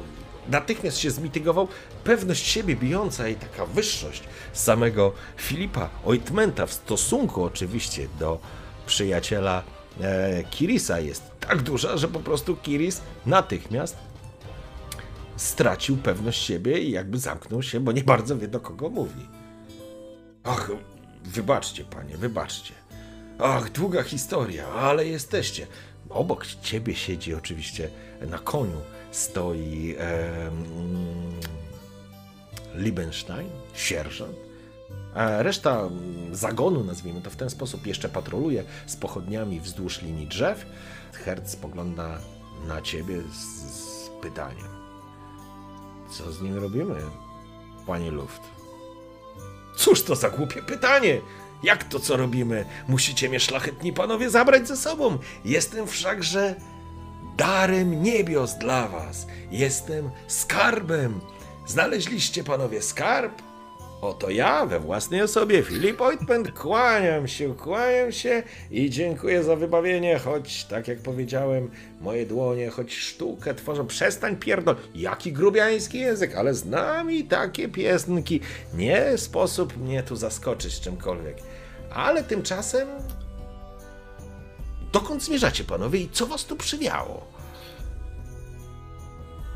natychmiast się zmitygował pewność siebie bijąca i taka wyższość samego Filipa Oitmenta w stosunku oczywiście do przyjaciela e, Kirisa jest tak duża, że po prostu Kiris natychmiast stracił pewność siebie i jakby zamknął się, bo nie bardzo wie do kogo mówi. Ach, wybaczcie, panie, wybaczcie. Ach, długa historia, ale jesteście. Obok ciebie siedzi oczywiście na koniu stoi em, Liebenstein, sierżant. A reszta zagonu, nazwijmy to w ten sposób, jeszcze patroluje z pochodniami wzdłuż linii drzew. Herc spogląda na ciebie z, z pytaniem. Co z nim robimy, panie Luft? Cóż to za głupie pytanie? Jak to co robimy? Musicie mnie szlachetni panowie zabrać ze sobą. Jestem wszakże darem niebios dla was. Jestem skarbem. Znaleźliście panowie skarb? Oto ja we własnej osobie, Filip Oitment, kłaniam się, kłaniam się i dziękuję za wybawienie, choć, tak jak powiedziałem, moje dłonie, choć sztukę tworzą, przestań pierdol, jaki grubiański język, ale znam i takie piosenki, nie sposób mnie tu zaskoczyć czymkolwiek. Ale tymczasem, dokąd zmierzacie panowie i co was tu przywiało?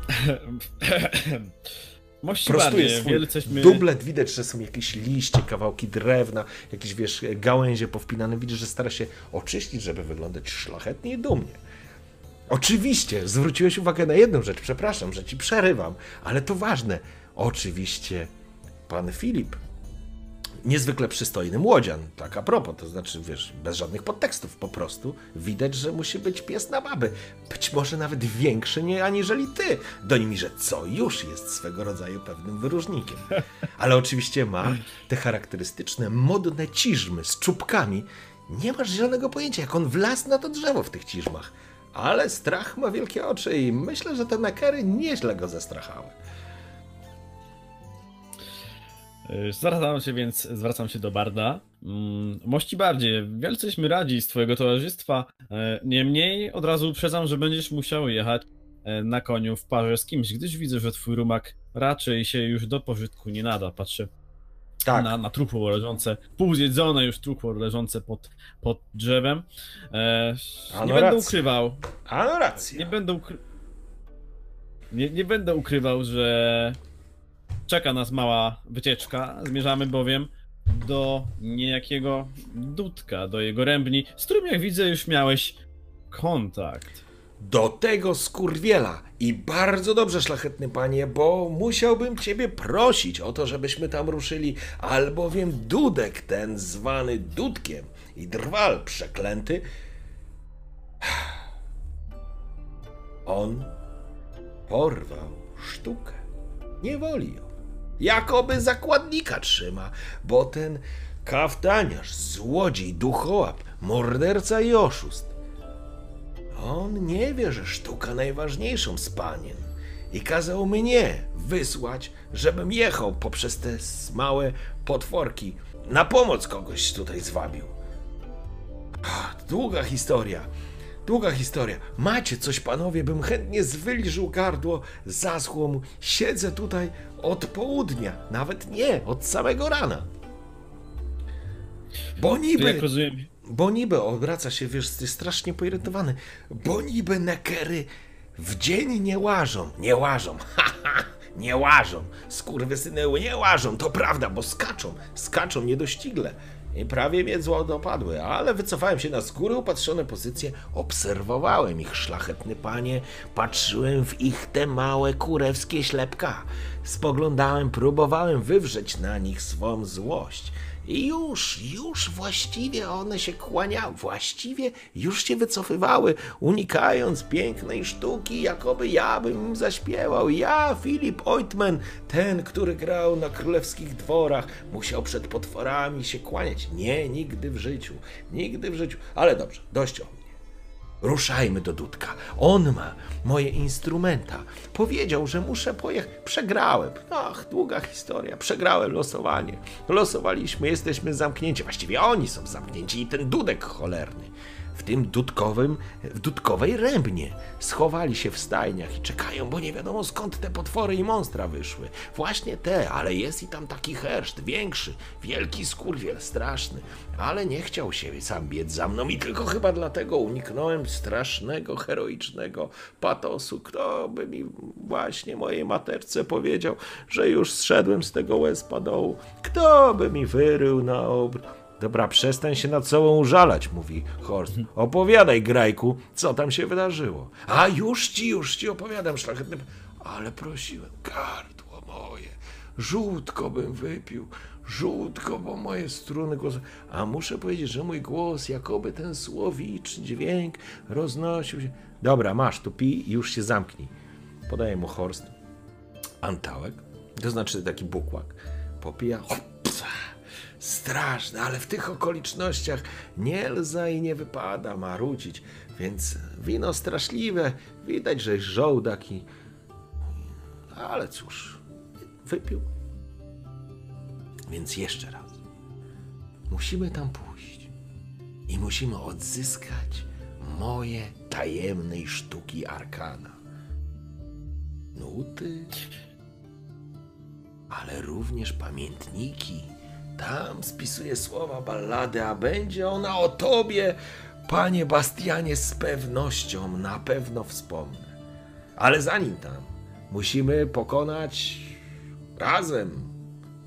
Mości prostuje swój wielceśmy... dublet, widać, że są jakieś liście, kawałki drewna, jakieś, wiesz, gałęzie powpinane, widzisz, że stara się oczyścić, żeby wyglądać szlachetnie i dumnie. Oczywiście, zwróciłeś uwagę na jedną rzecz, przepraszam, że ci przerywam, ale to ważne. Oczywiście, pan Filip niezwykle przystojny młodzian, tak a propos, to znaczy, wiesz, bez żadnych podtekstów, po prostu widać, że musi być pies na baby. Być może nawet większy nie aniżeli ty. Do nimi, że co już jest swego rodzaju pewnym wyróżnikiem. Ale oczywiście ma te charakterystyczne, modne ciżmy z czubkami. Nie masz zielonego pojęcia, jak on wlazł na to drzewo w tych ciżmach. Ale strach ma wielkie oczy i myślę, że te nekery nieźle go zestrachały. Y, zwracam się więc, zwracam się do Barda. Mm, mości bardziej, wielce jesteśmy radzi z twojego towarzystwa. E, niemniej od razu uprzedzam, że będziesz musiał jechać e, na koniu w parze z kimś, gdyż widzę, że twój rumak raczej się już do pożytku nie nada. Patrzę tak. na, na trupło leżące, półzjedzone już trupło leżące pod, pod drzewem. E, nie będę ukrywał. Ano rację. Nie będę ukry... nie, nie będę ukrywał, że czeka nas mała wycieczka. Zmierzamy bowiem do niejakiego Dudka, do jego rębni, z którym jak widzę już miałeś kontakt. Do tego skurwiela. I bardzo dobrze, szlachetny panie, bo musiałbym ciebie prosić o to, żebyśmy tam ruszyli, albowiem Dudek, ten zwany Dudkiem i drwal przeklęty, on porwał sztukę. Nie woli ją jakoby zakładnika trzyma, bo ten kaftaniarz, złodziej, duchołap, morderca i oszust. On nie wie, że sztuka najważniejszą z panien i kazał mnie wysłać, żebym jechał poprzez te małe potworki. Na pomoc kogoś tutaj zwabił. Długa historia. Długa historia. Macie coś, panowie, bym chętnie zwylżył gardło, zaschło mu. Siedzę tutaj od południa, nawet nie, od samego rana. Bo niby... Bo niby, obraca się, wiesz, jest strasznie poirytowany. Bo niby nekery w dzień nie łażą. Nie łażą, ha, ha, nie łażą. Skurwysyny nie łażą, to prawda, bo skaczą. Skaczą niedościgle i prawie mnie zło dopadły, ale wycofałem się na skórę upatrzone pozycje, obserwowałem ich, szlachetny panie, patrzyłem w ich te małe kurewskie ślepka, spoglądałem, próbowałem wywrzeć na nich swą złość. I już, już właściwie one się kłaniały, właściwie już się wycofywały, unikając pięknej sztuki, jakoby ja bym zaśpiewał. Ja, Filip Oitman, ten, który grał na królewskich dworach, musiał przed potworami się kłaniać. Nie, nigdy w życiu, nigdy w życiu. Ale dobrze, dość o Ruszajmy do Dudka. On ma moje instrumenta. Powiedział, że muszę pojechać. Przegrałem. Ach, długa historia. Przegrałem losowanie. Losowaliśmy, jesteśmy zamknięci. Właściwie oni są zamknięci i ten Dudek cholerny w tym dudkowym, w dudkowej rębnie. Schowali się w stajniach i czekają, bo nie wiadomo skąd te potwory i monstra wyszły. Właśnie te, ale jest i tam taki herszt, większy, wielki skurwiel, straszny. Ale nie chciał się sam biec za mną i tylko chyba dlatego uniknąłem strasznego, heroicznego patosu. Kto by mi właśnie mojej materce powiedział, że już zszedłem z tego łezpa dołu? Kto by mi wyrył na obr... Dobra, przestań się nad sobą użalać, mówi Horst. Opowiadaj, Grajku, co tam się wydarzyło. A już ci, już ci opowiadam, szlachetny... Ale prosiłem, gardło moje, żółtko bym wypił, żółtko, bo moje struny głosu... A muszę powiedzieć, że mój głos, jakoby ten słowiczny dźwięk roznosił się... Dobra, masz, tu pij i już się zamknij. Podaję mu Horst antałek, to znaczy taki bukłak. Popija... Straszne, ale w tych okolicznościach nie lza i nie wypada marudzić, więc wino straszliwe, widać, że żołdak i... Ale cóż, wypił. Więc jeszcze raz. Musimy tam pójść i musimy odzyskać moje tajemnej sztuki arkana. Nuty, ale również pamiętniki tam spisuje słowa ballady, a będzie ona o tobie, panie Bastianie, z pewnością na pewno wspomnę. Ale zanim tam, musimy pokonać razem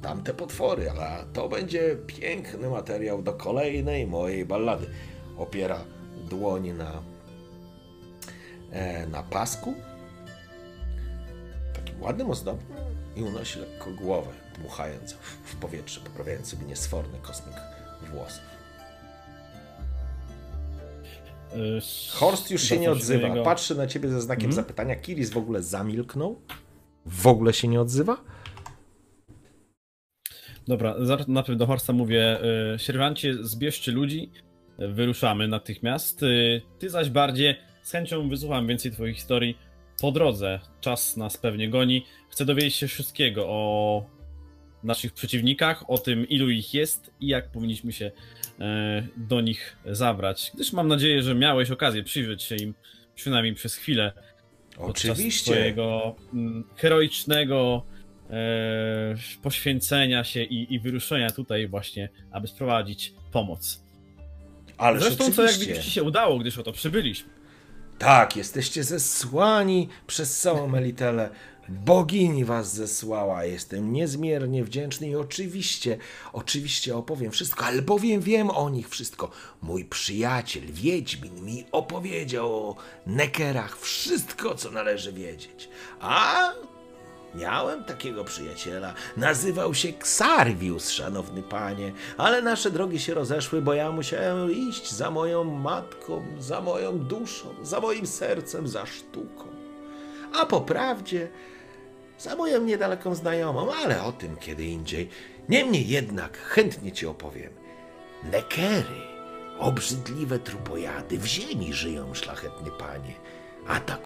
tamte potwory, a to będzie piękny materiał do kolejnej mojej ballady. Opiera dłoń na, e, na pasku, takim ładnym ozdobnym i unosi lekko głowę, dmuchając w, powietrze, poprawiając sobie niesforny kosmik włosów. Y, Horst już się nie odzywa. Patrzy na ciebie ze znakiem Mhm. zapytania. Kiris w ogóle zamilknął. W ogóle się nie odzywa? Dobra, najpierw do Horsta mówię, y, sierżancie, zbierzcie ludzi, wyruszamy natychmiast. Y, ty zaś bardziej z chęcią wysłucham więcej twoich historii po drodze. Czas nas pewnie goni. Chcę dowiedzieć się wszystkiego o naszych przeciwnikach, o tym ilu ich jest i jak powinniśmy się y, do nich zabrać. Gdyż mam nadzieję, że miałeś okazję przyjrzeć się im przynajmniej przez chwilę Oczywiście. swojego mm, heroicznego e, poświęcenia się i, i wyruszenia tutaj właśnie, aby sprowadzić pomoc. Ale Zresztą co jak widzisz się udało, gdyż oto przybyliśmy. Tak, jesteście zesłani przez całą Melitelę. Bogini was zesłała. Jestem niezmiernie wdzięczny i oczywiście, oczywiście opowiem wszystko, albowiem wiem o nich wszystko. Mój przyjaciel, Wiedźmin, mi opowiedział o Nekerach wszystko, co należy wiedzieć. A Miałem takiego przyjaciela. Nazywał się Xarvius, szanowny panie, ale nasze drogi się rozeszły, bo ja musiałem iść za moją matką, za moją duszą, za moim sercem, za sztuką. A po prawdzie, za moją niedaleką znajomą, ale o tym kiedy indziej. Niemniej jednak chętnie ci opowiem. Nekery, obrzydliwe trupojady, w ziemi żyją, szlachetny panie. Atakują